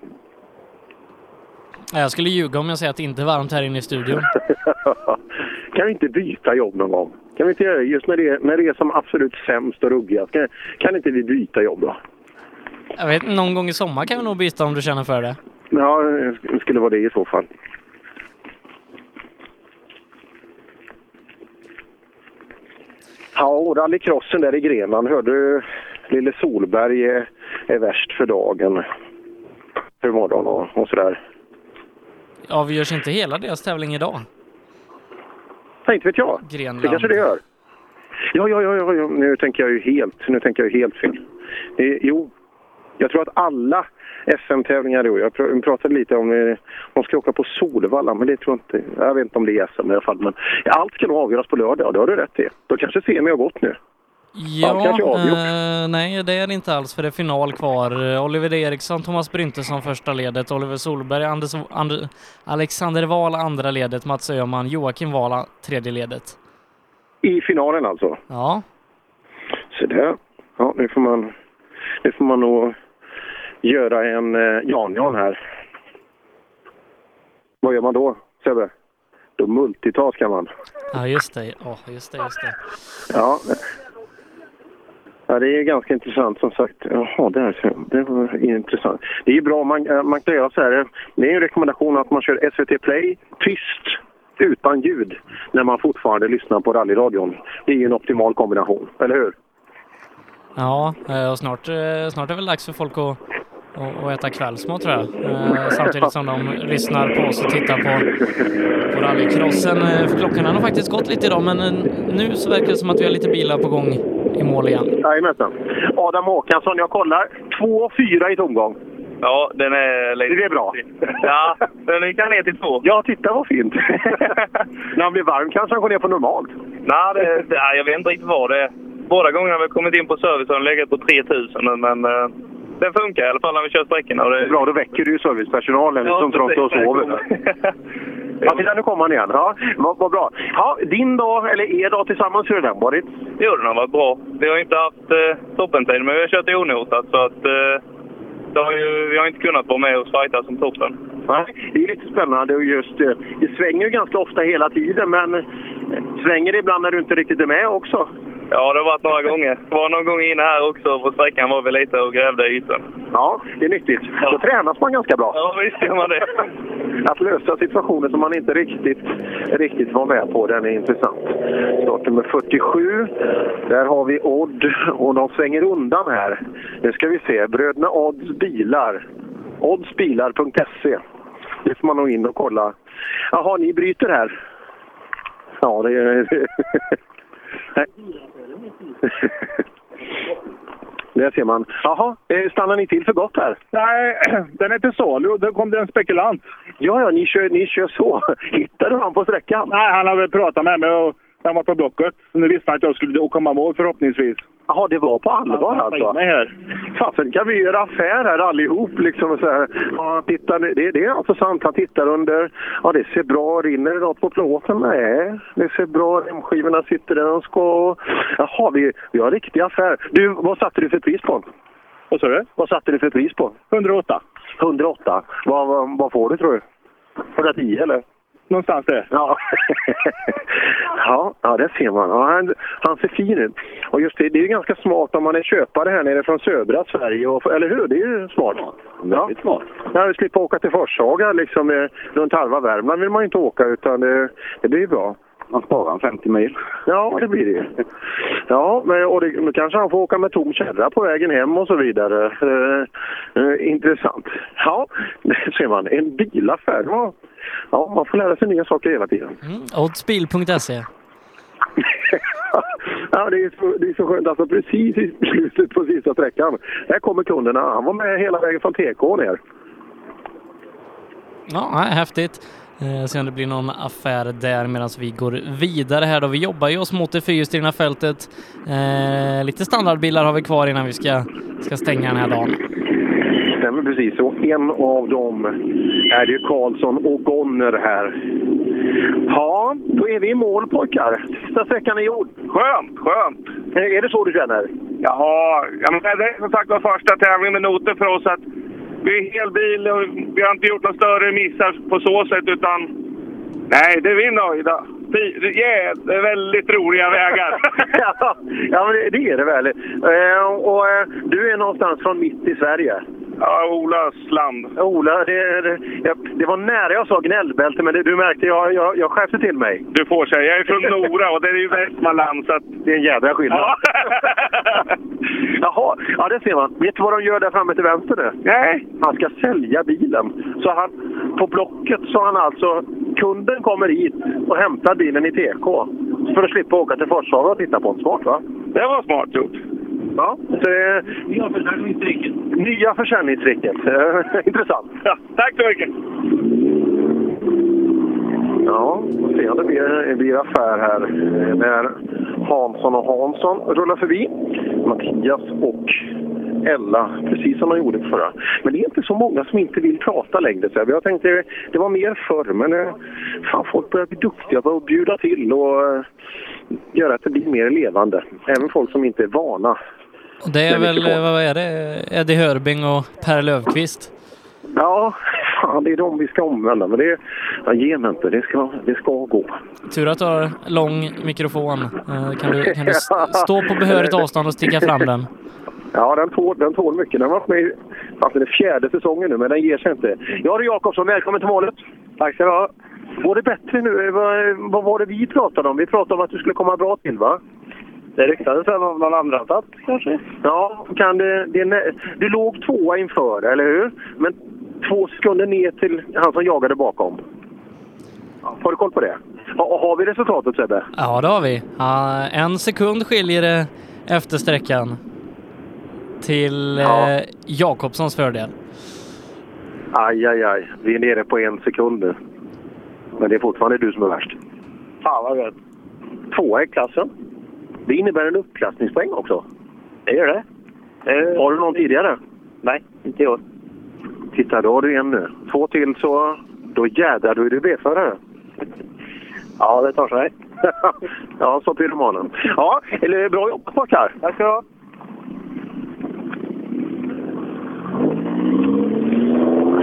Jag skulle ljuga om jag säger att det inte är varmt här inne i studion. kan vi inte byta jobb någon gång? Kan vi inte göra just när det är, när det är som absolut sämst och ruggigast? Kan, kan inte vi byta jobb då? Jag vet någon gång i sommar kan vi nog byta om du känner för det. Ja, det skulle vara det i så fall. Ja, och rallycrossen där i Grenland. Hörde du Lille Solberg är, är värst för dagen. För morgon och, och sådär. Avgörs inte hela deras tävling idag? Nej, inte vet jag. Grenland. Det kanske det gör. Ja, ja, ja, ja, ja. nu tänker jag ju helt, nu tänker jag ju helt fel. Eh, jo, jag tror att alla SM-tävlingar i år, jag pr- pratade lite om eh, de ska åka på Solvalla, men det tror jag inte, jag vet inte om det är SM i alla fall. Men allt ska nog avgöras på lördag, det har du rätt i. Då kanske semi har gått nu. Ja, eh, nej det är det inte alls för det är final kvar. Eh, Oliver Eriksson, Thomas Bryntesson första ledet, Oliver Solberg, Anders, And, Alexander Wahl andra ledet, Mats Öhman, Joakim Wahl tredje ledet. I finalen alltså? Ja. Så där. Ja, nu får man, nu får man nog göra en eh, Jan-Jan här. Vad gör man då, Sebbe? Då multitaskar man. Ja just det, ja just det, just det. Ja. Ja, det är ganska intressant som sagt. Jaha, det, här, det var intressant. Det är bra, man, eh, man kan göra så här. Det är en rekommendation att man kör SVT Play tyst, utan ljud, när man fortfarande lyssnar på rallyradion. Det är ju en optimal kombination, eller hur? Ja, eh, och snart, snart är det väl dags för folk att, att, att äta kvällsmat tror jag. Eh, Samtidigt som de lyssnar på oss och tittar på, på rallycrossen. Eh, För klockan har faktiskt gått lite idag men eh, nu så verkar det som att vi har lite bilar på gång i mål igen. Jajamensan. Adam Håkansson, jag kollar. 2-4 i tomgång. Ja, den är lite... Det är bra. Ja, den gick ner till två. Ja, titta vad fint. När han blir varm kanske han går ner på normalt. Nej, det, nej, jag vet inte riktigt vad det är. Båda gångerna har vi kommit in på service har den legat på 3000 nu, men eh, den funkar i alla fall när vi kör sträckorna. Det... Bra, då väcker du ju servicepersonalen Ja, som tror och precis. sover. Ja, titta, nu kommer han igen. Ja, vad, vad bra. Ja, din dag, eller er dag tillsammans, hur har den varit? Jo, den har varit bra. Vi har inte haft eh, toppentid, men vi har kört onotat så att eh, har ju, vi har inte kunnat vara med och fighta som toppen. Nej, det är lite spännande och just eh, det svänger ju ganska ofta hela tiden, men eh, svänger det ibland när du inte riktigt är med också? Ja, det har varit några gånger. Det var någon gång inne här också på sträckan var vi lite och grävde i ytan. Ja, det är nyttigt. Då tränas man ganska bra. Ja, visst gör man det. Att lösa situationer som man inte riktigt, riktigt var med på, den är intressant. Startnummer 47, där har vi Odd och de svänger undan här. Nu ska vi se, Bröderna Odds bilar. Oddsbilar.se. Det får man nog in och kolla. Jaha, ni bryter här? Ja, det är... Nej. Där ser man. Jaha, eh, stannar ni till för gott här? Nej, den är till salu. Då kom det en spekulant. Ja, ja, ni kör, ni kör så. Hittade du han på sträckan? Nej, han har väl pratat med mig och han var på blocket. Nu visste han att jag skulle komma mål förhoppningsvis. Jaha, det var på allvar Ja, alltså? här. Fasen, kan vi göra affär här allihop liksom? Så här. Ja, titta, det, det är alltså sant. Han tittar under. Ja, det ser bra. Rinner det något på plåten? Nej, det ser bra. Remskivorna sitter där de ska. Jaha, vi, vi har riktig affär. Du, vad satte du för pris på? Vad sa du? Vad satte du för pris på? 108. 108. Vad, vad, vad får du tror du? 110 eller? Någonstans där. Ja. ja, ja, det ser man. Ja, han, han ser fin ut. Och just det, det är ganska smart om man är köpare här nere från södra Sverige. Och, eller hur? Det är ju smart. Ja, smart. Ja, vi slipper åka till Forshaga liksom, eh, runt halva Värmland vill man ju inte åka utan det, det blir ju bra. Man sparar 50 mil. Ja, det blir det. Ja, men, och det, kanske han får åka med tom kärra på vägen hem och så vidare. Eh, eh, intressant. Ja, det ser man. En bilaffär. Ja, ja, man får lära sig nya saker hela tiden. Oddsbil.se. ja, det är, så, det är så skönt. Alltså precis i slutet på sista sträckan. Här kommer kunderna. Han var med hela vägen från TK ner. Ja, häftigt. Eh, se om det blir någon affär där medan vi går vidare här då. Vi jobbar ju oss mot det fyrhjulsdrivna fältet. Eh, lite standardbilar har vi kvar innan vi ska, ska stänga den här dagen. Stämmer precis. Och en av dem är det ju Karlsson och Gonner här. Ja, då är vi i mål pojkar. Sista sträckan är gjord. Skönt, skönt. Är det så du känner? Jaha, ja, men det är som sagt var första tävlingen med noter för oss. att vi är hel bil och vi har inte gjort några större missar på så sätt utan... Nej, det är vi nöjda. Yeah, det är väldigt roliga vägar. ja, ja, men det, är det väl. Eh, och eh, du är någonstans från mitt i Sverige? Ja, Olas land. Ola, det, det, det var nära jag sa gnällbälte, men det, du märkte, jag, jag, jag skärpte till mig. Du får säga, jag är från Nora och det är ju Västmanland så att... Det är en jädra skillnad. Jaha, ja det ser man. Vet du vad de gör där framme till vänster nu? Nej. Han ska sälja bilen. Så han, på Blocket så har han alltså, kunden kommer hit och hämtar bilen i TK. För att slippa åka till Forshaga och titta på den. Smart va? Det var smart gjort. Ja, så det, nya försäljningstricket. Nya försäljningstricket. Intressant. Ja, tack så mycket. Ja, och se om det blir, blir affär här när Hansson och Hansson rullar förbi. Mattias och Ella, precis som de gjorde förra. Men det är inte så många som inte vill prata längre. Så jag tänkte det var mer förr, men eh, fan, folk börjar bli duktiga på att bjuda till och eh, göra att det blir mer levande. Även folk som inte är vana. Det är Men mycket väl, vad är det, Eddie Hörbing och Per Löfqvist? Ja, fan, det är de vi ska omvända. Men det, ja, ge mig inte, det ska, det ska gå. Tur att du har lång mikrofon. Eh, Kan du, kan du stå på behörigt avstånd och sticka fram den? Ja, den tål, den tål mycket. Den har varit med i det är fjärde säsongen nu, men den ger sig inte. Ja du Jakobsson, välkommen till målet. Tack ska du ha. Går det bättre nu? Eh, Vad, vad var det vi pratade om? Vi pratade om att du skulle komma bra till, va? Det ryktades väl om någon andra plats kanske? Ja, kan det, det, du låg tvåa inför, eller hur? Men två sekunder ner till han som jagade bakom. Har du koll på det? Ha, har vi resultatet Sebbe? Ja, det har vi. Ja, en sekund skiljer det efter sträckan till Ja. eh, Jakobssons fördel. Aj, aj, aj. Vi är nere på en sekund nu. Men det är fortfarande du som är värst. Fan vad gött. Tvåa i klassen. Det innebär en uppklassningspoäng också. Det gör det. Har du någon tidigare? Nej, inte i år. Titta, då har du en nu. Två till så... Då jädrar, då är du B-förare. Ja, det tar sig. ja, så pyromanen. Ja, eller bra jobbat pojkar. Tack ska du ha.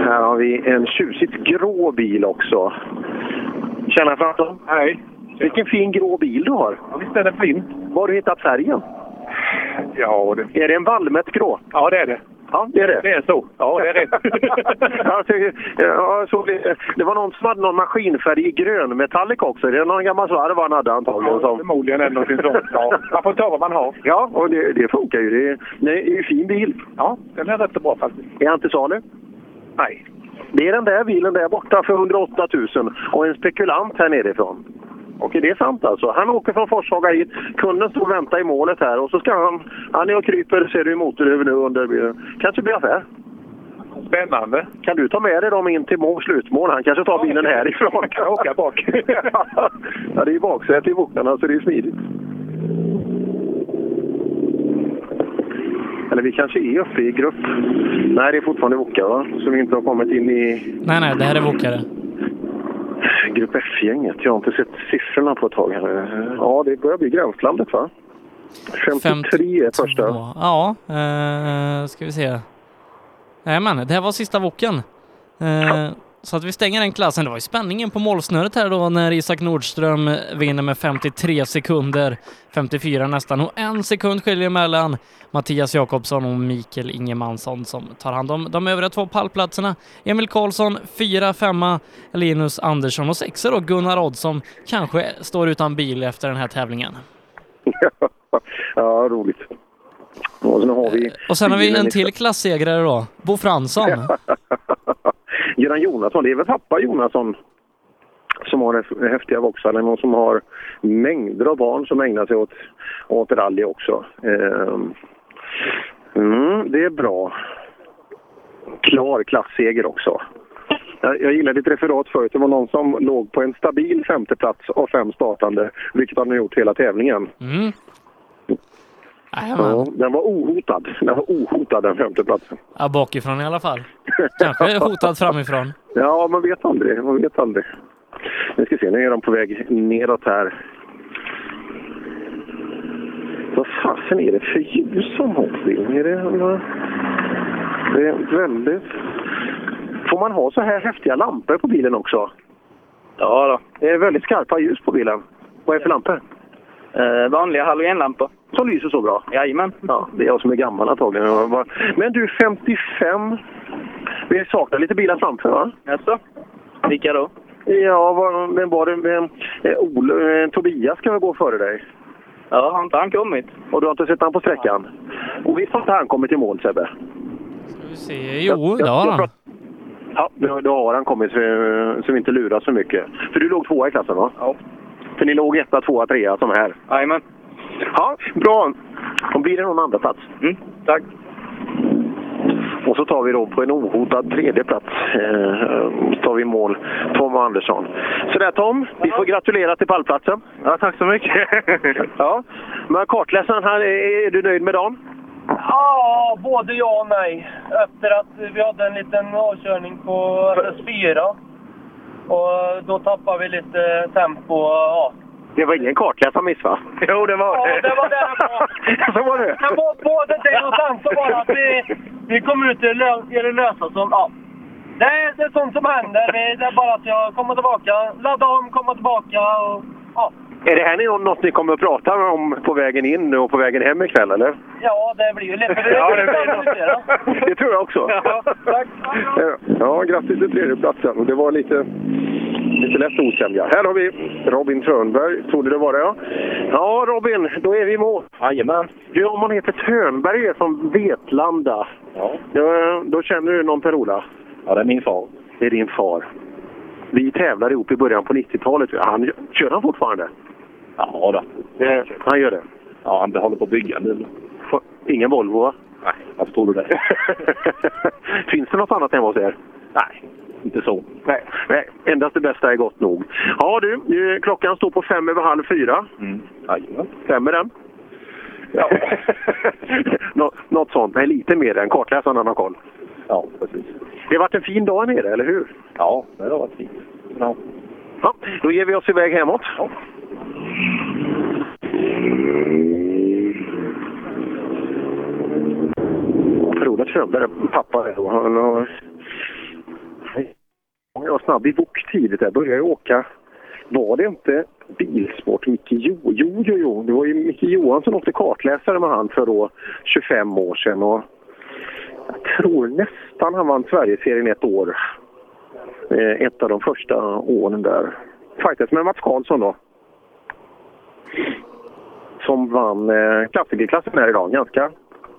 Här har vi en tjusigt grå bil också. Tjena Fransson. Hej. Vilken fin grå bil du har. Ja, visst är den fin? Var har du hittat färgen? Ja, det... Är det en Valmet grå? Ja, det är det. Ja, det är det. Det är så. Ja, det är rätt. det, ja, så det, var någon som hade någon maskinfärg i grön metallic också. Det är någon gammal svarv han hade antagligen. Ja, förmodligen är det någonting sånt. Ja, man får ta vad man har. Ja, och det, det funkar ju. Det, det är ju en fin bil. Ja, den är rätt bra faktiskt. Är han till salu? Nej. Det är den där bilen där borta för 108 000 och en spekulant här nerifrån. Okej, det är sant alltså. Han åker från Forshaga hit. Kunden står och väntar i målet här och så ska han... Han är och kryper, ser du, i motorhuven nu under bilen. Kanske blir affär. Spännande. Kan du ta med dig dem in till mål, slutmål? Han kanske tar bilen härifrån. Kan jag åka bak? ja, det är ju baksäte i bokarna så det är smidigt. Eller vi kanske är uppe i grupp. Nej, det är fortfarande Woka va? Som inte har kommit in i Nej, nej, det här är Wokare. Grupp F-gänget. Jag har inte sett siffrorna på ett tag. Här. Ja, det börjar bli gränslandet va? 53 är första. Ja, eh, ska vi se. Jajamän, det här var sista woken. Eh, så att vi stänger den klassen. Det var ju spänningen på målsnöret här då när Isak Nordström vinner med 53 sekunder, 54 nästan, och en sekund skiljer mellan Mattias Jakobsson och Mikael Ingemansson som tar hand om de övriga två pallplatserna. Emil Karlsson, fyra, femma, Linus Andersson och sexa då Gunnar Odd som kanske står utan bil efter den här tävlingen. ja, roligt. Och sen har vi... Och sen har vi en till klassegrare då, Bo Fransson. Göran Jonasson, det är väl pappa Jonasson som har häftiga Vauxhallen och som har mängder av barn som ägnar sig åt, åt rally också. Ehm, mm, det är bra. Klar klassseger också. Jag, jag gillade ditt referat förut. Det var någon som låg på en stabil femteplats av fem startande, vilket han har gjort hela tävlingen. Mm. Ja, den var ohotad. Den var ohotad den femteplatsen. Ja, bakifrån i alla fall. Kanske hotad framifrån. Ja, man vet aldrig. Man vet aldrig. Nu ska se, nu är de på väg neråt här. Vad fasen är det för ljus som bilen? Är det, det är väldigt... Får man ha så här häftiga lampor på bilen också? Ja då. Det är väldigt skarpa ljus på bilen. Vad är det för lampor? Eh, vanliga halogenlampor. Som lyser så bra? Jajamän. Ja, det är jag som är gammal antagligen. Men du, 55. Vi saknar lite bilar framför va? Jaså? Vilka då? Ja, var, men var det... Eh, Ole, eh, Tobias kan väl gå före dig? Ja, har inte han kommit? Och du har inte sett han på sträckan? Och visst har inte han kommit i mål Sebbe? Ska vi se. Jo, det har han. Ja, då, har han kommit så, så vi inte lurar så mycket. För du låg tvåa i klassen va? Ja. För ni låg etta, tvåa, trea som här? Jajamän. Ja, bra. Då blir det någon andra plats. Mm, tack. Och så tar vi då på en ohotad tredje plats eh, så tar vi mål Tom Andersson. Så där Tom, vi får gratulera till pallplatsen. Ja, tack så mycket. ja. Men kartläsaren här, är, du nöjd med dagen? Ja, både ja och nej. Efter att vi hade en liten avkörning på SS4. Och då tappade vi lite tempo. Ja. Det var ingen kartläsarmiss va? Jo, det var Ja, det var det det var. så var det? Men både det och sen så var det att vi, vi kom ut i det, det lösa som... Ja. Det är, det är sånt som händer. Det, det är bara att jag kommer tillbaka, ladda om, komma tillbaka och... Ja. Är det här ni- något ni kommer att prata om på vägen in och på vägen hem ikväll eller? Ja, det blir ju lite... Ja, det blir det. Det tror jag också. Ja, tack. Ja, grattis till tredjeplatsen. Det var lite, lite lätt osämja. Här har vi Robin Törnberg, trodde det var det ja. Ja Robin, då är vi i mål. Jajamän. Du, om man heter Törnberg är från Vetlanda, Ja. då, då känner du någon Per-Ola? ja, det är min far. Det är din far. Vi tävlade ihop i början på 90-talet. Han, kör han fortfarande? Ja, då. Det, han gör det? Ja, han håller på att bygga nu. Ingen Volvo va? Nej, varför tror du det? Finns det något annat hemma hos er? Nej, inte så. Nej, nej, endast det bästa är gott nog. Ja du, klockan står på fem över halv fyra. Mm. Jajamän. Stämmer den? Ja. Nå, något sånt. Nej, lite mer än kartläsaren han har koll. Ja, precis. Det har varit en fin dag nere, eller hur? Ja, det har varit fint. Ja. Ja, då ger vi oss iväg hemåt. Per-Olof Strömberg, pappa är. Han har... Jag var snabb i VOK tidigt. Jag började ju åka. Var det inte bilsport Micke Jo? Jo, jo, jo. Det var ju Micke Johansson som åkte kartläsare med han för då 25 år sedan. Och jag tror nästan han vann Sverigeserien ett år. Eh, Ett av de första åren där. Faktiskt med Mats Karlsson då. Som vann eh, klassikerklassen här idag. Ganska,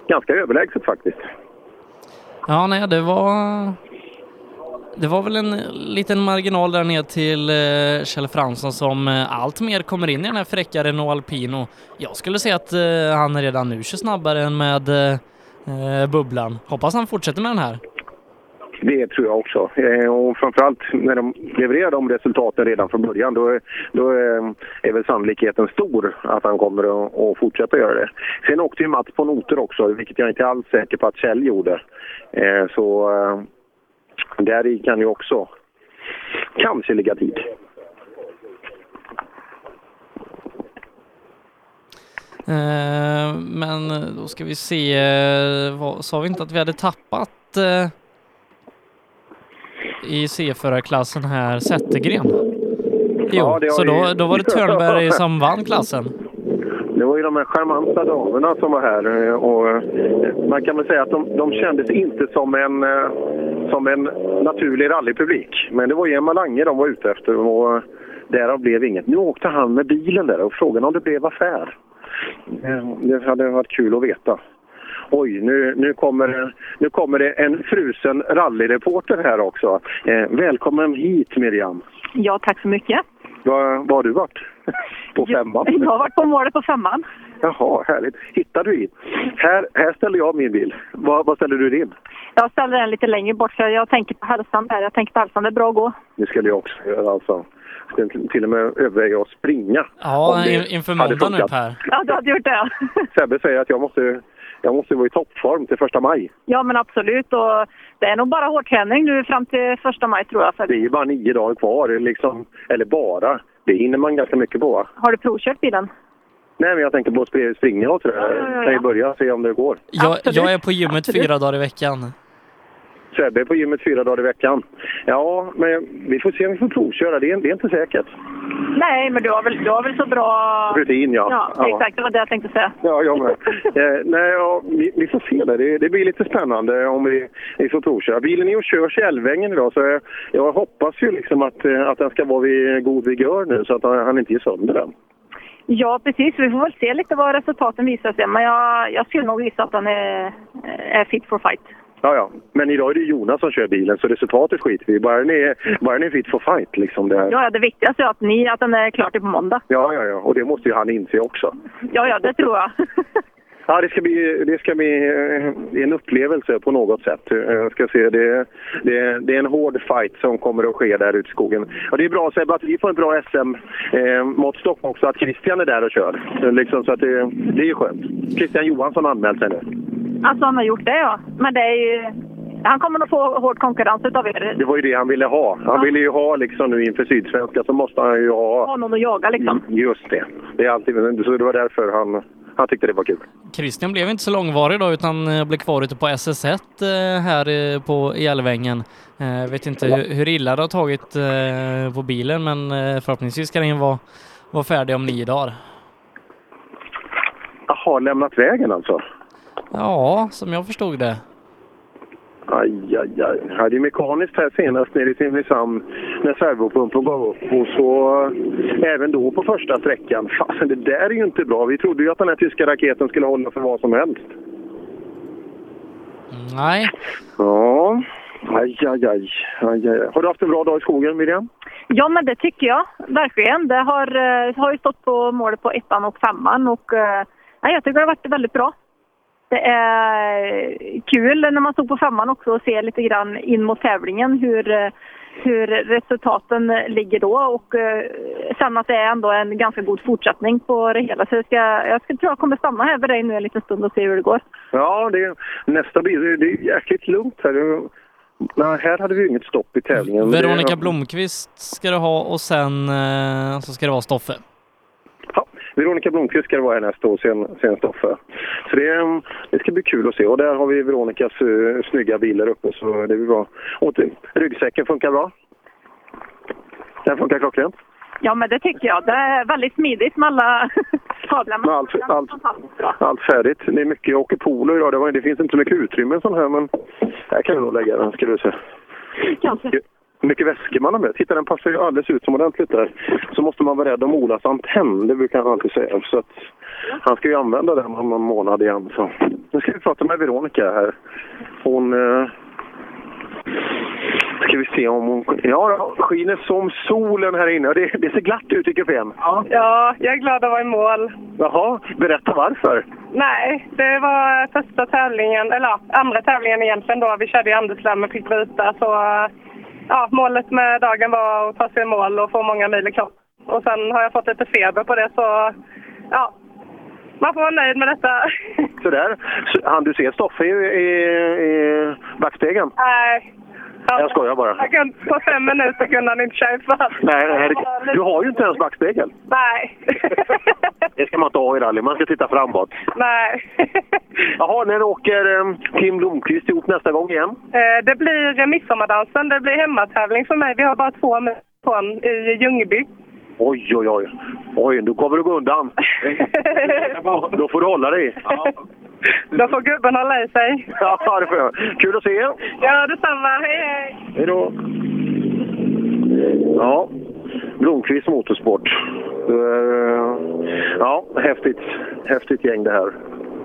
ganska överlägset faktiskt. Ja, nej, det var... Det var väl en liten marginal där ner till eh, Kjell Fransson som eh, allt mer kommer in i den här fräcka Renault Alpino. Jag skulle säga att eh, han redan nu kör snabbare än med eh, eh, bubblan. Hoppas han fortsätter med den här. Det tror jag också. Eh, och framförallt när de levererar de resultaten redan från början då, är- då är, eh, är väl sannolikheten stor att han kommer att, att fortsätta göra det. Sen åkte ju Mats på noter också, vilket jag inte alls är säker på att Kjell gjorde. Eh, så eh, där i kan ju också kanske ligga tid. Eh, men då ska vi se, eh, vad, sa vi inte att vi hade tappat eh, i C-förarklassen här Zettergren? Jo, Ja, så då, då var det Törnberg som vann klassen. Det var ju de här charmanta damerna som var här eh, och eh, man kan väl säga att de, de kändes inte som en, eh, som en naturlig rallypublik. Men det var ju Emma Lange de var ute efter och därav blev inget. Nu åkte han med bilen där och frågan om det blev affär. Det hade varit kul att veta. Oj, nu, nu, kommer, det- nu kommer det en frusen rallyreporter här också. Eh, välkommen hit Miriam. Ja, tack så mycket. Var, var har du varit? På femman? Jag har varit på målet på femman. Jaha, härligt. Hittar du in? Här, här ställer jag min bil. Var, var ställer du din? Jag ställer den lite längre bort för jag tänker på hälsan där. Jag tänker på hälsan, det är bra att gå. Det skulle jag också göra alltså. Jag skulle till- och med överväga att springa. Ja, inför hade måndag nu. Per. Ja, du hade gjort det. Sebbe säger att jag måste, jag måste vara i toppform till första maj. Ja, men absolut. Och det är nog bara hårdträning nu fram till första maj tror jag. För Det är ju bara nio dagar kvar, liksom. eller bara. Det hinner man ganska mycket på. Har du provkört bilen? Nej, men jag tänkte på att springa- och sådär. Ja, ja, ja. Kan ju börja se om det går. Jag, jag är på gymmet fyra dagar i veckan. Sebbe är på gymmet fyra dagar i veckan. Ja, men vi får se om vi får provköra. Det är, det är inte säkert. Nej, men du har väl, du har väl så bra... Rutin, ja. Ja, Ja. exakt. Det var det jag tänkte säga. Ja, jag med. eh, nej, ja, vi, vi får se det. det. Det blir lite spännande om vi, vi får provköra. Bilen är och körs i Älvängen idag så jag, jag hoppas ju liksom att, eh, att den ska vara vid god vigör nu så att han, han inte ger sönder den. Ja, precis. Vi får väl se lite vad resultaten visar sig. Men jag, jag skulle nog gissa att den är, är fit for fight. Ja, ja. Men idag är det Jonas som kör bilen så resultatet skiter vi. Bara den är, bara den är fit for fight liksom. Det. Ja, det viktigaste är att, ni, att den är klar till på måndag. Ja, ja, ja. Och det måste ju han inse också. Ja, ja, det tror jag. Ja, det ska bli, det ska bli eh, en upplevelse på något sätt. Eh, Jag ska se, det, det, det är en hård fight som kommer att ske där ute i skogen. Och det är bra Sebbe att vi får en bra SM-måttstock också, att Christian är där och kör. Eh, Liksom, så att det, det är ju skönt. Christian Johansson har anmält sig nu. Alltså, han har gjort det, ja. Men det är ju... Han kommer nog få hård konkurrens utav er. Det var ju det han ville ha. Han ville ju ha liksom nu inför Sydsvenska så måste han ju ha Ha någon att jaga liksom. just det. Det är alltid, så det var därför han, han tyckte det var kul. Christian blev inte så långvarig då utan eh, blev kvar ute på SS1 eh, här eh, på Älvängen. Vet inte hur, hur illa det har tagit på bilen men förhoppningsvis ska den vara, vara färdig om nio dagar. Jaha, lämnat vägen alltså? Ja, som jag förstod det. Aj, aj, aj. Jag hade ju mekaniskt här senast nere i Simrishamn när servopumpen gav upp. Och så eh, även då på första sträckan. Fasen, det där är ju inte bra. Vi trodde ju att den här tyska raketen skulle hålla för vad som helst. Nej. Ja, aj, aj, aj. aj, aj. Har du haft en bra dag i skogen, Miriam? Ja, men det tycker jag verkligen. Det har, eh, har ju stått på målet på ettan och femman och eh, nej, jag tycker det har varit väldigt bra. Det är kul när man stod på femman också och se lite grann in mot tävlingen hur, eh, hur resultaten ligger då och eh, sen att det är ändå en ganska god fortsättning på det hela. Så jag, ska, jag ska, tror jag kommer stanna här vid dig nu en liten stund och se hur det går. Ja, det, nästa bil, det är jäkligt lugnt här. Nej, här hade vi inget stopp i tävlingen. Veronica Blomqvist ska du ha och sen eh, så ska det vara Stoffe. Veronica Blomqvist ska det vara här nästa år, sen, sen Stoffe. Så det, mm, det ska bli kul att se. Och där har vi Veronicas uh, snygga bil där uppe, så det blir bra. Och ryggsäcken funkar bra? Den funkar klockrent? Ja, men det tycker jag. Det är väldigt smidigt med alla kablarna. Men allt, allt, allt färdigt. Det är mycket, åker polo idag. Det, var, det finns inte så mycket utrymme sån här, men här kan du nog lägga den, ska du se. Kanske. Hur mycket väskor man har med. Titta, den passar ju alldeles utomordentligt där. Så måste man vara rädd om Olas antenn, det brukar han alltid säga. Så att han ska ju använda den om någon månad igen. Så. Nu ska vi prata med Veronica här. Hon... Eh, ska vi se om hon... Ja, skiner som solen här inne. Det, det ser glatt ut i kupén. Ja. Ja, jag är glad att vara i mål. Jaha, berätta varför. Nej, det var första tävlingen, eller andra tävlingen egentligen då. Vi körde i Anderslam och fick byta. Så ja, målet med dagen var att ta sig i mål och få många mil i kropp. Och sen har jag fått lite feber på det så ja, man får vara nöjd med detta. Sådär. Så, han du ser Stoffe i, i, i backspegeln? Nej. Jag skojar bara. Jag kunde, på fem minuter kunde han inte ifatt. Nej, nej, du har ju inte ens backspegel. Nej. Det ska man inte ha i rally, man ska titta framåt. Nej. Jaha, när åker eh, Kim Blomqvist ihop nästa gång igen? Eh, Det blir midsommardansen. Det blir hemmatävling för mig. Vi har bara två mil i Ljungby. Oj, oj, oj. Oj, då kommer du gå undan. Då får du hålla dig. Då får gubben hålla i sig. Ja, det får jag. Kul att se er. Ja, detsamma. Hej, hej! Hej då. Ja, Blomqvist Motorsport. Eh, Ja, häftigt, häftigt gäng det här.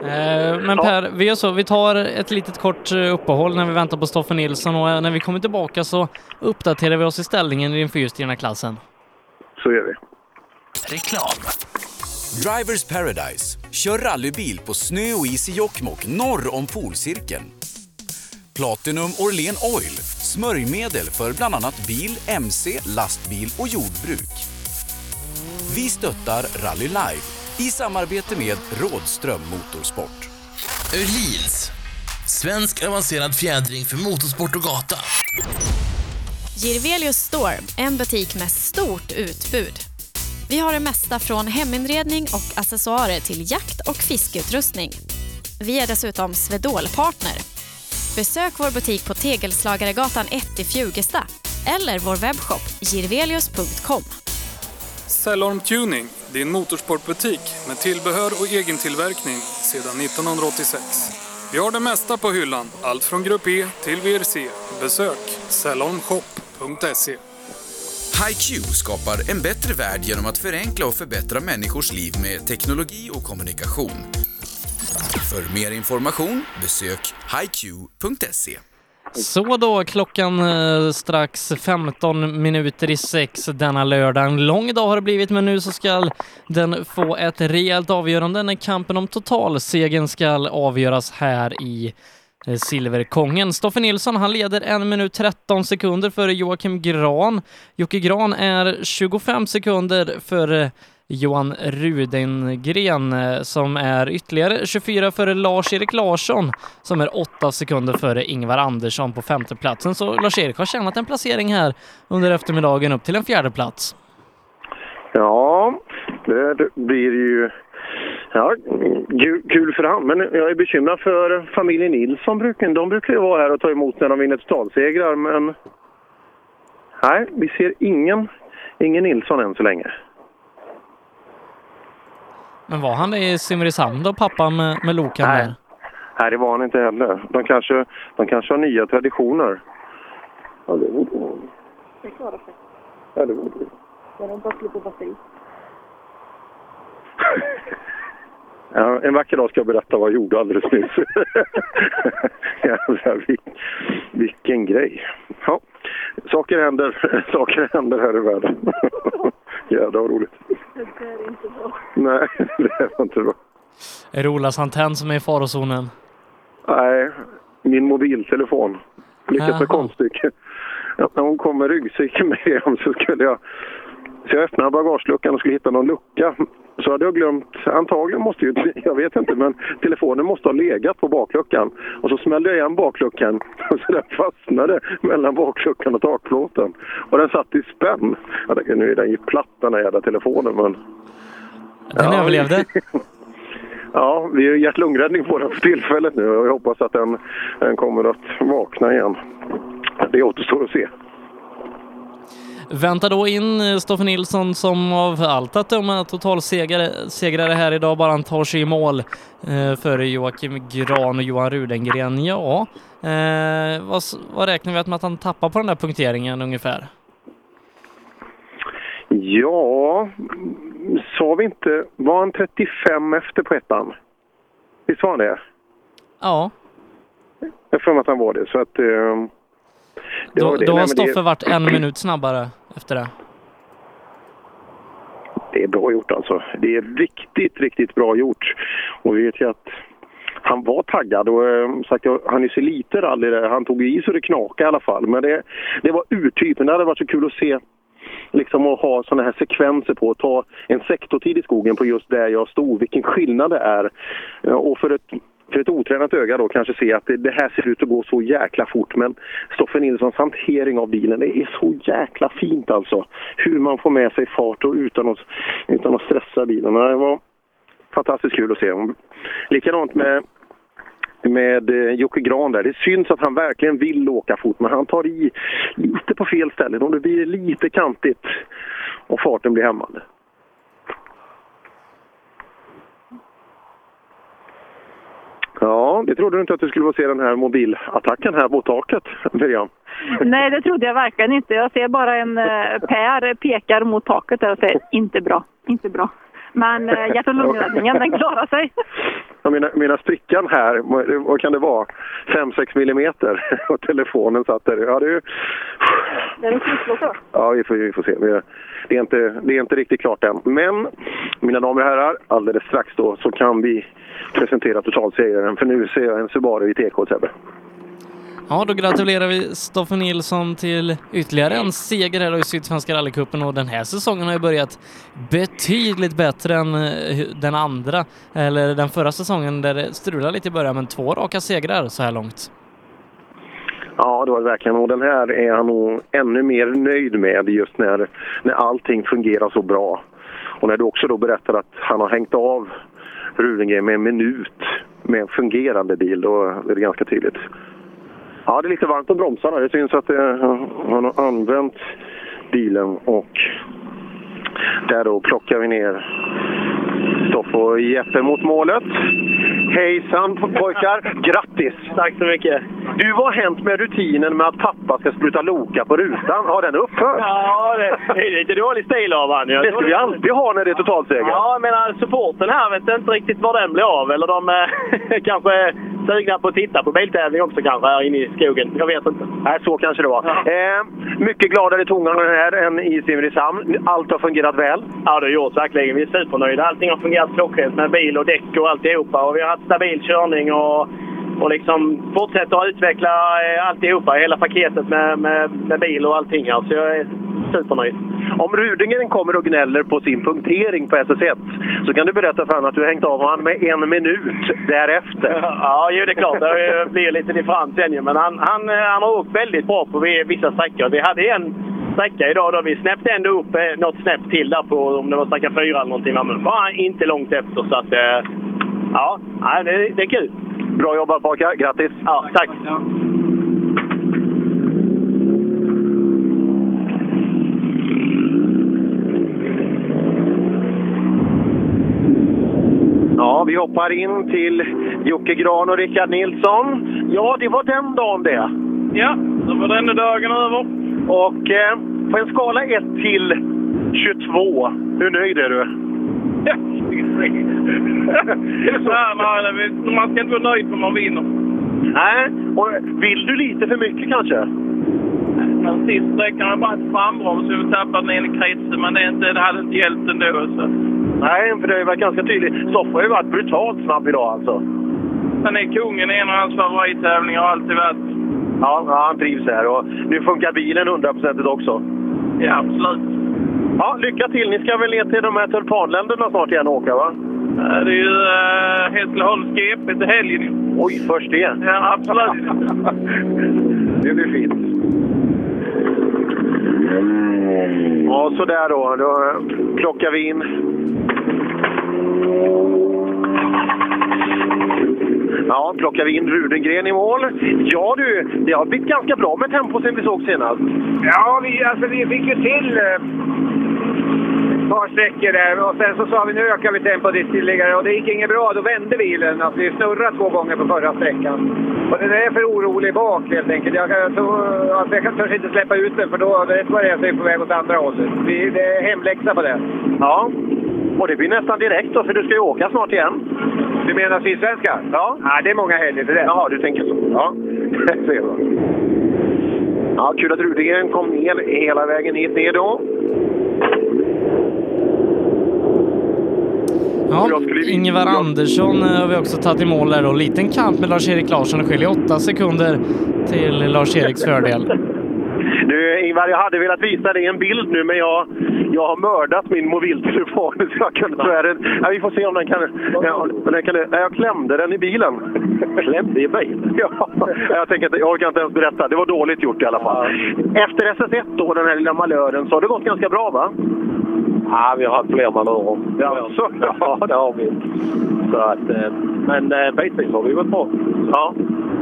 Eh, Men Per, vi gör så, vi tar ett litet kort eh, uppehåll när vi väntar på Stoffe Nilsson och när vi kommer tillbaka så uppdaterar vi oss i ställningen i den fyrhjulsdrivna klassen. Så gör vi. Reklam. Drivers Paradise. Kör rallybil på snö och is i Jokkmokk norr om polcirkeln. Platinum Orlen Oil. Smörjmedel för bland annat bil, mc, lastbil och jordbruk. Vi stöttar Rally Life i samarbete med Rådström Motorsport. Öhlins. Svensk avancerad fjädring för motorsport och gata. Girvelius Store, en butik med stort utbud. Vi har det mesta från heminredning och accessoarer till jakt och fiskeutrustning. Vi är dessutom Swedol-partner. Besök vår butik på Tegelslagaregatan 1 i Fjugesta eller vår webbshop girvelius.com. Cellorm Tuning, din motorsportbutik med tillbehör och egen tillverkning sedan 1986. Vi har det mesta på hyllan, allt från Grupp E till VRC. Besök Cellorm Shop cellormshop.se. HiQ skapar en bättre värld genom att förenkla och förbättra människors liv med teknologi och kommunikation. För mer information besök hiq.se. Så då, klockan eh, strax 15 minuter i sex denna lördag. En lång dag har det blivit, men nu så ska den få ett rejält avgörande när kampen om totalsegern ska avgöras här i Eh, Silverkongen. Stoffe Nilsson, han leder en minut 13 sekunder före Joakim Gran. Jocke Gran är 25 sekunder före Johan Rudengren eh, som är ytterligare 24 före Lars-Erik Larsson som är 8 sekunder före Ingvar Andersson på femteplatsen. Så Lars-Erik har tjänat en placering här under eftermiddagen upp till en fjärde plats. Ja, det blir ju ja, kul, för han. Men jag är bekymrad för familjen Nilsson. Brukar, de brukar ju vara här och ta emot när de vinner totalsegrar, men nej, vi ser ingen, ingen Nilsson än så länge. Men var han i Simrishamn då, pappa med, med Lokan Nej. där? Nej, det var han inte heller. De kanske, de kanske har nya traditioner. Ja, det borde de. Det klarar sig. Ja, det borde de. Jag har bara slipper batteri. Ja, en vacker dag ska jag berätta vad jag gjorde alldeles nyss. Jävlar, vil, vilken grej. Ja, saker händer, saker händer här i världen. Jävlar vad roligt. Det där är inte bra. Nej, det är inte bra. Är det Olas antenn som är i farozonen? Nej, min mobiltelefon. Med konststycke. Ja, när hon kom med ryggsäcken med hem så skulle jag... Så jag öppnade bagageluckan och skulle hitta någon lucka så hade jag glömt, antagligen måste ju, jag vet inte, men telefonen måste ha legat på bakluckan. Och så smällde jag igen bakluckan så den fastnade mellan bakluckan och takplåten. Och den satt i spänn. Jag tänkte, nu är den ju platt den här jävla telefonen men... Den överlevde. Ja, vi har hjärt-lungräddning på den för tillfället nu och jag hoppas att den, den kommer att vakna igen. Det återstår att se. Väntar då in eh, Stoffe Nilsson som av allt att döma totalsegrare segrare här idag bara han tar sig i mål eh, före Joakim Gran och Johan Rudengren. Ja, eh, vad, vad räknar vi med att han tappar på den där punkteringen ungefär? Ja, sa vi inte, var han 35 efter på ettan? Visst var han det? Ja. Jag har för mig att han var det, så att... Eh, det Då, det. har men det- Stoffe varit en minut snabbare efter det. Det är bra gjort alltså. Det är riktigt, riktigt bra gjort. Och vi vet ju att han var taggad och eh, sagt, han är så lite rally där. Han tog i så det knakade i alla fall. Men det, det var urtypen. Det hade varit så kul att se liksom att ha sådana här sekvenser på. Att ta en sektortid i skogen på just där jag stod. Vilken skillnad det är. Eh, Och för ett, för ett otränat öga då kanske se att det, det här ser ut att gå så jäkla fort. Men Stoffe Nilssons hantering av bilen, det är så jäkla fint alltså. Hur man får med sig fart och utan att, utan att stressa bilen. Det var fantastiskt kul att se. Likadant med med eh, Jocke Gran där. Det syns att han verkligen vill åka fort men han tar i lite på fel ställen och det blir lite kantigt och farten blir hämmande. Ja, det trodde du inte att du skulle få se den här mobilattacken här mot taket, Miriam? Nej, det trodde jag verkligen inte. Jag ser bara en eh, Per pekar mot taket där och säger inte bra, inte bra. Men eh, hjärt och lungräddningen, den klarar sig. Jag menar, menar sprickan här, vad kan det vara? 5-6 millimeter och telefonen satt där. Ja, det är ju... Det är en krisblåsa. Ja, vi får, vi får se. Det är, inte, det är inte riktigt klart än. Men, mina damer och herrar, alldeles strax då så kan vi presentera totalsegraren. För nu ser jag en Subaru i TK, Sebbe. Ja, då gratulerar vi Stoffe Nilsson till ytterligare en seger här då i Sydsvenska rallycupen och den här säsongen har ju börjat betydligt bättre än eh, den andra, eller den förra säsongen där det strulade lite i början, men två raka segrar så här långt. Ja, det var det verkligen. Och den här är han nog ännu mer nöjd med just när, när allting fungerar så bra. Och när du också då berättar att han har hängt av Rudengren med en minut med en fungerande bil, då är det ganska tydligt. Ja, det är lite varmt om bromsarna. Det syns att eh, han har använt bilen och där då plockar vi ner Stoff och Jeppe mot målet. Hejsan pojkar! Grattis! Tack så mycket! Du, vad har hänt med rutinen med att pappa ska spruta Loka på rutan? Har den upphört? Ja, det det är lite dålig stil av han. Det ska vi alltid ha när det är totalseger. Ja, jag menar supporten här vet inte riktigt var den blir av. Eller de eh, kanske sugna på att titta på biltävling också kanske här inne i skogen. Jag vet inte. Nej, så kanske det var. Eh, mycket gladare i tongångarna här än i Simrishamn. Allt har fungerat väl. Ja, det har gjort verkligen. Vi är supernöjda. Allting har fungerat klockrent med bil och däck och alltihopa. Och vi har haft stabil körning och, och liksom fortsätter att utveckla eh, alltihopa, hela paketet med, med, med bil och allting här. Så jag är supernöjd. Om Rudingen kommer och gnäller på sin punktering på SS1 så kan du berätta för honom att du har hängt av honom med en minut därefter. Ja, jo, det är klart. Det blir lite differens ju. Men han, han, eh, han har åkt väldigt bra på vi- vissa sträckor. Vi hade en sträcka idag då vi snäppte ändå upp eh, något snäpp till där på om det var sträcka fyra eller någonting. Men var han inte långt efter. Så att, eh, ja, det, det är kul. Bra jobbat pojkar, grattis! Ja, tack! Ja, vi hoppar in till Jocke Gran och Rickard Nilsson. Ja, det var den dagen det. Ja, då var den dagen över. Och eh, på en skala 1 till 22, hur nöjd är du? nej, nej, det- man ska inte vara nöjd för man vinner. Nej, och vill du lite för mycket kanske? Men sist sträckan har bara ett frambroms så vi tappade den ena kretsen. Men det, inte, det hade inte hjälpt ändå. Så. Nej, för det har ju varit ganska tydligt. Stoffe har ju varit brutalt snabb idag alltså. Han är kungen i en av hans favorittävlingar har alltid varit. Ja, han trivs här och nu funkar bilen hundraprocentigt också. Ja, absolut. Ja, lycka till. Ni ska väl ner till de här tulpanländerna snart igen och åka, va? Det är ju uh, Hässleholmsgep till helgen. Oj, först det? Ja, absolut. det blir fint. Ja, sådär då. Då plockar vi in. Ja, plockar vi in Rudengren i mål. Ja du, det har blivit ganska bra med tempo sen vi såg senast. Ja, vi, alltså, vi fick ju till eh, par sträckor där och sen så sa vi nu ökar vi tempot ytterligare och det gick inget bra. Då vände bilen. Alltså, vi snurrade två gånger på förra sträckan. Och den är för orolig bak helt enkelt. Jag, jag, tror, alltså, jag kan törs inte släppa ut den för då vet vad det är så är på väg åt andra hållet. Vi, det är hemläxa på det. Ja, och det blir nästan direkt då för du ska ju åka snart igen. Du menar Sydsvenska? Ja. ja. Det är många helger till det. Jaha, du tänker så. Ja. Ja, kul att Rudengren kom ner hela vägen hit ner då. Ja, Ingvar Andersson eh, har vi också tagit i mål där då. Liten kamp med Lars-Erik Larsson. Det skiljer åtta sekunder till Lars-Eriks fördel. Du Ingvar, jag hade velat visa dig en bild nu, men jag, jag har mördat min mobiltelefon. Så jag kunde tyvärr... Ja, vi får se om den kan... Ja, den kan ja, jag klämde den i bilen. Klämde i bilen? Ja, jag, tänker, inte- jag orkar inte ens berätta. Det var dåligt gjort i alla fall. Efter SS1 då, den här lilla malören, så har det gått ganska bra va? Ja, vi har haft fler manövrer. Ja, så. ja, det har vi. Så att, eh, men eh, bitvis har vi varit bra. Ja.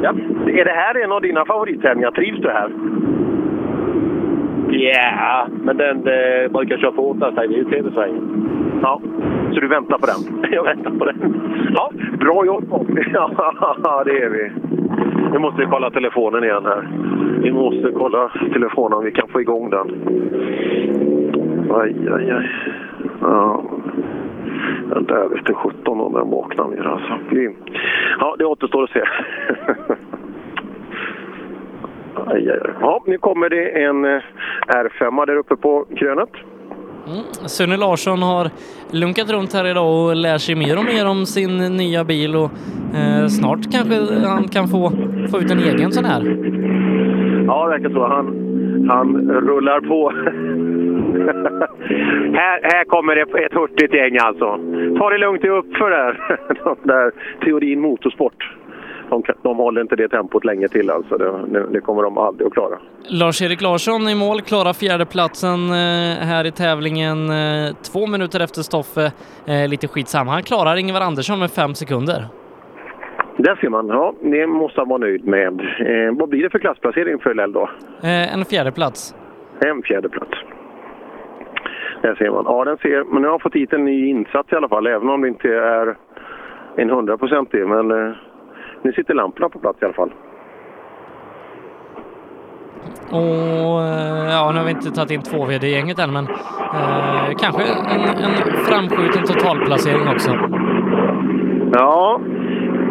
ja. Är det här en av dina favorittävlingar? Trivs du här? Ja, men den eh, brukar köra fortast här. Det är ju TV-svängen. Ja, så du väntar på den? Jag väntar på den. Ja, bra jobb! Ja, det är vi. Nu måste vi kolla telefonen igen här. Vi måste kolla telefonen om vi kan få igång den. Aj, aj, aj. Ja. Den där vete sjutton om den vaknar ner alltså. Ja, det återstår att se. Aj, aj, aj. Ja, nu kommer det en eh, R5 där uppe på krönet. Mm. Sunne Larsson har lunkat runt här idag och lär sig mer och mer om sin nya bil och eh, snart kanske han kan få, få ut en egen sån här. Ja, det verkar så. Han, han rullar på. här, här kommer det ett hurtigt gäng alltså. Ta det lugnt i uppför där. De där Teorin Motorsport. De, de håller inte det tempot länge till alltså. Det, det, det kommer de aldrig att klara. Lars-Erik Larsson i mål, klarar fjärdeplatsen eh, här i tävlingen eh, två minuter efter Stoffe. Eh, lite skitsamma, han klarar Ingvar Andersson med fem sekunder. Där ser man. Ja, det måste han vara nöjd med. Eh, vad blir det för klassplacering för LL då? Eh, en fjärdeplats. En fjärde plats. Där ser man. Ja, den ser, men nu har jag fått hit en ny insats i alla fall, även om det inte är en hundraprocentig. Men eh, nu sitter lamporna på plats i alla fall. Och eh, ja, nu har vi inte tagit in två VD i gänget än, men eh, kanske en, en framskjuten totalplacering också. Ja,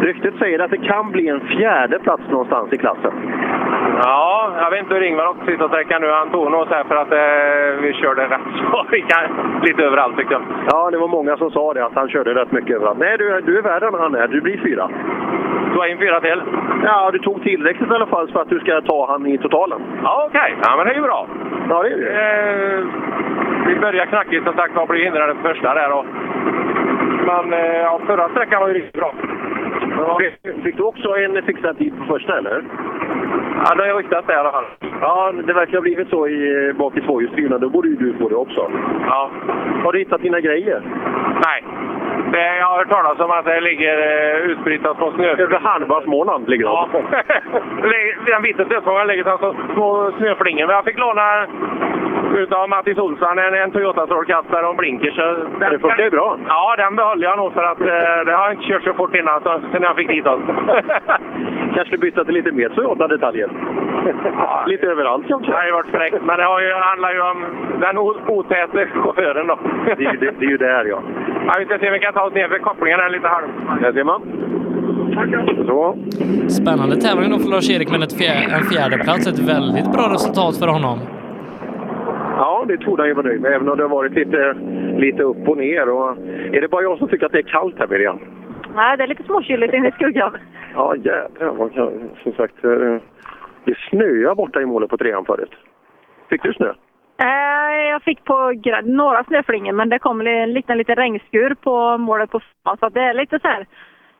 ryktet säger att det kan bli en fjärde plats någonstans i klassen. Ja, jag vet inte hur Ingvar åkte sista sträckan nu. Han tog så här för att eh, vi körde rätt så. Lite överallt tyckte jag. Ja, det var många som sa det, att han körde rätt mycket överallt. Nej, du, du är värre än han är. Du blir fyra. Du har in fyra till? Ja, du tog tillräckligt i alla fall för att du ska ta han i totalen. Ja, okej. Ja, men det är ju bra. Ja, det är det. Eh, vi börjar knackigt som sagt var, blir hindrade på första där. Och, men eh, ja, förra sträckan var ju riktigt bra. Fick du också en fixad tid på första, eller? Ja, det har ryktats det i alla fall. Ja, det verkar ha blivit så i, bak i tvåhjulsdrivna. Då borde ju du få det också. Ja. Har du hittat dina grejer? Nej. Det, jag har hört talas om att det ligger eh, utspritt på snö. Över halva Småland ligger Ja. Den vita stötfångaren ligger alltså små snöflingor. Men jag fick låna utav Mattis Olsson en, en Toyota strålkastare och en blinker. Så den, Det funkar ju bra. Ja, den behöll jag nog för att eh, det har jag inte kört så fort innan så, sen jag fick dit den. Kanske byta till lite mer Toyota-detaljer? lite överallt kanske? Det har ju varit fräckt, men det har ju, handlar ju om den o- otäte chauffören då. Det är ju, det, det är ju där ja. Ja, vi ska se om vi kan ta oss ner för kopplingen är lite halv. Där ser man. Så. Spännande tävling då för Lars-Erik, men ett fjär, en fjärdeplats, ett väldigt bra resultat för honom. Ja, det trodde han ju vara nöjd med, även om det har varit lite, lite upp och ner. Och är det bara jag som tycker att det är kallt här, Miriam? Nej, det är lite småkyligt inne i skuggan. Ja, jädrar. Som sagt, eh, det snöade borta i målet på trean förut. Fick du snö? Eh, jag fick på gra- några snöflingor men det kom en liten, liten regnskur på målet på femman. Så det är lite så här.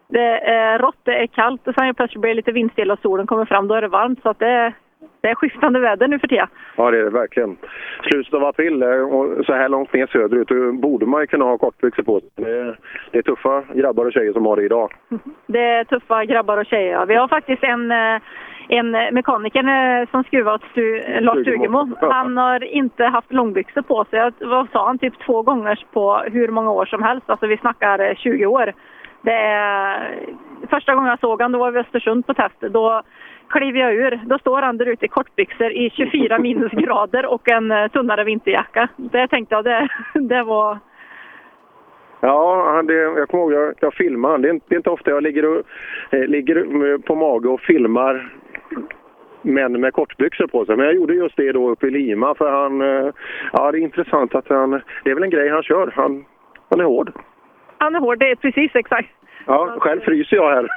Det är rått, det är kallt och sen plötsligt blir det lite vindstilla och solen kommer fram. Då är det varmt. Så att det, det är skiftande väder nu för tiden. Ja, det är det verkligen. Slutet av april eh, och så här långt ner söderut då borde man ju kunna ha kortbyxor på sig. Det är, det är tuffa grabbar och tjejer som har det idag. Det är tuffa grabbar och tjejer. ja. Vi har faktiskt en, eh, en mekaniker eh, som skruvar åt stu, Lars Stugemo. Han har inte haft långbyxor på sig. Jag- Vad sa han? Typ två gånger på hur många år som helst. Alltså vi snackar eh, 20 år. Det är, första gången jag såg honom, då var vi i Östersund på test. Då kliver jag ur. Då står han där ute i kortbyxor i 24 minusgrader och en eh, tunnare vinterjacka. Det tänkte jag, det, det var... Ja, det, jag kommer ihåg jag, jag filmade. Det är, inte, det är inte ofta jag ligger, och, eh, ligger eh, på mage och filmar män med kortbyxor på sig. Men jag gjorde just det då uppe i Lima för han... eh, Ja, det är intressant att han... Det är väl en grej han kör. Han, han är hård. Han är hård, det är precis exakt. Ja, själv fryser jag här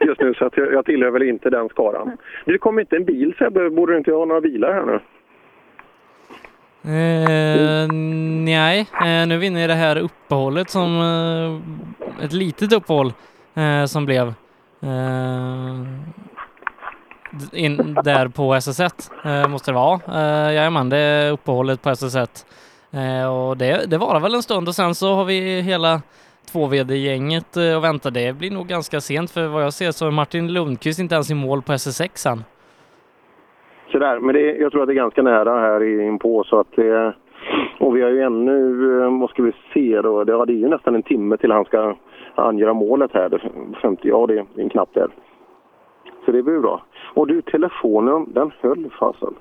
just nu så att jag, jag tillhör väl inte den skaran. Det kommer inte en bil Sebbe, borde du inte ha några bilar här nu? Eh, nej, eh, nu vinner det här uppehållet som eh, ett litet uppehåll eh, som blev eh, in, där på SS1 eh, måste det vara. Eh, jajamän, det är uppehållet på SS1 eh, och det, det varar väl en stund och sen så har vi hela 2VD-gänget eh, och väntar. Det blir nog ganska sent för vad jag ser så är Martin Lundqvist inte ens i mål på SS6 än. Sådär, men det, jag tror att det är ganska nära här inpå så att det... Och vi har ju ännu, eh, vad ska vi se då, det, är ju nästan en timme till han ska angöra målet här. 50, ja det är en knapp där. Så det blir bra. Och du, telefonen, den höll fasen.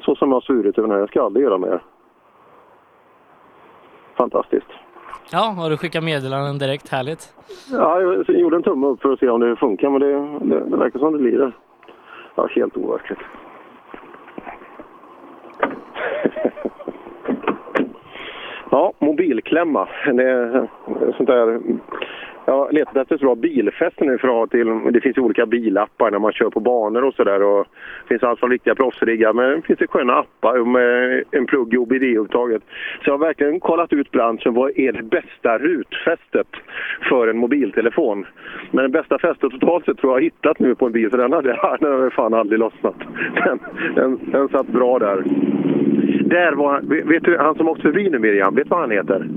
Så som jag har svurit över den här, jag ska aldrig göra mer. Fantastiskt. Ja, har du skickat meddelanden direkt? Härligt. Ja, jag gjorde en tumme upp för att se om det funkar, men det, det, det verkar som det lirar. Ja, helt overkligt. Ja, mobilklämma. Det är sånt där... Jag har letat efter så bra bilfäste nu för att ha till... Det finns ju olika bilappar när man kör på banor och sådär. Det finns allt från riktiga proffsriggar, men det finns det sköna appar med en plugg i OBD-upptaget. Så jag har verkligen kollat ut branschen. Vad är det bästa rutfästet för en mobiltelefon? Men det bästa fästet totalt sett tror jag har hittat nu på en bil, för den hade den har fan aldrig lossnat. Den, den, den satt bra där. Där var vet du, han som åkte förbi nu Miriam, vet du vad han heter?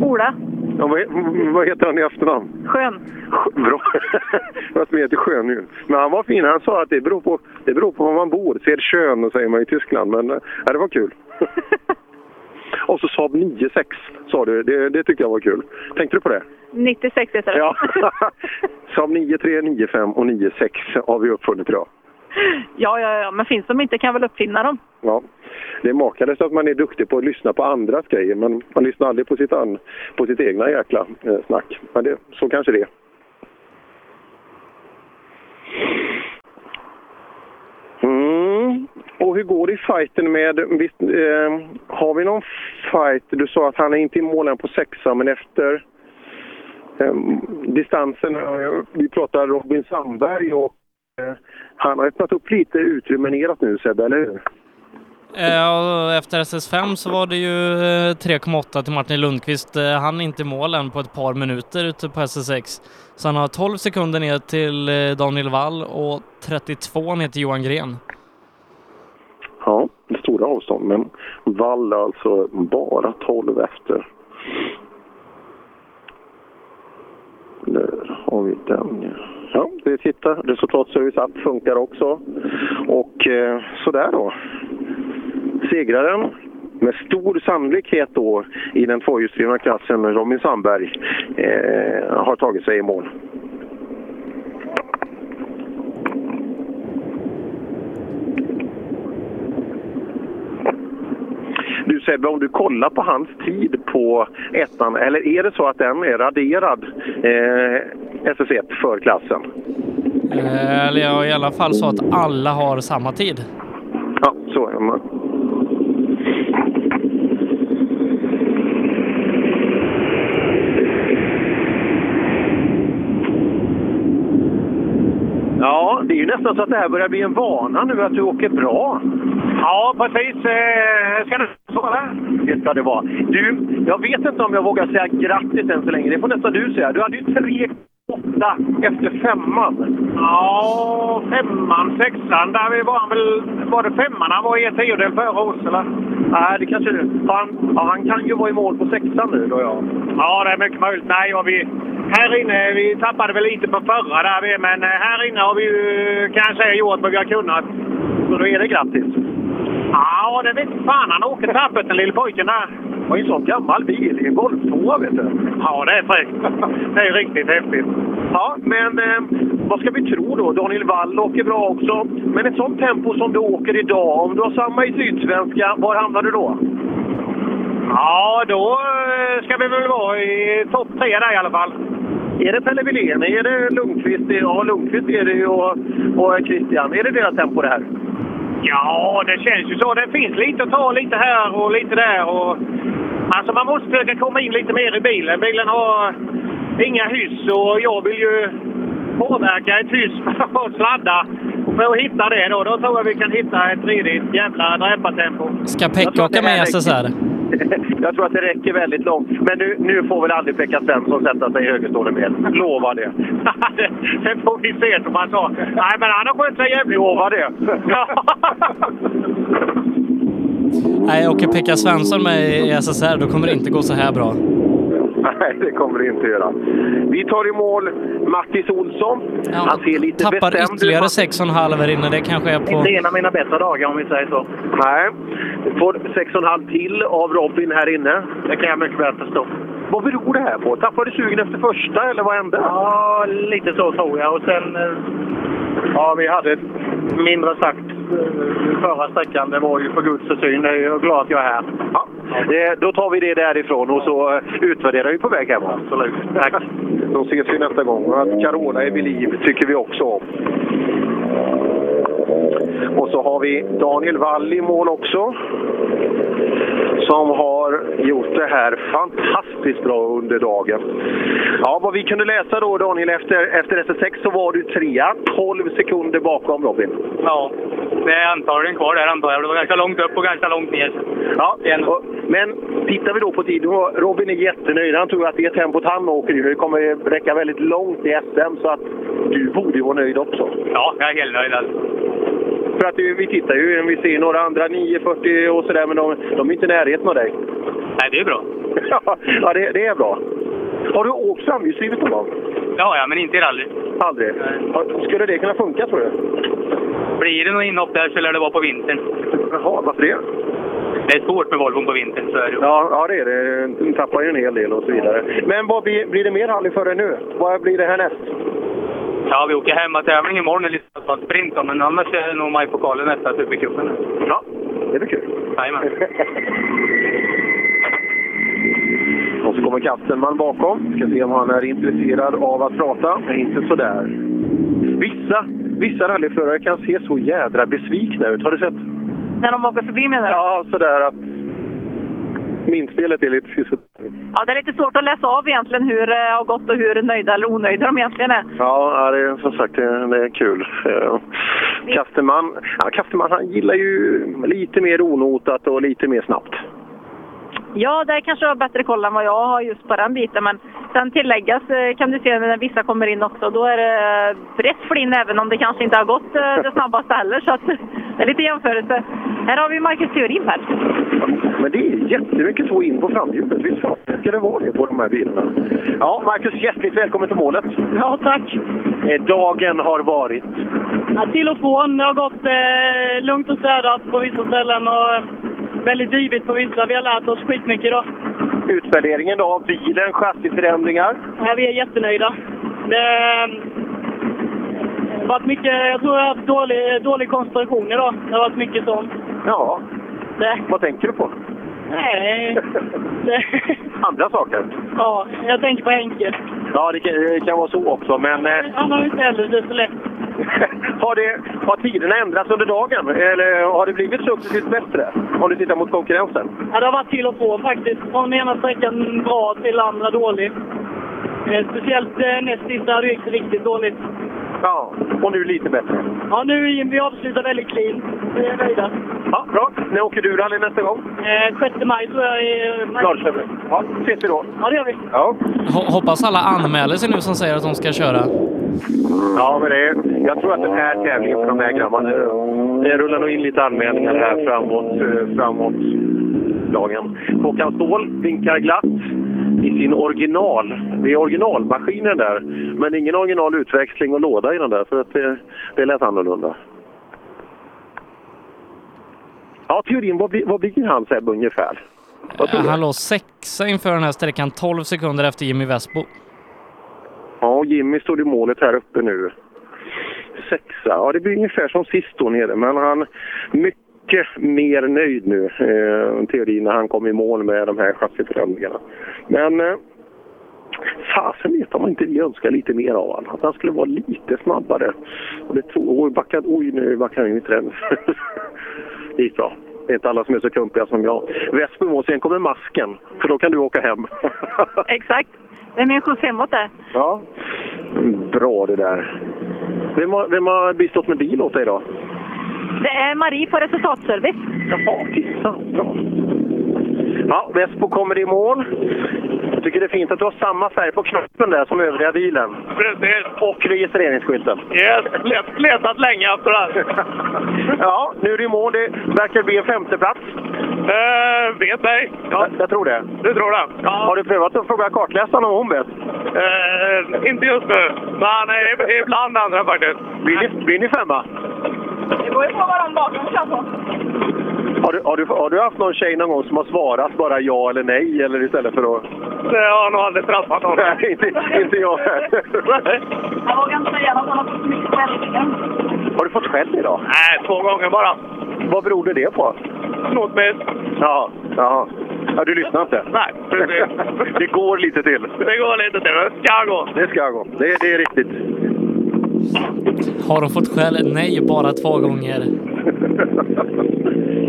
Ola. Ja, vad, he- vad heter han i efternamn? Skön. Bra. Vad som heter skön nu. Men han var fin. Han sa att det beror på, det beror på var man bor. Ser kön säger man i Tyskland. Men äh, det var kul. Och så Saab 9-6 sa du. Det, det tyckte jag var kul. Tänkte du på det? 96 heter det. Ja. Saab 9-3, 9-5 och 9-6 har vi uppfunnit idag ja, ja, ja, men finns de inte kan jag väl uppfinna dem. Ja. Det är makalöst att man är duktig på att lyssna på andras grejer men man lyssnar aldrig på sitt, an, på sitt egna jäkla eh, snack. Men det, så kanske det är. Mm. Och hur går det i fighten med... Visst, eh, har vi någon fight? Du sa att han är inte i mål än på sexa, men efter eh, distansen... Eh, vi pratar Robin Sandberg och han har öppnat upp lite utrymme neråt nu Sebbe, eller hur? Eh, och efter SS5 så var det ju eh, 3,8 till Martin Lundqvist. Eh, Han är inte i mål än på ett par minuter ute på SS6. Så han har 12 sekunder ner till eh, Daniel Wall och 32 ner till Johan Gren. Ja, det är stora avstånd, men Wall alltså bara 12 efter. Där har vi den. ja. Ja, vi tittar. Resultatservice app funkar också. Och eh, sådär då. Segraren med stor sannolikhet då i den tvåhjulsdrivna klassen, Robin Sandberg, eh, har tagit sig i mål. Du Sebbe, om du kollar på hans tid på ettan, eller är det så att den är raderad, eh, SS1 för klassen? Eh, Eller ja, i alla fall så att alla har samma tid. Ja, så är det är ju nästan så att det här börjar bli en vana nu att du åker bra. Ja, precis. Eh, ska du eller? Det ska det vara. Du, jag vet inte om jag vågar säga grattis än så länge. Det får nästan du säga. Du hade ju tre åtta efter femman. Ja, femman, sexan. Där var han väl... Var det femman han var i en tiondel före oss, eller? Nej, det kanske du. Han, ja, han kan ju vara i mål på sexan nu då, ja. Ja, det är mycket möjligt. Nej, ja, vi, här inne, vi tappade väl lite på förra där, vi, men eh, här inne har vi ju kanske gjort vad vi har kunnat. Så då är det grattis? Ja, det vet fan. Han åker trappet den lille pojken där. Och en sån gammal bil i en Golf vet du. Ja, det är fräckt. Det är riktigt häftigt. Ja, men eh, vad ska vi tro då? Daniel Wall åker bra också. Men ett sånt tempo som du åker idag, om du har samma i Sydsvenska, var hamnar du då? Ja, då eh, ska vi väl vara i topp tre där i alla fall. Är det Pelle Wilén? Är det Lundqvist? Ja, Lundqvist är det ju och, och Christian. Är det deras tempo det här? Ja, det känns ju så. Det finns lite att ta lite här och lite där. Och, alltså man måste försöka komma in lite mer i bilen. Bilen har inga hyss och jag vill ju påverka ett hyss att sladda. Och för att hitta det då, då tror jag vi kan hitta ett riktigt jävla dräpartempo. Ska Pekka åka med SSR? Jag tror att det räcker väldigt långt. Men nu, nu får väl aldrig Pekka Svensson sätta sig i högerstående bil. Lova det. det får vi se som han sa. Nej, men han har skött sig jävligt Lova det. Nej, åker Pekka Svensson med i SSR, då kommer det inte gå så här bra. Nej, det kommer det inte göra. Vi tar i mål Mattis Olsson. Han ser lite Tappar bestämd ytterligare ut. 6,5 här inne. Det kanske är på... Inte en av mina bästa dagar om vi säger så. Nej. Får 6,5 till av Robin här inne. Det kan jag mycket väl förstå. Vad beror det här på? Tappade du sugen efter första eller vad hände? Ja, lite så tror jag. Och sen... Ja, vi hade mindre sagt förra sträckan. Det var ju för Guds syn. Jag är glad att jag är här. Ja, det, då tar vi det därifrån och så eh, utvärderar vi på väg hem. Absolut. Tack. Då ses vi nästa gång. Och att Carola är vid liv tycker vi också om. Och så har vi Daniel Wall i mål också. Som har gjort det här fantastiskt bra under dagen. Ja, vad vi kunde läsa då Daniel, efter, efter SS6 så var du trea, 12 sekunder bakom Robin. Ja, det är antagligen kvar där antar jag. Det var ganska långt upp och ganska långt ner. Ja, och, men tittar vi då på tiden, Robin är jättenöjd. Han tror att det tempot han åker i nu kommer räcka väldigt långt i SM, så att du borde ju vara nöjd också. Ja, jag är helt nöjd alltså. För att vi tittar ju, vi ser några andra 940 och sådär, men de, de är inte i närheten av dig. Nej, det är bra. ja, det, det är bra. Har du åkt framhjulsdrivet någon gång? Ja, ja, men inte i rally. Aldrig? Ja, Skulle det kunna funka tror du? Blir det något inhopp där så lär det vara på vintern. Jaha, varför det? Det är svårt med Volvon på vintern, så är det. Ja, ja, det är det. Den tappar ju en hel del och så vidare. Men vad blir, blir det mer rally för dig nu? Vad blir det härnäst? Ja, vi åker hemmatävling imorgon i Lisbon sprint då, men annars är det nog majpokalen nästa Supercupen. Ja, det blir kul. Jajamän. Och så kommer Kastenman bakom. Ska se om han är intresserad av att prata. Men inte sådär. Vissa, vissa rallyförare kan se så jädra besvikna ut. Har du sett? När de åker förbi menar du? Ja, sådär att minspelet är lite sisådär. Ja, det är lite svårt att läsa av egentligen hur det har gått och hur nöjda eller onöjda de egentligen är. Ja, det är som sagt det, är kul. Eh, Kasteman, ja, Kasteman han gillar ju lite mer onotat och lite mer snabbt. Ja, där kanske du har bättre koll än vad jag har just på den biten. Men sen tilläggas eh, kan du se när vissa kommer in också. Då är det brett flin även om det kanske inte har gått eh, det snabbaste heller. Så att, det är lite jämförelse. Här har vi Marcus Theorin här. Men det är jättemycket så in på framhjulet. Visst fan ska det vara det på de här bilarna? Ja, Marcus, hjärtligt välkommen till målet. Ja, tack. Eh, Dagen har varit. Ja, till och från. Det har gått eh, lugnt och städat på vissa ställen och eh, väldigt yvigt på vissa. Vi har lärt oss skitmycket idag. Utvärderingen då av bilen, chassiförändringar. Ja, vi är jättenöjda. Det eh, har varit mycket, jag tror jag har haft dålig, dålig koncentration idag. Det har varit mycket sånt. Ja, Det, vad tänker du på? nej, Andra saker? ja, jag tänker på Henke. Ja, det kan, det kan vara så också, men... Eh, Han har inte heller det så lätt. har, det, har tiderna ändrats under dagen? Eller har det blivit successivt bättre? Om du tittar mot konkurrensen? Ja, det har varit till och från faktiskt. Från ena sträckan bra till andra dålig. Eh, speciellt eh, näst sista gick det riktigt dåligt. Ja. Och nu lite bättre. Ja, nu är Jimmy avslutar väldigt clean. Vi är nöjda. Ja, bra. När åker du rally nästa gång? Eh, 6 maj tror jag är... Norrköping. Ja, ses vi då. Ja, det gör vi. Ja. Ho- Hoppas alla anmäler sig nu som säger att de ska köra. Ja, men det är, jag tror att den här tävlingen för de här grabbarna, det- det rullar nog in lite anmälningar här framåt, eh, framåt dagen. Håkan Ståhl vinkar glatt i sin original. Det är originalmaskinen där, men ingen original utväxling och låda i den där, för att det, det lät annorlunda. Ja, teorin, vad blir, vad blir han Seb ungefär? Han låg sexa inför den här sträckan, 12 sekunder efter Jimmy Vesbo. Ja, Jimmy stod i målet här uppe nu. Sexa. Ja, det blir ungefär som sist då nere, men han mycket mer nöjd nu, eh, teorin, när han kom i mål med de här chassiförändringarna. Men eh, fasen vet om inte vi önskar lite mer av honom. Att han skulle vara lite snabbare. Och det tror, oj, backad, oj, nu backade han in i träden. det gick bra. Det är inte alla som är så klumpiga som jag. Väsby sen kommer masken, för då kan du åka hem. Exakt. Det är min skjuts hemåt där. Ja. Bra det där. Vem har, vem har bistått med bil åt dig då? Det är Marie på resultatservice. Jaha, titta. Bra. Ja, Vespo kommer i mål. Jag tycker det är fint att du har samma färg på knoppen där som övriga bilen. Precis. Och registreringsskylten. Yes, let, letat länge efter det. Ja, nu är du i mål. Det verkar bli en femteplats. Eh, vet ej. Ja. Jag tror det. Du tror det? Ja. Har du prövat att fråga kartläsaren om hon vet? Eh, inte just nu, men eh, ibland andra faktiskt. Blir ni, blir ni femma? Det beror ju på vad de bakom kör på. Har du, har, du, har du haft någon tjej någon gång som har svarat bara ja eller nej eller istället för att... Det har jag nog aldrig träffat någon. Nej, inte, inte jag heller. Jag vågar inte säga något, han har fått mycket skällningar. Har du fått skäll idag? Nej, två gånger bara. Vad beror det på? Snodbit. Ja, ja. ja, du lyssnar inte? Nej, precis. Det går lite till. Det går lite till. Det ska gå. Det ska gå. Det, det är riktigt. Har de fått skäll? Nej, bara två gånger.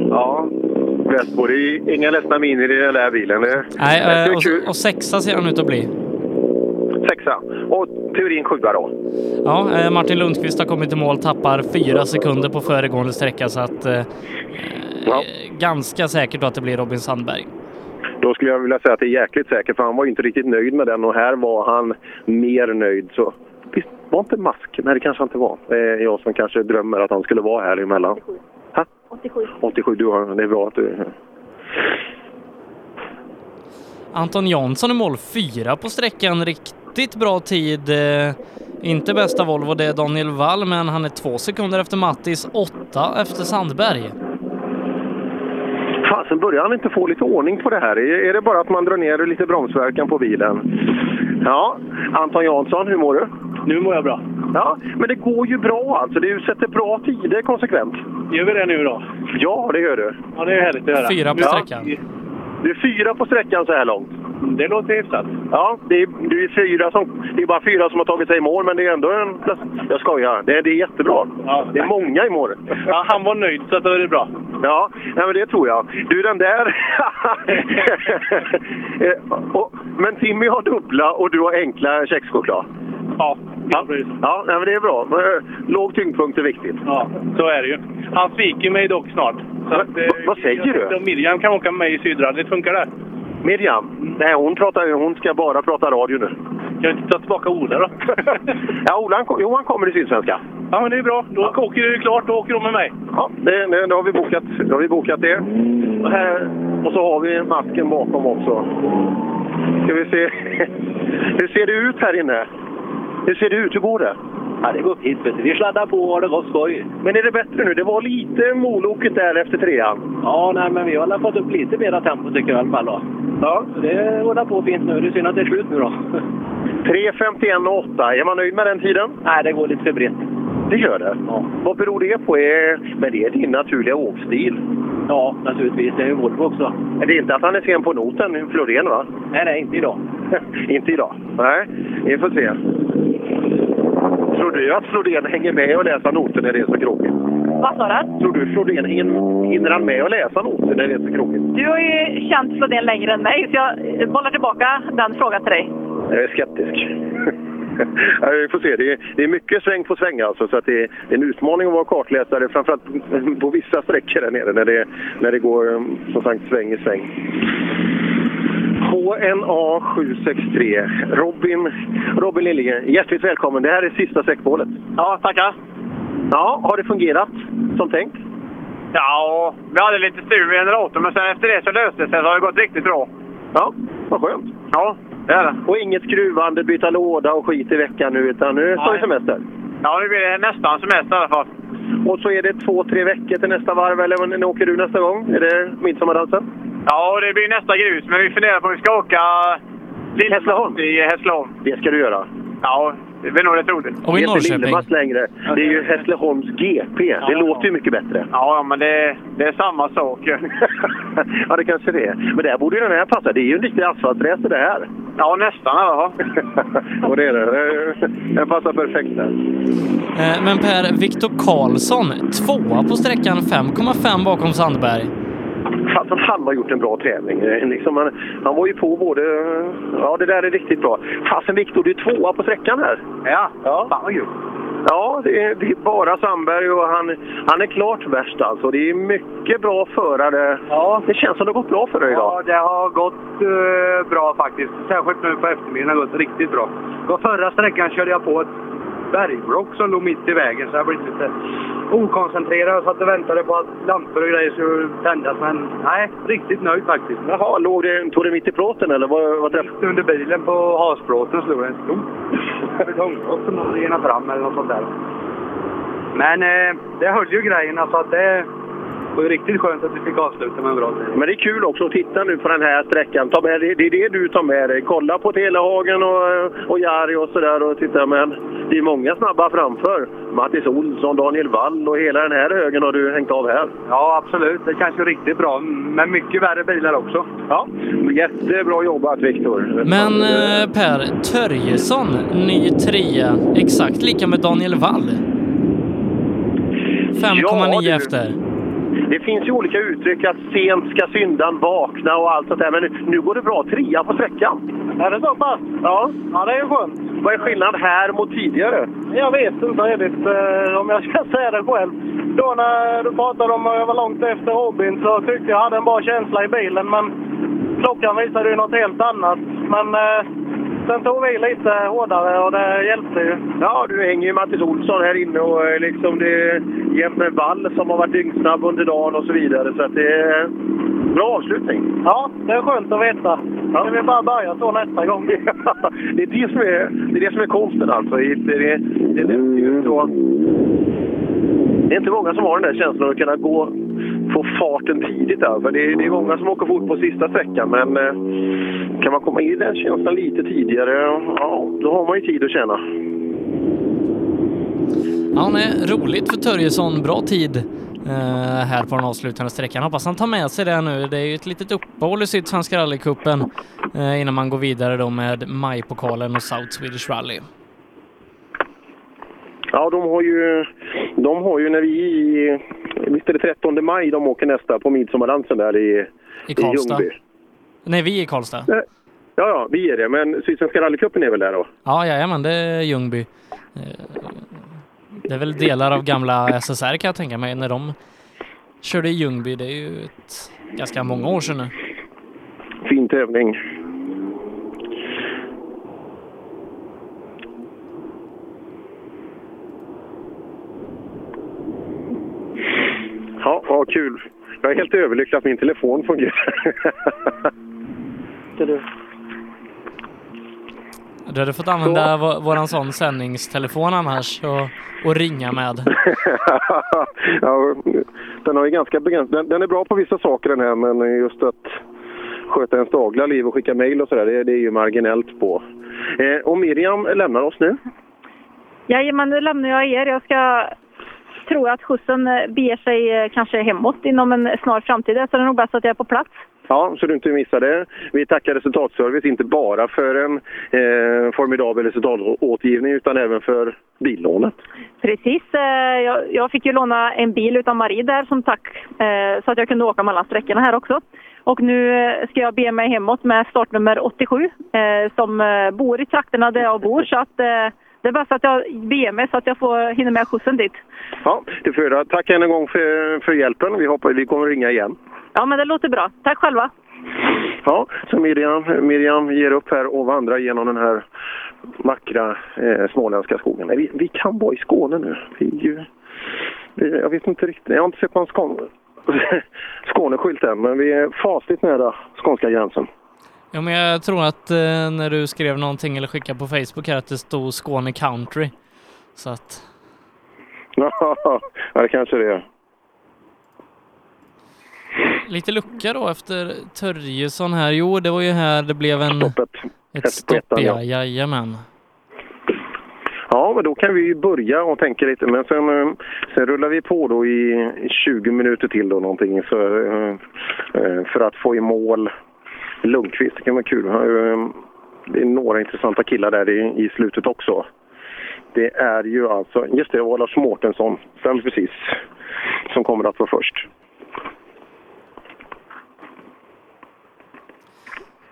Ja. Det är inga ledsna miner i den där bilen. Det, Nej, det eh, kul. och, och sexa ser han ut att bli. Sexa. Och teorin sjua då. Ja, eh, Martin Lundqvist har kommit i mål, tappar fyra sekunder på föregående sträcka så att eh, Ja. ganska säkert att det blir Robin Sandberg. Då skulle jag vilja säga att det är jäkligt säkert, för han var ju inte riktigt nöjd med den och här var han mer nöjd. Så var inte mask? Nej, det kanske han inte var. Det är jag som kanske drömmer att han skulle vara här emellan. Ha? 87. 87, du har, det är bra att du... Anton Jansson i mål, fyra på sträckan, riktigt bra tid. Eh, inte bästa Volvo, det är Daniel Wall, men han är två sekunder efter Mattis, åtta efter Sandberg. Fasen, börjar han inte få lite ordning på det här? Är är det bara att man drar ner lite bromsverkan på bilen? Ja, Anton Jansson, hur mår du? Nu mår jag bra. Ja, men det går ju bra alltså. Du sätter bra tider konsekvent. Gör vi det nu då? Ja, det gör du. Ja, det är härligt att höra. Fyra på Ja. Du är fyra på sträckan så här långt. Det låter hyfsat. Ja, det är, du är fyra som, det är bara fyra som har tagit sig i mål, men det är ändå en... Jag skojar. Det, det är jättebra. Ja, det är många i mål. Ja, han var nöjd, så då är det bra. Ja, nej, men det tror jag. Du, den där... Eh, men Timmy har dubbla och du har enkla kexchoklad. Ja, Ja, ja men det är bra. Eh, Låg tyngdpunkt är viktigt. Ja, så är det ju. Han sviker mig dock snart. Så att, eh, vad säger du? Miriam kan åka med mig i Sydrallyt, funkar det? Miriam? Nej, hon, pratar, hon ska bara prata radio nu. Kan jag inte ta tillbaka Ola då? ja, Ola han, kom- jo, han kommer i Sydsvenska. Ja, men det är bra. Då åker det klart, då åker de med mig. Ja, det, det, då, har vi bokat, då har vi bokat det. Och, här, och så har vi masken bakom också. Ska vi se. Hur ser det ut här inne? Hur ser det ut? Hur går det? Ja, det går fint. Vi sladdar på och har det gott skoj. Men är det bättre nu? Det var lite molokigt där efter trean. Ja, nej, men vi har fått upp lite mera tempo tycker jag i alla fall. Då. Ja. Så det rullar på fint nu. Det är synd att det är slut nu då. 3.51 och 8. Är man nöjd med den tiden? nej, det går lite för brett. Det gör det? Ja. Vad beror det på? Är, men det är din naturliga åkstil. Ja, naturligtvis. Det är ju Volvo också. Det är inte att han är sen på noten, Florén va? Nej, nej, inte idag. inte idag. Nej, vi får se. Tror du att Flodén hänger med och läser noter när det är så krokigt? Vad sa du? Tror du Flodén hin- hinner han med att läsa noter när det är så krokigt? Du har ju känt Flodén längre än mig, så jag bollar tillbaka den frågan till dig. Jag är skeptisk. ja, vi får se. Det är, det är mycket sväng på sväng alltså, så att det är en utmaning att vara kartläsare, framförallt på vissa sträckor där nere när det, när det går som sagt sväng i sväng. HNA 763. Robin, Robin Liljegren, hjärtligt välkommen. Det här är sista sträckmålet. Ja, tackar. Ja, har det fungerat som tänkt? Ja, vi hade lite strul med generatorn, men sen efter det så löste det sig så har det gått riktigt bra. Ja, vad skönt. Ja, det är det. Och inget skruvande, byta låda och skit i veckan nu, utan nu står det semester? Ja, nu blir det nästan semester i alla fall. Och så är det två, tre veckor till nästa varv, eller när åker du nästa gång? Är det midsommardansen? Ja, det blir nästa grus, men vi funderar på om vi ska åka Hässleholm i Hässleholm. Det ska du göra. Ja, det blir nog rätt roligt. Och i det är inte Norrköping. Längre. Det är ju Hässleholms GP. Det Ja. låter ju mycket bättre. Ja, men det, det är samma sak. ja, det kanske det är. Men där borde ju den här passa. Det är ju en riktig asfaltracer det här. Ja, nästan i alla fall. Och det är det. Den passar perfekt där. Eh, Men Per, Viktor Karlsson, tvåa på sträckan 5,5 bakom Sandberg. Fasen, han har gjort en bra tävling. Eh, Liksom han, han var ju på både... Ja, det där är riktigt bra. Fasen Viktor, du är tvåa på sträckan här. Ja, ja. fan vad kul. Ja, det är, det är bara Sandberg och han, han är klart värst alltså. Det är mycket bra förare. Ja. Det känns som det har gått bra för dig idag. Ja, det har gått eh, bra faktiskt. Särskilt nu på eftermiddagen har det gått riktigt bra. På förra sträckan körde jag på ett bergblock som låg mitt i vägen så jag blev lite okoncentrerad och satt och väntade på att lampor och grejer skulle tändas. Men nej, riktigt nöjd faktiskt. Jaha, låg det, tog det mitt i plåten eller vad, vad träffade Mitt under bilen på hasplåten slog det en stor betongkloss som någon genade fram eller något sånt där. Men eh, det höll ju grejen alltså att det var ju riktigt skönt att vi fick avsluta med en bra tid. Men det är kul också att titta nu på den här sträckan. Ta med, det är det du tar med dig. Kolla på Telehagen och, och Jari och sådär och titta. Men det är många snabba framför. Mattis Olsson, Daniel Wall och hela den här högen har du hängt av här. Ja, absolut. Det känns ju riktigt bra. Men mycket värre bilar också. Ja, jättebra jobbat Viktor. Men eh, Per, Törjesson, ny trea, exakt lika med Daniel Wall. 5,9 Ja, du. efter. Det finns ju olika uttryck att sent ska syndan vakna och allt sånt där. Men nu, nu går det bra. Trea på sträckan. Är det så pass? Ja. Ja, det är ju skönt. Vad är skillnad här mot tidigare? Jag vet inte riktigt eh, om jag ska säga det själv. Då när du pratade om att jag var långt efter Robin så tyckte jag hade en bra känsla i bilen. Men klockan visade ju något helt annat. Men eh, sen tog vi lite hårdare och det hjälpte ju. Ja, du hänger ju Mattis Olsson här inne och eh, liksom det är jämt med Wall som har varit dyngsnabb under dagen och så vidare. Så det är bra avslutning. Ja, det är skönt att veta. Ja. Det vill bara börja så nästa gång. det är det som är, det är, det som är konsten alltså. Det, det, det, det, är ju så. det det är inte många som har den där känslan att kunna gå, få farten tidigt. Där. För det, är- det är många som åker fort på sista sträckan. Men eh, kan man komma in i den känslan lite tidigare, ja, då har man ju tid att tjäna. Ja, nej, roligt för Törjesson. Bra tid eh, här på den avslutande sträckan. Hoppas han tar med sig det nu. Det är ju ett litet uppehåll i Sydsvenska rallycupen eh, innan man går vidare då med majpokalen och South Swedish Rally. Ja, de har ju, de har ju när vi... Visst är det 13 maj de åker nästa på midsommardansen där i, I Karlstad. Ljungby? Nej, vi är i Karlstad. Ja, ja, vi är det. Men Sydsvenska rallycupen är väl där då? Ja, jajamän, det är Ljungby. Eh, Det är väl delar av gamla SSR kan jag tänka mig när de körde i Ljungby. Det är ju ett, ganska många år sedan nu. Fin tävling. Ja, vad kul. Jag är helt överlycklig att min telefon fungerar. Du hade fått använda vå- våran sån sändningstelefon annars och, och ringa med. ja, den, har ju ganska begräns- den, den är bra på vissa saker den här, men just att sköta ens dagliga liv och skicka mejl och sådär, det, det är ju marginellt på. Eh, och Miriam lämnar oss nu. Jajamän, nu lämnar jag er. Jag ska tror jag att skjutsen eh, beger sig eh, kanske hemåt inom en snar framtid. Så det är nog bäst att jag är på plats. Ja, så du inte missar det. Vi tackar Resultatservice inte bara för en eh, formidabel resultatåtergivning utan även för billånet. Precis. eh, Jag, jag fick ju låna en bil utan Marie där som tack. eh, Så att jag kunde åka mellan sträckorna här också. Och nu eh, ska jag be mig hemåt med startnummer 87 eh, som bor i trakterna där jag bor. Så att det är bäst att jag beger mig så att jag får hinna med skjutsen dit. Ja, det får. Tack än en gång för, för hjälpen. Vi hoppas vi kommer ringa igen. Ja, men det låter bra. Tack själva. Ja, så Miriam, Miriam ger upp här och vandrar genom den här vackra eh, småländska skogen. Nej, Vi, vi kan vara i Skåne nu. Vi, ju- vi, jag vet inte riktigt. Jag har inte sett någon Skåne, Skåneskylt än, men vi är fasligt nära skånska gränsen. Ja, men jag tror att eh, när du skrev någonting eller skickade på Facebook här att det stod Skåne Country. Så att, ja, det kanske det är. lite lucka då efter Törjesson här. Jo, det var ju här det blev en... Ett stopp, ettan, ja. ja. Jajamän. Ja, men då kan vi ju börja och tänka lite. Men sen, eh, sen rullar vi på då i 20 minuter till då någonting för, eh, eh, för att få i mål Lundqvist. Det kan vara kul. Ehm, det är några intressanta killar där i, i slutet också. Det är ju alltså, just det, det var Lars Mårtensson, stämmer precis, som kommer att vara först.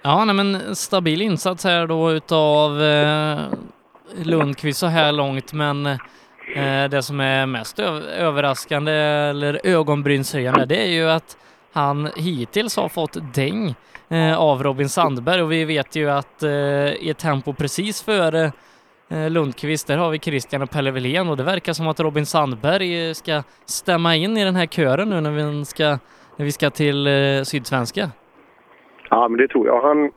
Ja, nej, men stabil insats här då utav eh, Lundqvist så här långt, men eh, det som är mest överraskande eller ögonbrynshöjande, det är ju att han hittills har fått däng Eh, av Robin Sandberg och vi vet ju att eh, i ett tempo precis före eh, Lundqvist, där har vi Christian och Pelle Wilén och det verkar som att Robin Sandberg eh, ska stämma in i den här kören nu när vi ska, när vi ska till eh, Sydsvenska. Ja, men det tror jag. Han,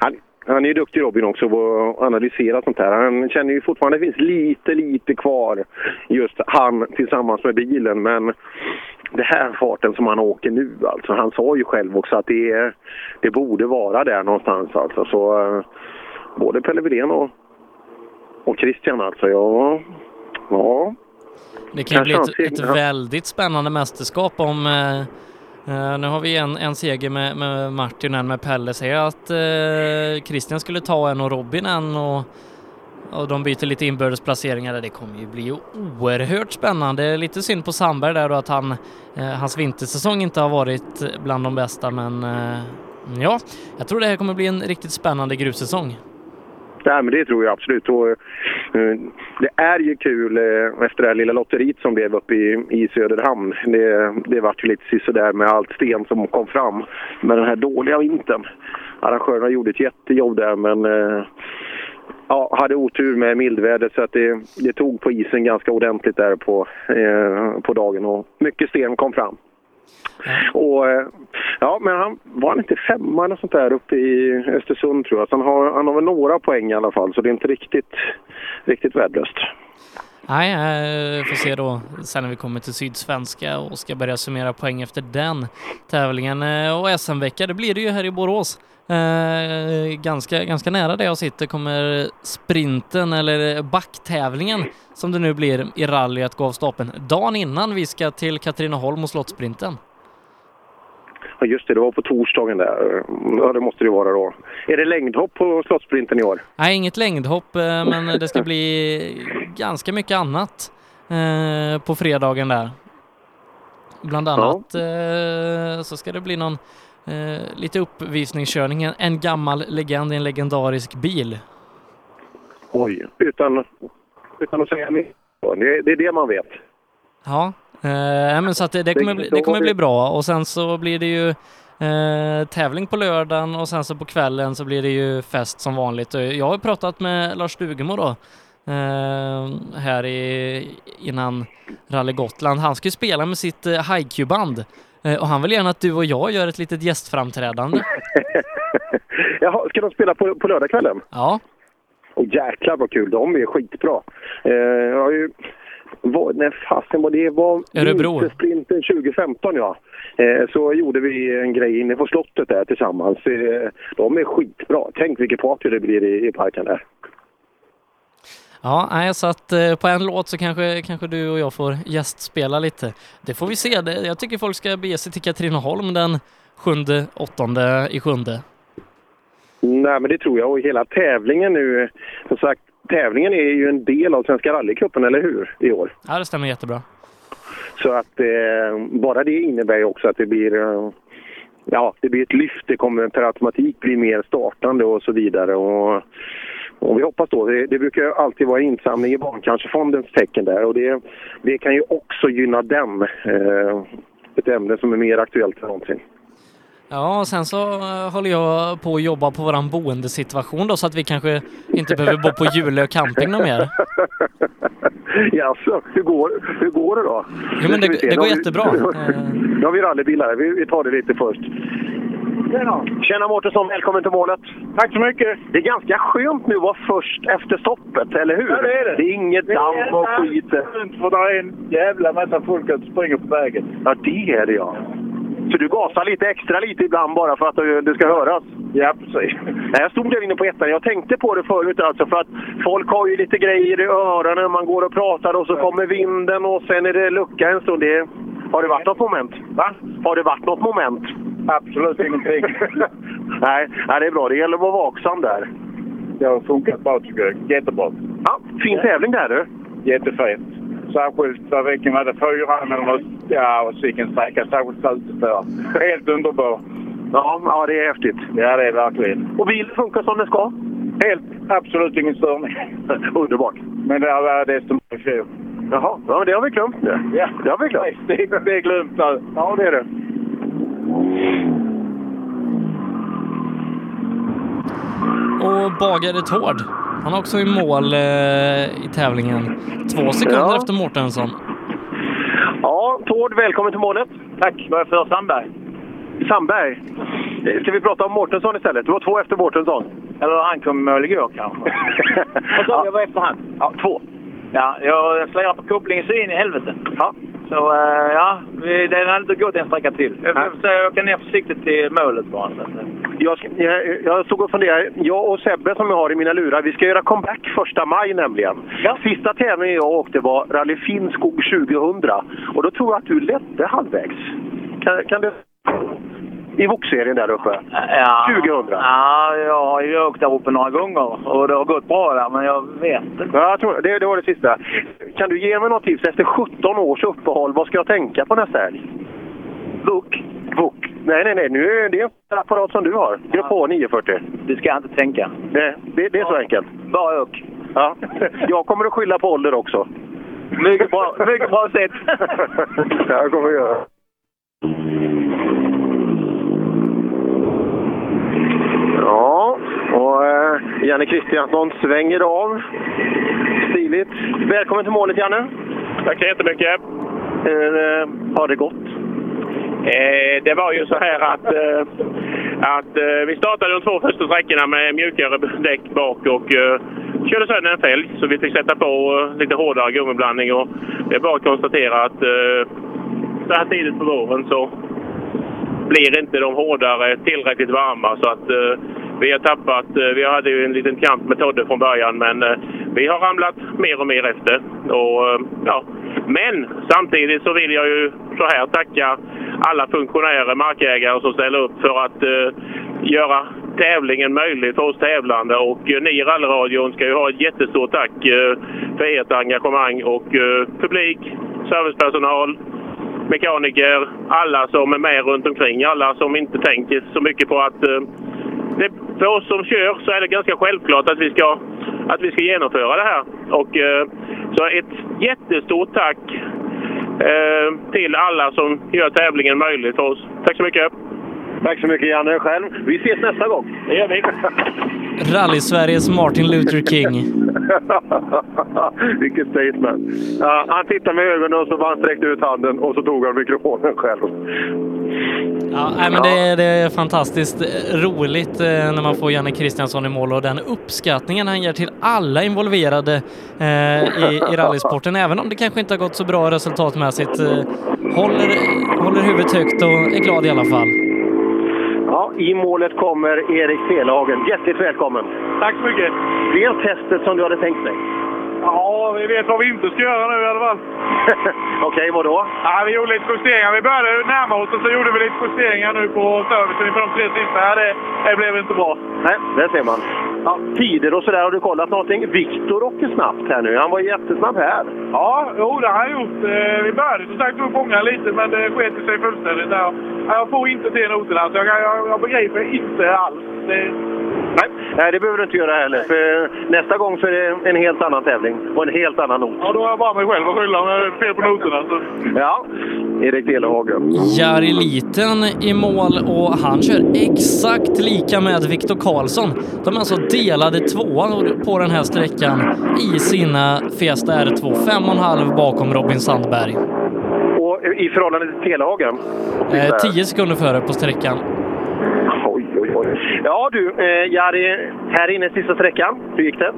han, han är ju duktig Robin också på att analysera sånt här. Han känner ju fortfarande att det finns lite, lite kvar just han tillsammans med bilen. Men det här farten som han åker nu alltså. Han sa ju själv också att det, är, det borde vara där någonstans alltså. Så eh, både Pelle Wilén och, och Christian alltså. Ja, ja. Det kan ju bli ett, ett ja. väldigt spännande mästerskap om... Eh, eh, nu har vi en, en seger med, med Martin och en med Pelle. Jag att eh, Christian skulle ta en och Robin en och, och de byter lite inbördes placeringar. där. Det kommer ju bli oerhört spännande. Lite synd på Sandberg där då att han, eh, hans vintersäsong inte har varit eh, bland de bästa men eh, ja, jag tror det här kommer bli en riktigt spännande grussäsong. Nej, men det tror jag absolut. Och, eh, det är ju kul eh, efter det här lilla lotteriet som blev uppe i, i Söderhamn. Det, det vart ju lite sisådär med allt sten som kom fram med den här dåliga vintern. Arrangörerna gjorde ett jättejobb där men eh, ja, hade otur med mildväder så att det, det tog på isen ganska ordentligt där på, eh, på dagen och mycket sten kom fram. Och, eh, ja, men han var han inte femma eller sånt där uppe i Östersund tror jag. Så han har, han har väl några poäng i alla fall så det är inte riktigt, riktigt värdelöst. Nej, eh, får se då sen när vi kommer till Sydsvenska och ska börja summera poäng efter den tävlingen. Eh, Och SM-vecka, det blir det ju här i Borås. Eh, ganska, ganska nära där jag sitter kommer sprinten eller backtävlingen som det nu blir i rally att gå av stapeln dagen innan vi ska till Katrineholm och Slottssprinten. Ja, just det, det var på torsdagen där. Ja, det måste det vara då. Är det längdhopp på Slottssprinten i år? Nej, inget längdhopp, eh, men det ska bli ganska mycket annat eh, på fredagen där. Bland annat eh, så ska det bli någon eh, lite uppvisningskörning, en, gammal legend i en legendarisk bil. Oj, utan, utan att säga mer. Det, det är det man vet. Ja, eh, men så att det, det, kommer bli, det kommer bli bra och sen så blir det ju eh, tävling på lördagen och sen så på kvällen så blir det ju fest som vanligt. Jag har pratat med Lars Stugemo då eh, här i, innan Rally Gotland. Han ska ju spela med sitt HiQ-band eh, och han vill gärna att du och jag gör ett litet gästframträdande. Jaha, ska de spela på, på lördagskvällen? Ja. Och jäklar vad kul, de är skitbra. Eh, jag har ju... Vad, när fasen var det? var Örebro. Vintersprinten 2015 ja. Eh, så gjorde vi en grej inne på slottet där tillsammans. Eh, de är skitbra. Tänk vilket party det blir i, i parken där. Ja, så att eh, på en låt så kanske, kanske du och jag får gästspela lite. Det får vi se. Jag tycker folk ska bege sig till Katrineholm den sjunde, åttonde i sjunde. Nej, men det tror jag. Och hela tävlingen nu, som sagt, tävlingen är ju en del av Svenska rallycupen, eller hur? I år. Ja, det stämmer jättebra. Så att eh, bara det innebär ju också att det blir, eh, ja, det blir ett lyft. Det kommer per automatik bli mer startande och så vidare. Och, och vi hoppas då, det, det brukar alltid vara insamling i Barncancerfondens tecken där och det, det kan ju också gynna den. Eh, ett ämne som är mer aktuellt än någonsin. Ja, och sen så eh, håller jag på att jobba på våran boendesituation då så att vi kanske inte behöver bo på Julö camping någon mer. Jaså, hur går, hur går det då? Jo, men det, det går jättebra. Nu har vi rallybilar. Vi, vi tar det lite först. Tjena! Tjena Mårtensson, välkommen till målet. Tack så mycket. Det är ganska skönt nu att vara först efter stoppet, eller hur? Ja, det är det. Det är inget damm och skit. För det är en jävla massa folk som springer på vägen. Ja, det är det ja. Så du gasar lite extra lite ibland bara för att det det ska höras? Ja, precis. Nej, Jag stod där inne på ettan. Jag tänkte på det förut alltså för att folk har ju lite grejer i öronen när man går och pratar och så kommer vinden och sen är det lucka en stund. Det, har det varit något moment? Va? Har det varit något moment? Absolut ingenting. nej, nej, det är bra. Det gäller att vara vaksam där. Det har funkat bra tycker jag. Jättebra. Ja, fin tävling där du. Jättefint. Särskilt där vilken var det? Fyran eller något? Ja, och vilken sträcka. Särskilt slutet där. Helt underbar. Ja, ja, det är häftigt. Ja, det är verkligen. Och bilen funkar som den ska? Helt, absolut ingen störning. Underbart. Men det var desto mer i fjol. Jaha, ja, men det har vi glömt nu. Ja, det har vi glömt. Det, det är glömt nu. Ja, det är det. Och Bagare Tord, han är också i mål eh, i tävlingen. Två sekunder Ja. efter Mårtensson. Ja, Tord, välkommen till målet. Tack. Vad är för Sandberg? Sandberg. Ska vi prata om Mårtensson istället? Du var två efter Mårtensson. Eller han kom mål igår kanske. Vad sa du? Jag var efter han? Ja, två. Ja, jag slirar på kopplingen så in i helvete. Ja. Så eh, ja, vi- det hade inte gått en sträcka till. Jag får försöka åka ner försiktigt till målet bara. Jag, jag, jag stod och funderade. Jag och Sebbe som jag har i mina lurar, vi ska göra comeback första maj nämligen. Sista tävlingen jag åkte var Rally Finnskog 2000. Och då tror jag att du ledde halvvägs. Kan, kan du... I VOK-serien där uppe. Ja, 2000. Ja, jag har ju åkt där uppe några gånger och det har gått bra där, men jag vet inte. Ja, jag tror, det, det var det sista. Kan du ge mig något tips? Efter 17 års uppehåll, vad ska jag tänka på nästa helg? VOK. VOK. Nej, nej, nej. Nu är det en apparat som du har. Grupp H 940. Det ska jag inte tänka. Det, det, det är så enkelt. Bara åk. Ja. Jag kommer att skylla på ålder också. Mycket bra, mycket bra sätt. Ja, jag kommer att göra. Ja, och eh, Janne Kristiansson svänger av. Stiligt. Välkommen till målet, Janne. Tack så jättemycket. Eh, har det gått? Eh, det var ju så här att, eh, att eh, vi startade de två första sträckorna med mjukare däck bak och eh, körde sönder en fälg. Så vi fick sätta på eh, lite hårdare gummiblandning och det är bara att konstatera att eh, så här tidigt på våren så blir inte de hårdare tillräckligt varma så att eh, vi har tappat, eh, vi hade ju en liten kamp med Todde från början men eh, vi har ramlat mer och mer efter. Och, eh, ja. Men samtidigt så vill jag ju så här tacka alla funktionärer, markägare som ställer upp för att eh, göra tävlingen möjlig för oss tävlande och eh, ni i rallyradion ska ju ha ett jättestort tack eh, för ert engagemang och eh, publik, servicepersonal, mekaniker, alla som är med runt omkring, alla som inte tänker så mycket på att eh, det, för oss som kör så är det ganska självklart att vi ska, att vi ska genomföra det här. Och, eh, så ett jättestort tack eh, till alla som gör tävlingen möjlig för oss. Tack så mycket! Tack så mycket Janne själv. Vi ses nästa gång. Det gör vi. Rally-Sveriges Martin Luther King. Vilket statement. Ja, han tittade med ögonen och så han sträckte ut handen och så tog han mikrofonen själv. Ja, nej, men det, är- det är fantastiskt roligt eh, när man får Janne Kristiansson i mål och den uppskattningen han ger till alla involverade eh, i, i rallysporten, även om det kanske inte har gått så bra resultatmässigt. Eh, håller, håller huvudet högt och är glad i alla fall. Ja, i målet kommer Erik Felhagen. Hjärtligt välkommen. Tack så mycket. Blev testet som du hade tänkt dig? Ja, vi vet vad vi inte ska göra nu i alla fall. Okej, vad då? Ja, vi gjorde lite justeringar. Vi började närma oss och så gjorde vi lite justeringar nu på servicen inför de tre sista. Det, det blev inte bra. Nej, det ser man. Ja, tider och sådär, har du kollat någonting? Viktor åker snabbt här nu. Han var jättesnabb här. Ja, jo, det har han gjort. Eh, Vi började som sagt upp ångan lite, men det sket sig fullständigt. där. Ja, Jag får inte till noterna, så jag, jag, jag begriper inte alls. Det, Nej, nej, det behöver du inte göra heller. För nästa gång så är det en helt annan tävling och en helt annan not. ja, då har jag bara mig själv att skylla med fel på noterna. Så. Ja, Erik Delehage. Jari Liten i mål och han kör exakt lika med Viktor Karlsson. De är alltså delade tvåa på den här sträckan i sina Fiesta R2, fem och en halv bakom Robin Sandberg. Och i förhållande till Telehagen? Eh, tio sekunder före på sträckan. Oj, oj, oj. Ja du, eh, Jari, här inne sista sträckan. Hur gick det?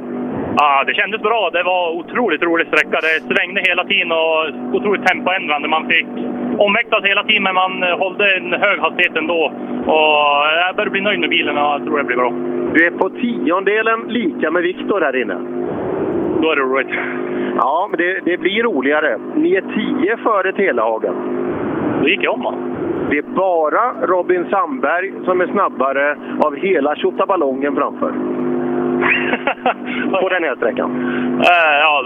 Ja, det kändes bra. Det var otroligt rolig sträcka. Det svängde hela tiden och otroligt tempoändrande. Man fick omväxlas hela tiden, men man hållde en hög hastighet ändå. Och jag börjar bli nöjd med bilen och jag tror det blir bra. Du är på tiondelen lika med Viktor här inne. Då är det roligt. Ja, men det, det blir roligare. Ni är tio före Telehagen. Då gick jag om va? Det är bara Robin Sandberg som är snabbare av hela tjottaballongen framför. på den här sträckan. Eh, ja,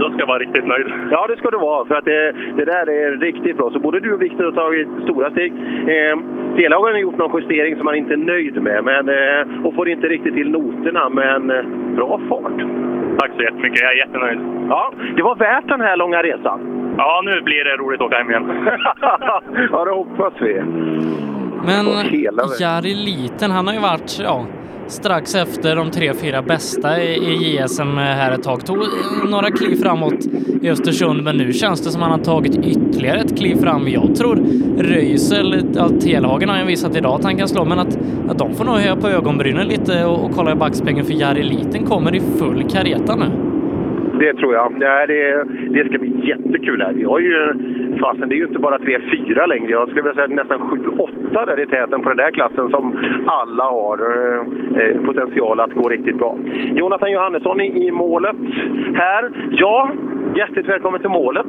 då ska jag vara riktigt nöjd. Ja, det ska du vara. För att det, det där är riktigt bra. Så både du och Viktor har tagit stora steg. Eh, Telehagen har gjort någon justering som man inte är nöjd med men, eh, och får inte riktigt till noterna, men eh, bra fart. Tack så jättemycket. Jag är jättenöjd. Ja, det var värt den här långa resan. Ja, nu blir det roligt att åka hem igen. ja, det hoppas vi. Men. Jari Liten, han har ju varit ja, strax efter de tre, fyra bästa i, JSM här ett tag. Tog några kliv framåt i Östersund, men nu känns det som att han har tagit ytterligare ett kliv fram. Jag tror Röisel, ja, Telhagen har ju visat idag att han kan slå, men att, att de får nog höja på ögonbrynen lite och, och kolla i backspegeln, för Jari Liten kommer i full kareta nu. Det tror jag. Nej, det, det ska bli jättekul här. Vi har ju, fasen, det är ju inte bara 3-4 längre. Jag skulle vilja säga nästan 7-8 där i täten på den där klassen som alla har eh, potential att gå riktigt bra. Jonathan Johannesson i, i målet här. Ja, hjärtligt välkommen till målet.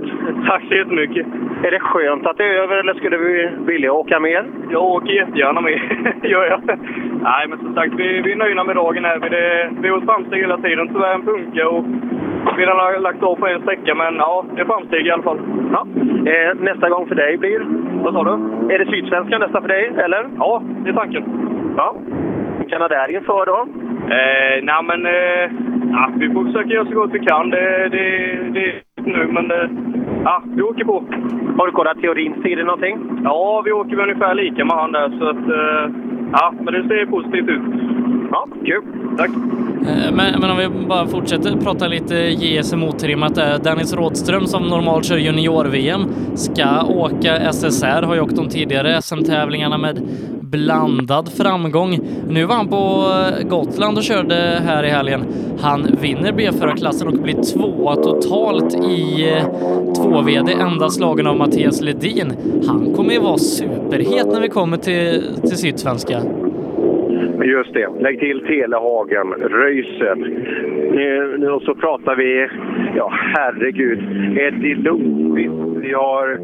Tack så jättemycket. Är det skönt att det är över eller skulle vi vilja åka mer? Jag åker jättegärna med, gör jag. Nej, men som sagt, vi, vi är nöjda med dagen här. Vi, det, vi har ett framsteg hela tiden. Tyvärr en punka och vi har lagt av på en sträcka, men ja, det är framsteg i alla fall. Ja. Eh, nästa gång för dig blir? Vad sa du? Är det Sydsvenskan nästa för dig, eller? Ja, det är tanken. Ja. Kanadär inför då? Eh, nej, men eh, ja, vi får försöka göra så gott vi kan. Det, det, det nu, men eh, ja, vi åker på. Har du kollat teorin? Ser det någonting? Ja, vi åker väl ungefär lika med han där, så att eh, ja, men det ser positivt ut. Ja, kul. Tack. Eh, men, men om vi bara fortsätter prata lite JSM otrimmat. Dennis Rådström som normalt kör junior-VM ska åka SSR, har ju åkt de tidigare SM-tävlingarna med blandad framgång. Nu var han på eh, Gotland och körde här i helgen. Han vinner B4-klassen och blir tvåa totalt i eh, 2VD, enda slagen av Mattias Ledin. Han kommer ju vara superhet när vi kommer till, till Sydsvenska. Just det. Lägg till Telehagen, Röisel. Nu, nu så pratar vi, ja herregud, Eddie Lundqvist. Vi har,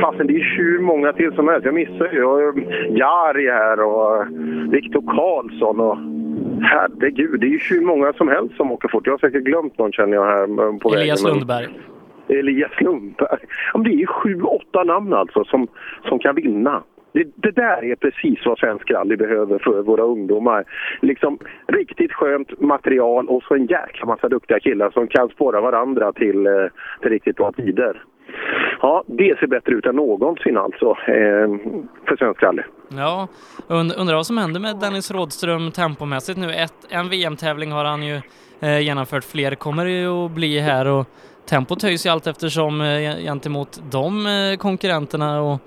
fasen det är hur många till som helst. Jag missar ju. Jari här och Viktor Karlsson och herregud, det är ju hur många som helst som åker fort. Jag har säkert glömt någon känner jag här på vägen. Elias Lundberg. Elias Lundberg. Ja, det är ju sju, åtta namn alltså som, som kan vinna. Det, det där är precis vad svensk rally behöver för våra ungdomar. Liksom riktigt skönt material och så en jäkla massa duktiga killar som kan spåra varandra till, eh, till riktigt bra tider. Ja, det ser bättre ut än någonsin alltså eh, för svensk rally. Ja, und undrar vad som händer med Dennis Rådström tempomässigt nu. Ett, en VM-tävling har han ju eh, genomfört, fler kommer det ju att bli här och tempot höjs ju allt eftersom eh, gentemot de eh, konkurrenterna och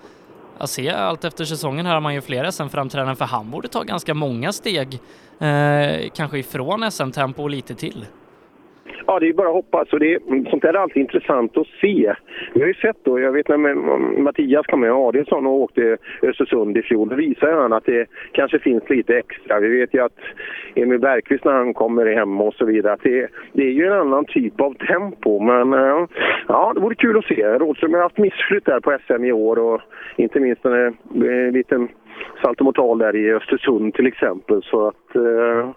att se allt efter säsongen här har man ju flera SM-framträdanden för han borde ta ganska många steg, eh, kanske ifrån SM-tempo och lite till. Ja, det är bara att hoppas. Och det, mm, sånt där är alltid intressant att se. Vi har ju sett då, jag vet när Mattias kom med Adielsson och åkte Östersund i fjol, då visade han att det kanske finns lite extra. Vi vet ju att Emil Bergqvist när han kommer hem och så vidare, att det, det är ju en annan typ av tempo. Men eh, ja, det vore kul att se. Rådström har haft missflytt där på SM i år och inte minst en, en liten saltomortal där i Östersund till exempel. Så att, eh,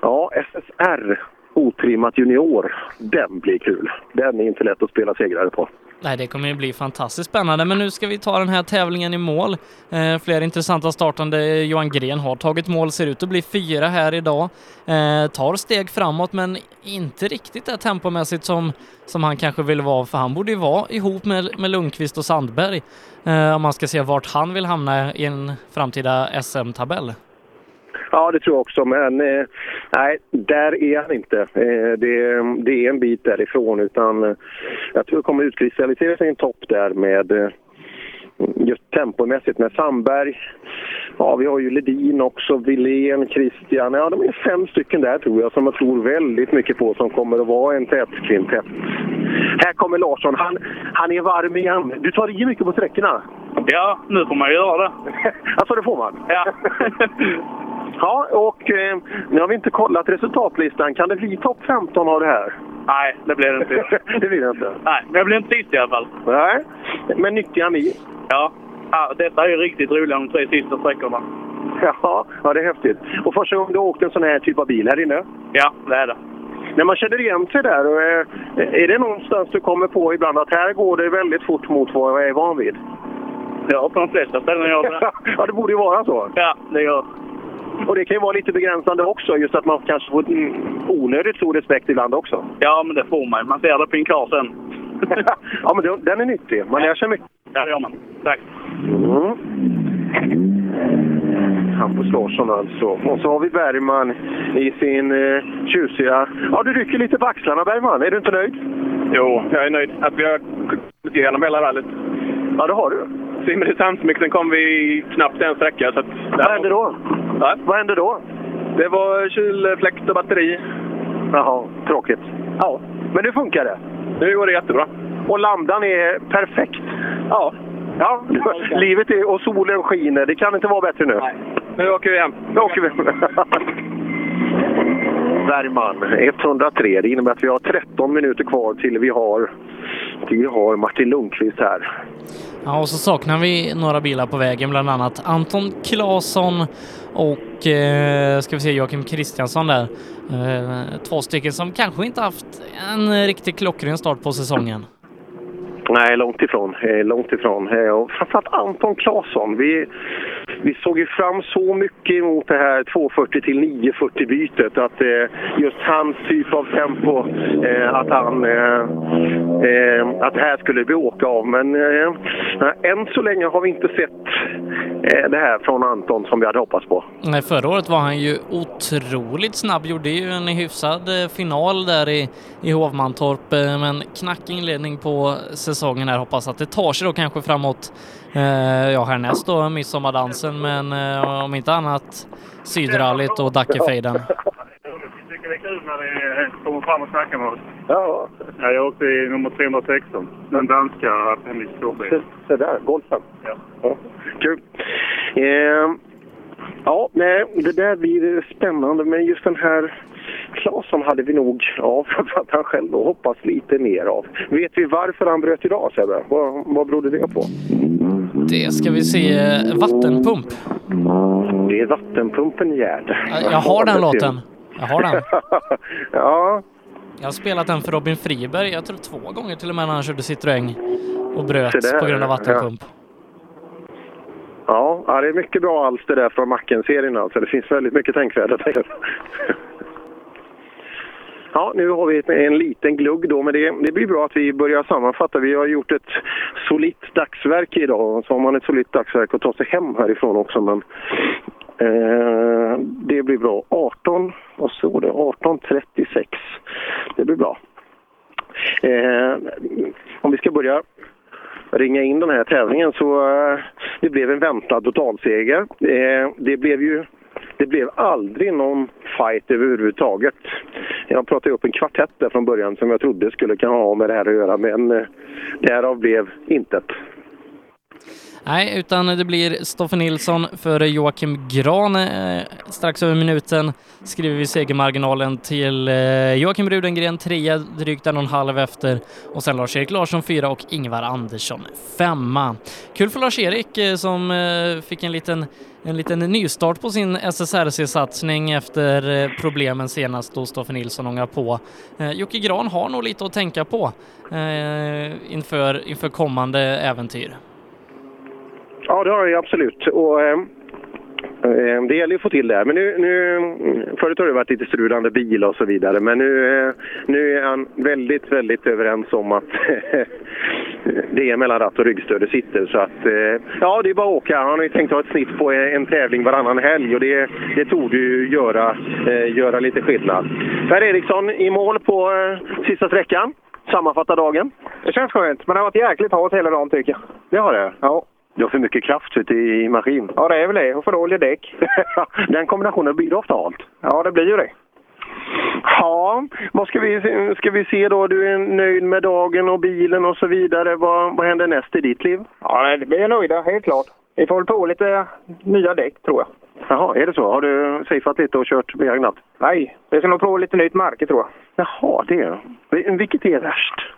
ja, SSR otrimmat junior, den blir kul. Den är inte lätt att spela segrare på. Nej, det kommer ju bli fantastiskt spännande, men nu ska vi ta den här tävlingen i mål. Eh, flera intressanta startande. Eh, Johan Gren har tagit mål, ser ut att bli fyra här idag. Eh, tar steg framåt, men inte riktigt det tempomässigt som, som han kanske vill vara, för han borde ju vara ihop med, med Lundqvist och Sandberg eh, om man ska se vart han vill hamna i en framtida SM-tabell. Ja, det tror jag också. Men eh, nej, där är han inte. Eh, det, det, är en bit därifrån. Utan, eh, jag tror det kommer utkristallisera sig en topp där med eh, just tempomässigt med Sandberg. Ja, vi har ju Ledin också, Wilén, Christian. Ja, de är fem stycken där tror jag som jag tror väldigt mycket på som kommer att vara en tätkvintett. Här kommer Larsson. Han, han är varm igen. Du tar i mycket på sträckorna. Ja, nu får man göra det. alltså, det får man? Ja. Ja, och eh, nu har vi inte kollat resultatlistan. Kan det bli topp 15 av det här? Nej, det blir det inte. det blir det inte? Nej, men jag blir inte sist i alla fall. Nej, men nyttiga mil. Ja. ja, detta är ju riktigt roligt de tre sista sträckorna. Ja, ja, det är häftigt. Och första gången du åkte en sån här typ av bil här inne? Ja, det är det. När man känner igen sig där, och, eh, är det någonstans du kommer på ibland att här går det väldigt fort mot vad jag är van vid? Ja, på de flesta ställen gör det. ja, det borde ju vara så. Ja, det gör och det kan ju vara lite begränsande också, just att man kanske får onödigt stor respekt ibland också. Ja, men det får man Man ser det på en kar sen. ja, men den är nyttig. Man lär sig mycket. Ja, det gör man. Tack. Mm. Hampus Larsson alltså. Och så har vi Bergman i sin eh, tjusiga... Ja, du rycker lite på axlarna Bergman. Är du inte nöjd? Jo, jag är nöjd. Att vi har gått igenom hela rallyt. Ja, det har du. Simrishamnsmixen kom vi knappt en sträcka. Så att Vad hände då? Va? Vad hände då? Det var kylfläkt och batteri. Jaha, tråkigt. Ja. Men nu funkar det? Nu går det jättebra. Och lambdan är perfekt? Ja. Ja, livet är, och solen skiner. Det kan inte vara bättre nu. Nej. Nu åker vi hem. Nu åker vi. Bergman, 103. Det innebär att vi har 13 minuter kvar till vi har, till vi har Martin Lundqvist här. Ja, och så saknar vi några bilar på vägen, bland annat Anton Claesson och eh, ska vi se Joakim Kristiansson där. Eh, två stycken som kanske inte haft en riktigt klockren start på säsongen. Nej, långt ifrån. Eh, långt ifrån. Eh, och framförallt Anton Claesson. Vi, vi såg ju fram så mycket emot det här 240 till 940 bytet. Att eh, just hans typ av tempo, eh, att han... Eh, eh, att det här skulle vi åka av. Men eh, än så länge har vi inte sett eh, det här från Anton som vi hade hoppats på. Nej, förra året var han ju otroligt snabb. Gjorde ju en hyfsad eh, final där i, i Hovmantorp, eh, men knackig inledning på säsongen här. Hoppas att det tar sig då kanske framåt, ja härnäst då midsommardansen, men eh, om inte annat Sydrallyt och Dackefejden. Tycker det är kul när ni kommer fram och snackar med oss. Ja. ja jag åkte i nummer 316, den danska Appendix Se, se där, golfen. Ja. ja. Kul. Eh, ja, nej, det där blir spännande, men just den här Claesson hade vi nog, ja, framförallt han själv då, hoppats lite mer av. Vet vi varför han bröt idag Sebbe? Vad, vad berodde det på? Det ska vi se. Vattenpump. Det är vattenpumpen Gerd. Jag har den låten. Jag har den. ja. Jag har spelat den för Robin Friberg, jag tror två gånger till och med när han körde Citroën och bröt på grund av vattenpump. Ja. Ja, det är mycket bra alster där från Macken-serien alltså. Det finns väldigt mycket tänkvärda. Ja, nu har vi en liten glugg då, men det, det blir bra att vi börjar sammanfatta. Vi har gjort ett solitt dagsverk idag och så har man ett solitt dagsverk att ta sig hem härifrån också. Men eh, det blir bra. 18, vad står det? 18.36. Det blir bra. Eh, om vi ska börja ringa in den här tävlingen så eh, det blev en väntad totalseger. Eh, det blev ju det blev aldrig någon fight överhuvudtaget. Jag pratade upp en kvartett där från början som jag trodde skulle kunna ha med det här att göra, men eh, därav blev intet. Nej, utan det blir Stoffe Nilsson före Joakim Gran eh, strax över minuten skriver vi segermarginalen till eh, Joakim Rudengren trea, drygt en och en halv efter och sen Lars-Erik Larsson fyra och Ingvar Andersson femma. Kul för Lars-Erik eh, som eh, fick en liten en liten nystart på sin SSRC-satsning efter eh, problemen senast då Stoffe Nilsson ångar på. Eh, Jocke Gran har nog lite att tänka på inför, inför kommande äventyr. Ja, det har jag absolut. Och, eh, eh, det gäller ju att få till det här. Men nu, nu, förut har det varit lite strulande bil och så vidare. Men nu, eh, nu är han väldigt, väldigt överens om att det är mellan ratt och ryggstöd det sitter. Så att, ja, det är bara att åka. Han har ju tänkt ha ett snitt på en, tävling varannan helg och det, det tog ju göra, göra lite skillnad. Per Eriksson i mål på sista sträckan. Sammanfatta dagen. Det känns skönt, men det har varit jäkligt halt hela dagen tycker jag. Det har det? Ja. Du har för mycket kraft ute i maskin. Ja, det är väl det. Och för dåliga däck. Den kombinationen blir det ofta halt. Ja, det blir ju det. Ja, vad ska vi, ska vi se då? Du är nöjd med dagen och bilen och så vidare. Vad, vad händer näst i ditt liv? Ja, vi är nöjda, helt klart. Vi får väl på lite nya däck, tror jag. Jaha, är det så? Har du safeat lite och kört begagnat? Nej, vi ska nog prova lite nytt märke, tror jag. Jaha, det. Vilket är värst?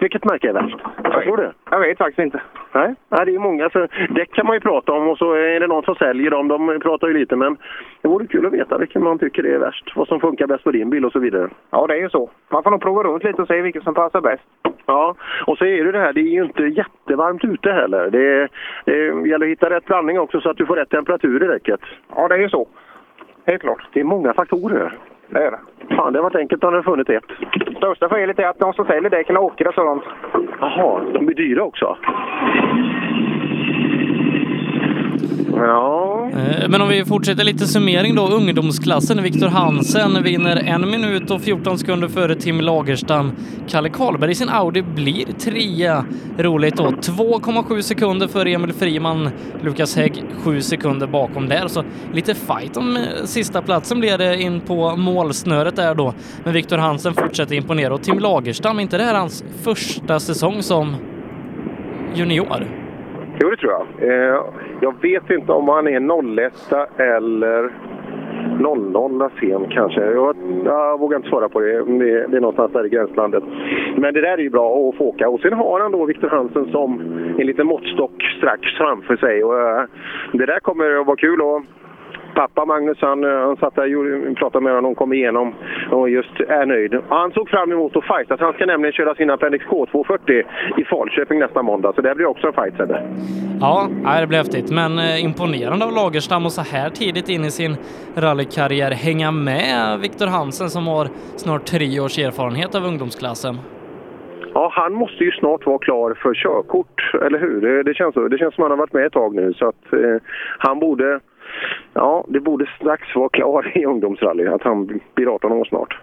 Vilket märke är värst? Vad tror du? Jag vet faktiskt inte. Nej, Nej det är många. Så däck kan man ju prata om och så är det någon som säljer dem. De pratar ju lite, men det vore kul att veta vilken man tycker är värst. Vad som funkar bäst på din bil och så vidare. Ja, det är ju så. Man får nog prova runt lite och se vilket som passar bäst. Ja, och så är det det här, det är ju inte jättevarmt ute heller. Det, det gäller att hitta rätt blandning också så att du får rätt temperatur i däcket. Ja, det är ju så. Helt klart. Det är många faktorer. Det är det. Fan, det har varit enkelt om du funnit ett. Största felet är att de som säljer däcken åker och sådant. Jaha, de blir dyra också? Ja. Eh, men om vi fortsätter lite summering då. Ungdomsklassen, Viktor Hansen vinner en minut och 14 sekunder före Tim Lagerstam. Kalle Karlberg i sin Audi blir trea. Roligt då. 2,7 sekunder före Emil Friman. Lukas Hägg 7 sekunder bakom där. Så lite fight om eh, sista platsen blir det in på målsnöret där då. Men Viktor Hansen fortsätter imponera och Tim Lagerstam, inte det här hans första säsong som junior? Jo, det tror jag. Eh, jag vet inte om han är 01 eller 00 sen kanske. Jag, jag vågar inte svara på det. det. Det är någonstans där i gränslandet. Men det där är ju bra att få åka. Och sen har han då Viktor Hansen som en liten måttstock strax framför sig. Och, eh, det där kommer att vara kul. att pappa Magnus han, eh, han satt där och pratade med honom och kom igenom och just är nöjd. Han såg fram emot att fightas. Han ska nämligen köra sin Appendix K240 i Falköping nästa måndag. Så det blir också en fight. Ja, det blev häftigt. Men eh, imponerande av Lagerstam och så här tidigt in i sin rallykarriär hänga med Viktor Hansen som har snart tre års erfarenhet av ungdomsklassen. Ja, han måste ju snart vara klar för körkort, eller hur? Det, det, känns, så. det känns som att han har varit med ett tag nu. Så att eh, han borde... Ja, det borde strax vara klar i ungdomsrally. Att han blir 18 år snart.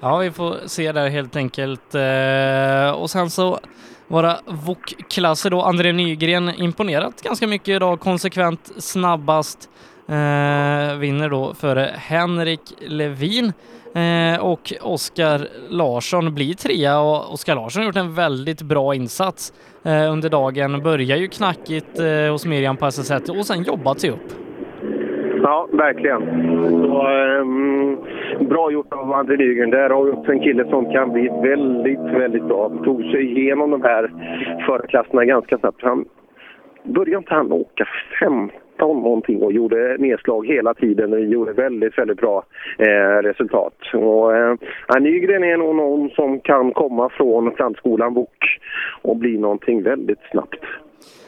Ja, vi får se där helt enkelt. Eh, och sen så våra VOK-klasser då. André Nygren imponerat ganska mycket idag, konsekvent snabbast. Eh, vinner då före Henrik Levin eh, och Oskar Larsson blir trea och Oskar Larsson har gjort en väldigt bra insats eh, under dagen. Börjar ju knackigt eh, hos Miriam på SS1 och sen jobbat sig upp. Ja, verkligen. Så, um, bra gjort av André Nygren. Där har vi också en kille som kan bli väldigt, väldigt bra. Tog sig igenom de här förklasserna ganska snabbt. Han, började inte han åka 15 någonting och gjorde nedslag hela tiden och gjorde väldigt, väldigt bra eh, resultat. Och, eh, Nygren är nog någon som kan komma från plantskolan BOK och bli någonting väldigt snabbt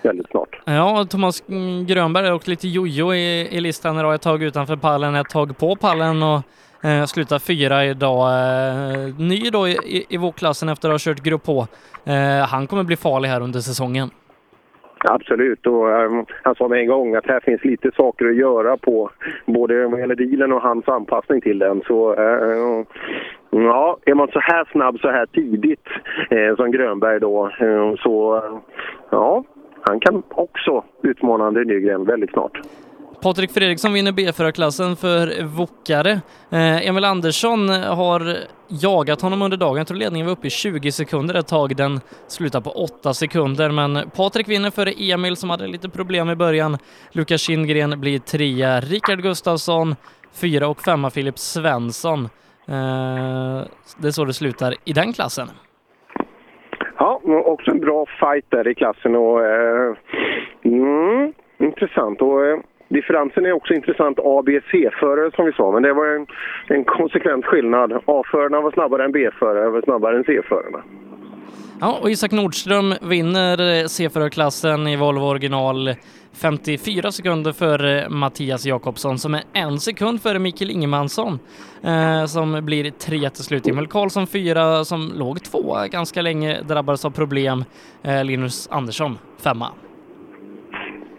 väldigt snart. Ja, Thomas Grönberg och lite jojo i, i listan idag. Ett tag utanför pallen, ett tag på pallen och eh, slutar fyra idag. Eh, ny då i, i vågklassen efter att ha kört grupp H. Eh, han kommer bli farlig här under säsongen. Absolut, och ehm, um, han sa med en gång att här finns lite saker att göra på både vad gäller dealen och hans anpassning till den. Så uh, ja, är man så här snabb så här tidigt uh, som Grönberg då uh, så ja, han kan också utmana André Nygren väldigt snart. Patrik Fredriksson vinner B4-klassen för Wokare. Eh, Emil Andersson har jagat honom under dagen. Jag tror ledningen var uppe i 20 sekunder ett tag. Den slutar på 8 sekunder, men Patrik vinner före Emil som hade lite problem i början. Lukas Kindgren blir trea. Rickard Gustafsson fyra och femma Filip Svensson. Eh, det är så det slutar i den klassen. Ja, också en bra fight där i klassen och eh, mm, intressant. Och, eh, differensen är också intressant ABC-förare som vi sa, men det var en, en konsekvent skillnad. A-förarna var snabbare än B-förare, var snabbare än C-förarna. Ja, och Isak Nordström vinner eh, C-förarklassen i Volvo original 54 sekunder före eh, Mattias Jakobsson som är en sekund före Mikael Ingemansson eh, som blir tre till slut. Emil Karlsson fyra som låg två ganska länge drabbades av problem. Eh, Linus Andersson femma.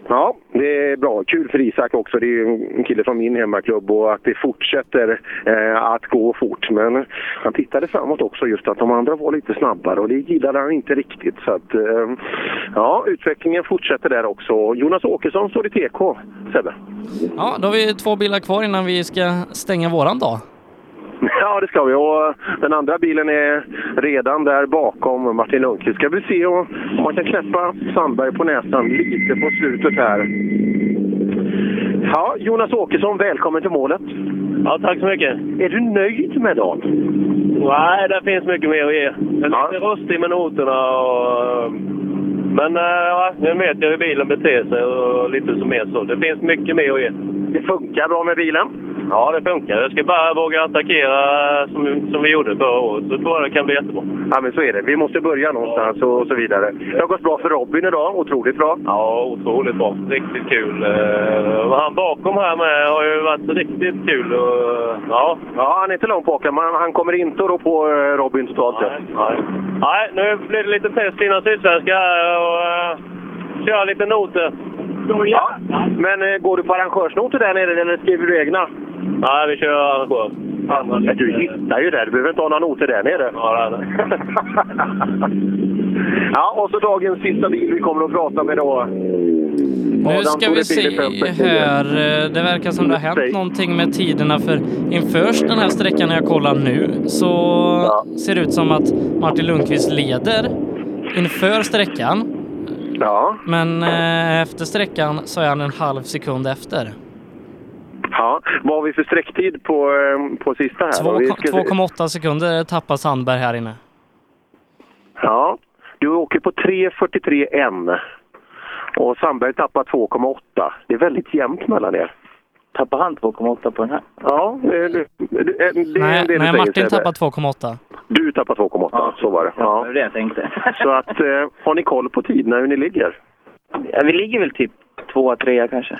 Ja, det är bra. Kul för Isak också. Det är en kille från min hemmaklubb och att det fortsätter eh, att gå fort. Men han tittade framåt också just att de andra var lite snabbare och det gillade han inte riktigt. Så att, eh, ja, utvecklingen fortsätter där också. Jonas Åkesson står i TK, Sebbe. Ja, då har vi två bilar kvar innan vi ska stänga våran dag. Ja, det ska vi. Och eh, den andra bilen är redan där bakom Martin Lundqvist. Ska vi se om man kan knäppa Sandberg på näsan lite på slutet här. Ja, Jonas Åkesson, välkommen till målet. Ja, tack så mycket. Är du nöjd med dagen? Nej, det finns mycket mer att ge. Jag är lite rustig med noterna och... Men äh, ja, nu vet jag hur bilen beter sig och lite som mer så. Det finns mycket mer att ge. Det funkar bra med bilen? Ja, det funkar. Jag ska bara våga attackera som, som vi gjorde förra året, så tror jag det kan bli jättebra. Ja, men så är det. Vi måste börja någonstans och så vidare. Det har gått bra för Robin idag. Otroligt bra. Ja, otroligt bra. Riktigt kul. Uh, han bakom här med har ju varit riktigt kul. Uh, ja. ja, han är inte långt bakom, men han kommer inte att rå på eh, Robin totalt. Nej, nej. nej, nu blir det lite test innan Sydsvenska här och uh, köra lite noter. Ja. Men eh, går du på arrangörsnoter där nere eller skriver du egna? Nej, vi kör arrangör. Ja, du hittar ju där. Du behöver inte ha några noter där nere. Ja, det ja, och så dagens sista bil vi kommer att prata med då. Nu ska vi se här. Det verkar som det har hänt någonting med tiderna för inför den här sträckan när jag kollar nu så ser det ut som att Martin Lundqvist leder inför sträckan. Ja. Men eh, efter sträckan så är han en halv sekund efter. Ja, vad har vi för sträcktid på, eh, på sista här? 2,8 sekunder tappar Sandberg här inne. Ja, du åker på 3.43,1 och Sandberg tappar 2,8. Det är väldigt jämnt mellan er. Tappar han 2,8 på den här? Ja, det, det, det, det nej, det nej Martin tappar 2,8. Du tappar 2,8, ja. så var det. Ja, det var det jag tänkte. så att, eh, har ni koll på tiderna hur ni ligger? Ja, vi ligger väl typ tvåa, trea kanske.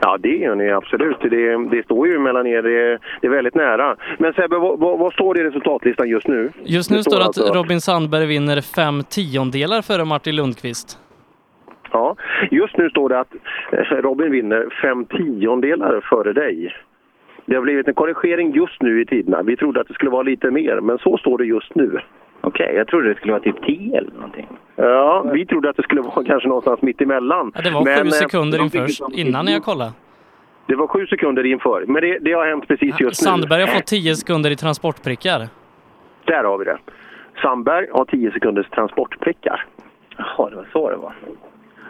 Ja, det gör ni absolut. Det, det står ju mellan er. Det, det är väldigt nära. Men Sebbe, vad, vad, vad, står det i resultatlistan just nu? Just nu det står det att alltså... Robin Sandberg vinner fem tiondelar före Martin Lundqvist. Ja, just nu står det att eh, Robin vinner fem tiondelar före dig. Det har blivit en korrigering just nu i tiderna. Vi trodde att det skulle vara lite mer, men så står det just nu. Okej, okay, jag trodde det skulle vara typ 10 eller någonting. Ja, vi trodde att det skulle vara kanske någonstans mitt emellan. Ja, det var men, sju eh, sekunder inför, innan jag kollade. Det var sju sekunder inför, men det, det har hänt precis just Sandberg nu. Sandberg har fått 10 sekunder i transportprickar. Där har vi det. Sandberg har 10 sekunders transportprickar. Jaha, det var så det var.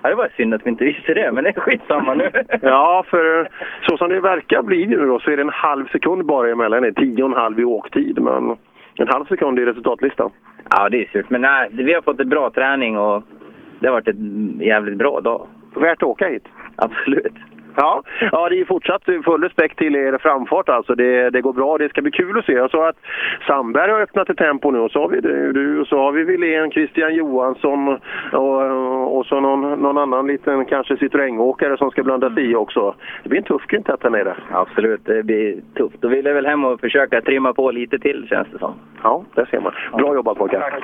Ja, det var synd att vi inte visste det, men det är skitsamma nu. ja, för så som det verkar bli nu då så är det en halv sekund bara emellan. Det tio och en halv i åktid, men en halv sekund i resultatlistan. Ja, det är surt. Men nej, vi har fått en bra träning och det har varit en jävligt bra dag. Värt att åka hit? Absolut. Ja, ja det är fortsatt full respekt till er framfart alltså. Det, det går bra, det ska bli kul att se. Jag sa att Sandberg har öppnat ett tempo nu och så har vi du, och så har vi Wilén, Christian Johansson och, och så någon, någon annan liten kanske Citroën-åkare som ska blandas i också. Det blir en tuff kvintett här nere. Absolut, det blir tufft. Då vill jag väl hem och försöka trimma på lite till känns det som. Ja, det ser man. Bra jobbat pojkar.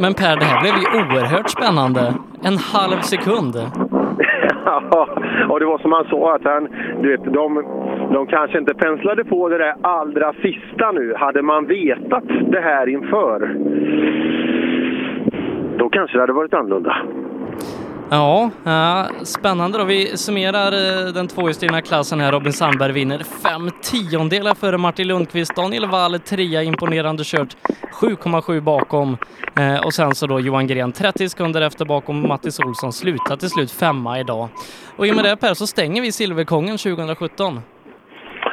Men Per, det här blev ju oerhört spännande. En halv sekund. ja, och det var som han sa att han, du vet, de, de kanske inte penslade på det där allra sista nu. Hade man vetat det här inför, då kanske det hade varit annorlunda. Ja, ja, spännande då. Vi summerar eh, den tvåhjulsdrivna klassen här. Robin Sandberg vinner fem tiondelar före Martin Lundqvist. Daniel Wall trea, imponerande kört 7,7 bakom. Eh, och sen så då Johan Gren 30 sekunder efter bakom Mattis Olsson slutar till slut femma idag. Och i och med det Per så stänger vi Silverkongen 2017.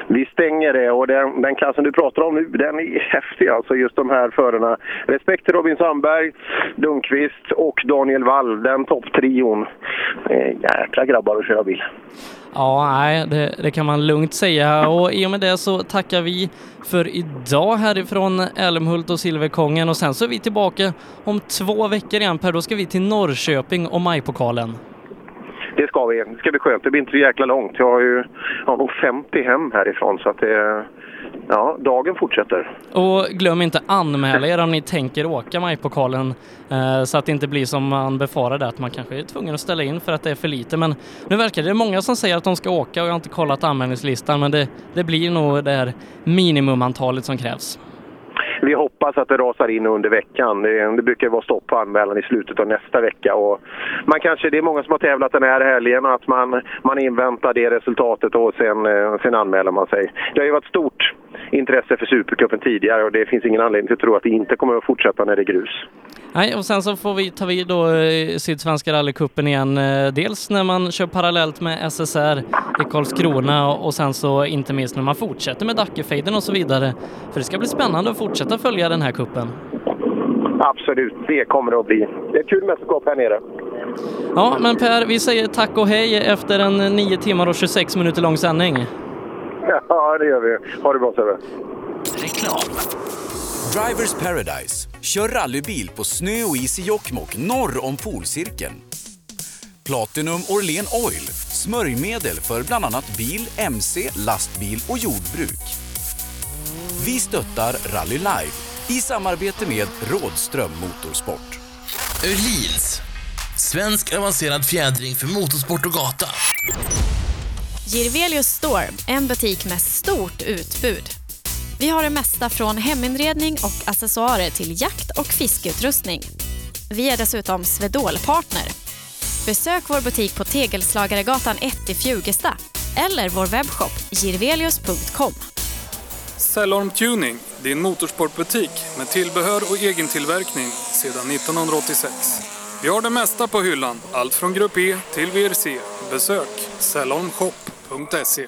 Vi stänger det och den, den klassen du pratar om nu, den är häftig alltså, just de här förarna. Respekt till Robin Sandberg, Lundqvist och Daniel Wall, den topptrion. Eh, jäkla grabbar att köra bil. Ja, nej, det, det, kan man lugnt säga och i och med det så tackar vi för idag härifrån Älmhult och Silverkongen och sen så är vi tillbaka om två veckor igen Per, då ska vi till Norrköping och majpokalen. Det ska vi. Det ska bli skönt. Det blir inte så jäkla långt. Jag har ju jag har nog 50 hem härifrån så att det... Ja, dagen fortsätter. Och glöm inte anmäla er om ni tänker åka Majpokalen eh, så att det inte blir som man befarade att man kanske är tvungen att ställa in för att det är för lite. Men nu verkar det många som säger att de ska åka och jag har inte kollat anmälningslistan men det, det blir nog det här minimumantalet som krävs. Vi hoppas att det rasar in under veckan. Det, det brukar vara stopp på anmälan i slutet av nästa vecka. Och man kanske, det är många som har tävlat den här helgen att man, man inväntar det resultatet och sen, eh, sen anmäler man sig. Det har ju varit stort intresse för Supercupen tidigare och det finns ingen anledning till att tro att det inte kommer att fortsätta när det är grus. Nej, och sen så får vi ta vid då eh, Sydsvenska rallycupen igen. Eh, dels när man kör parallellt med SSR i Karlskrona och sen så inte minst när man fortsätter med Dackefejden och så vidare. För det ska bli spännande att fortsätta följa den här kuppen. Absolut, det kommer det att bli. Det är ett kul mästerskap här nere. Ja, men Per, vi säger tack och hej efter en 9 timmar och 26 minuter lång sändning. Ja, det gör vi. Ha det bra Sebbe. Reklam. Drivers Paradise. Kör rallybil på snö och is i Jokkmokk norr om polcirkeln. Platinum Orlen Oil. Smörjmedel för bland annat bil, mc, lastbil och jordbruk. Vi stöttar Rally Live i samarbete med Rådström Motorsport. Öhlins. Svensk avancerad fjädring för motorsport och gata. Girvelius Store, en butik med stort utbud. Vi har det mesta från heminredning och accessoarer till jakt och fiskeutrustning. Vi är dessutom Swedol-partner. Besök vår butik på Tegelslagaregatan 1 i Fjugesta eller vår webbshop girvelius.com. Cellorm Tuning, din motorsportbutik med tillbehör och egen tillverkning sedan 1986. Vi har det mesta på hyllan, allt från Grupp E till VRC. Besök cellormshop.se.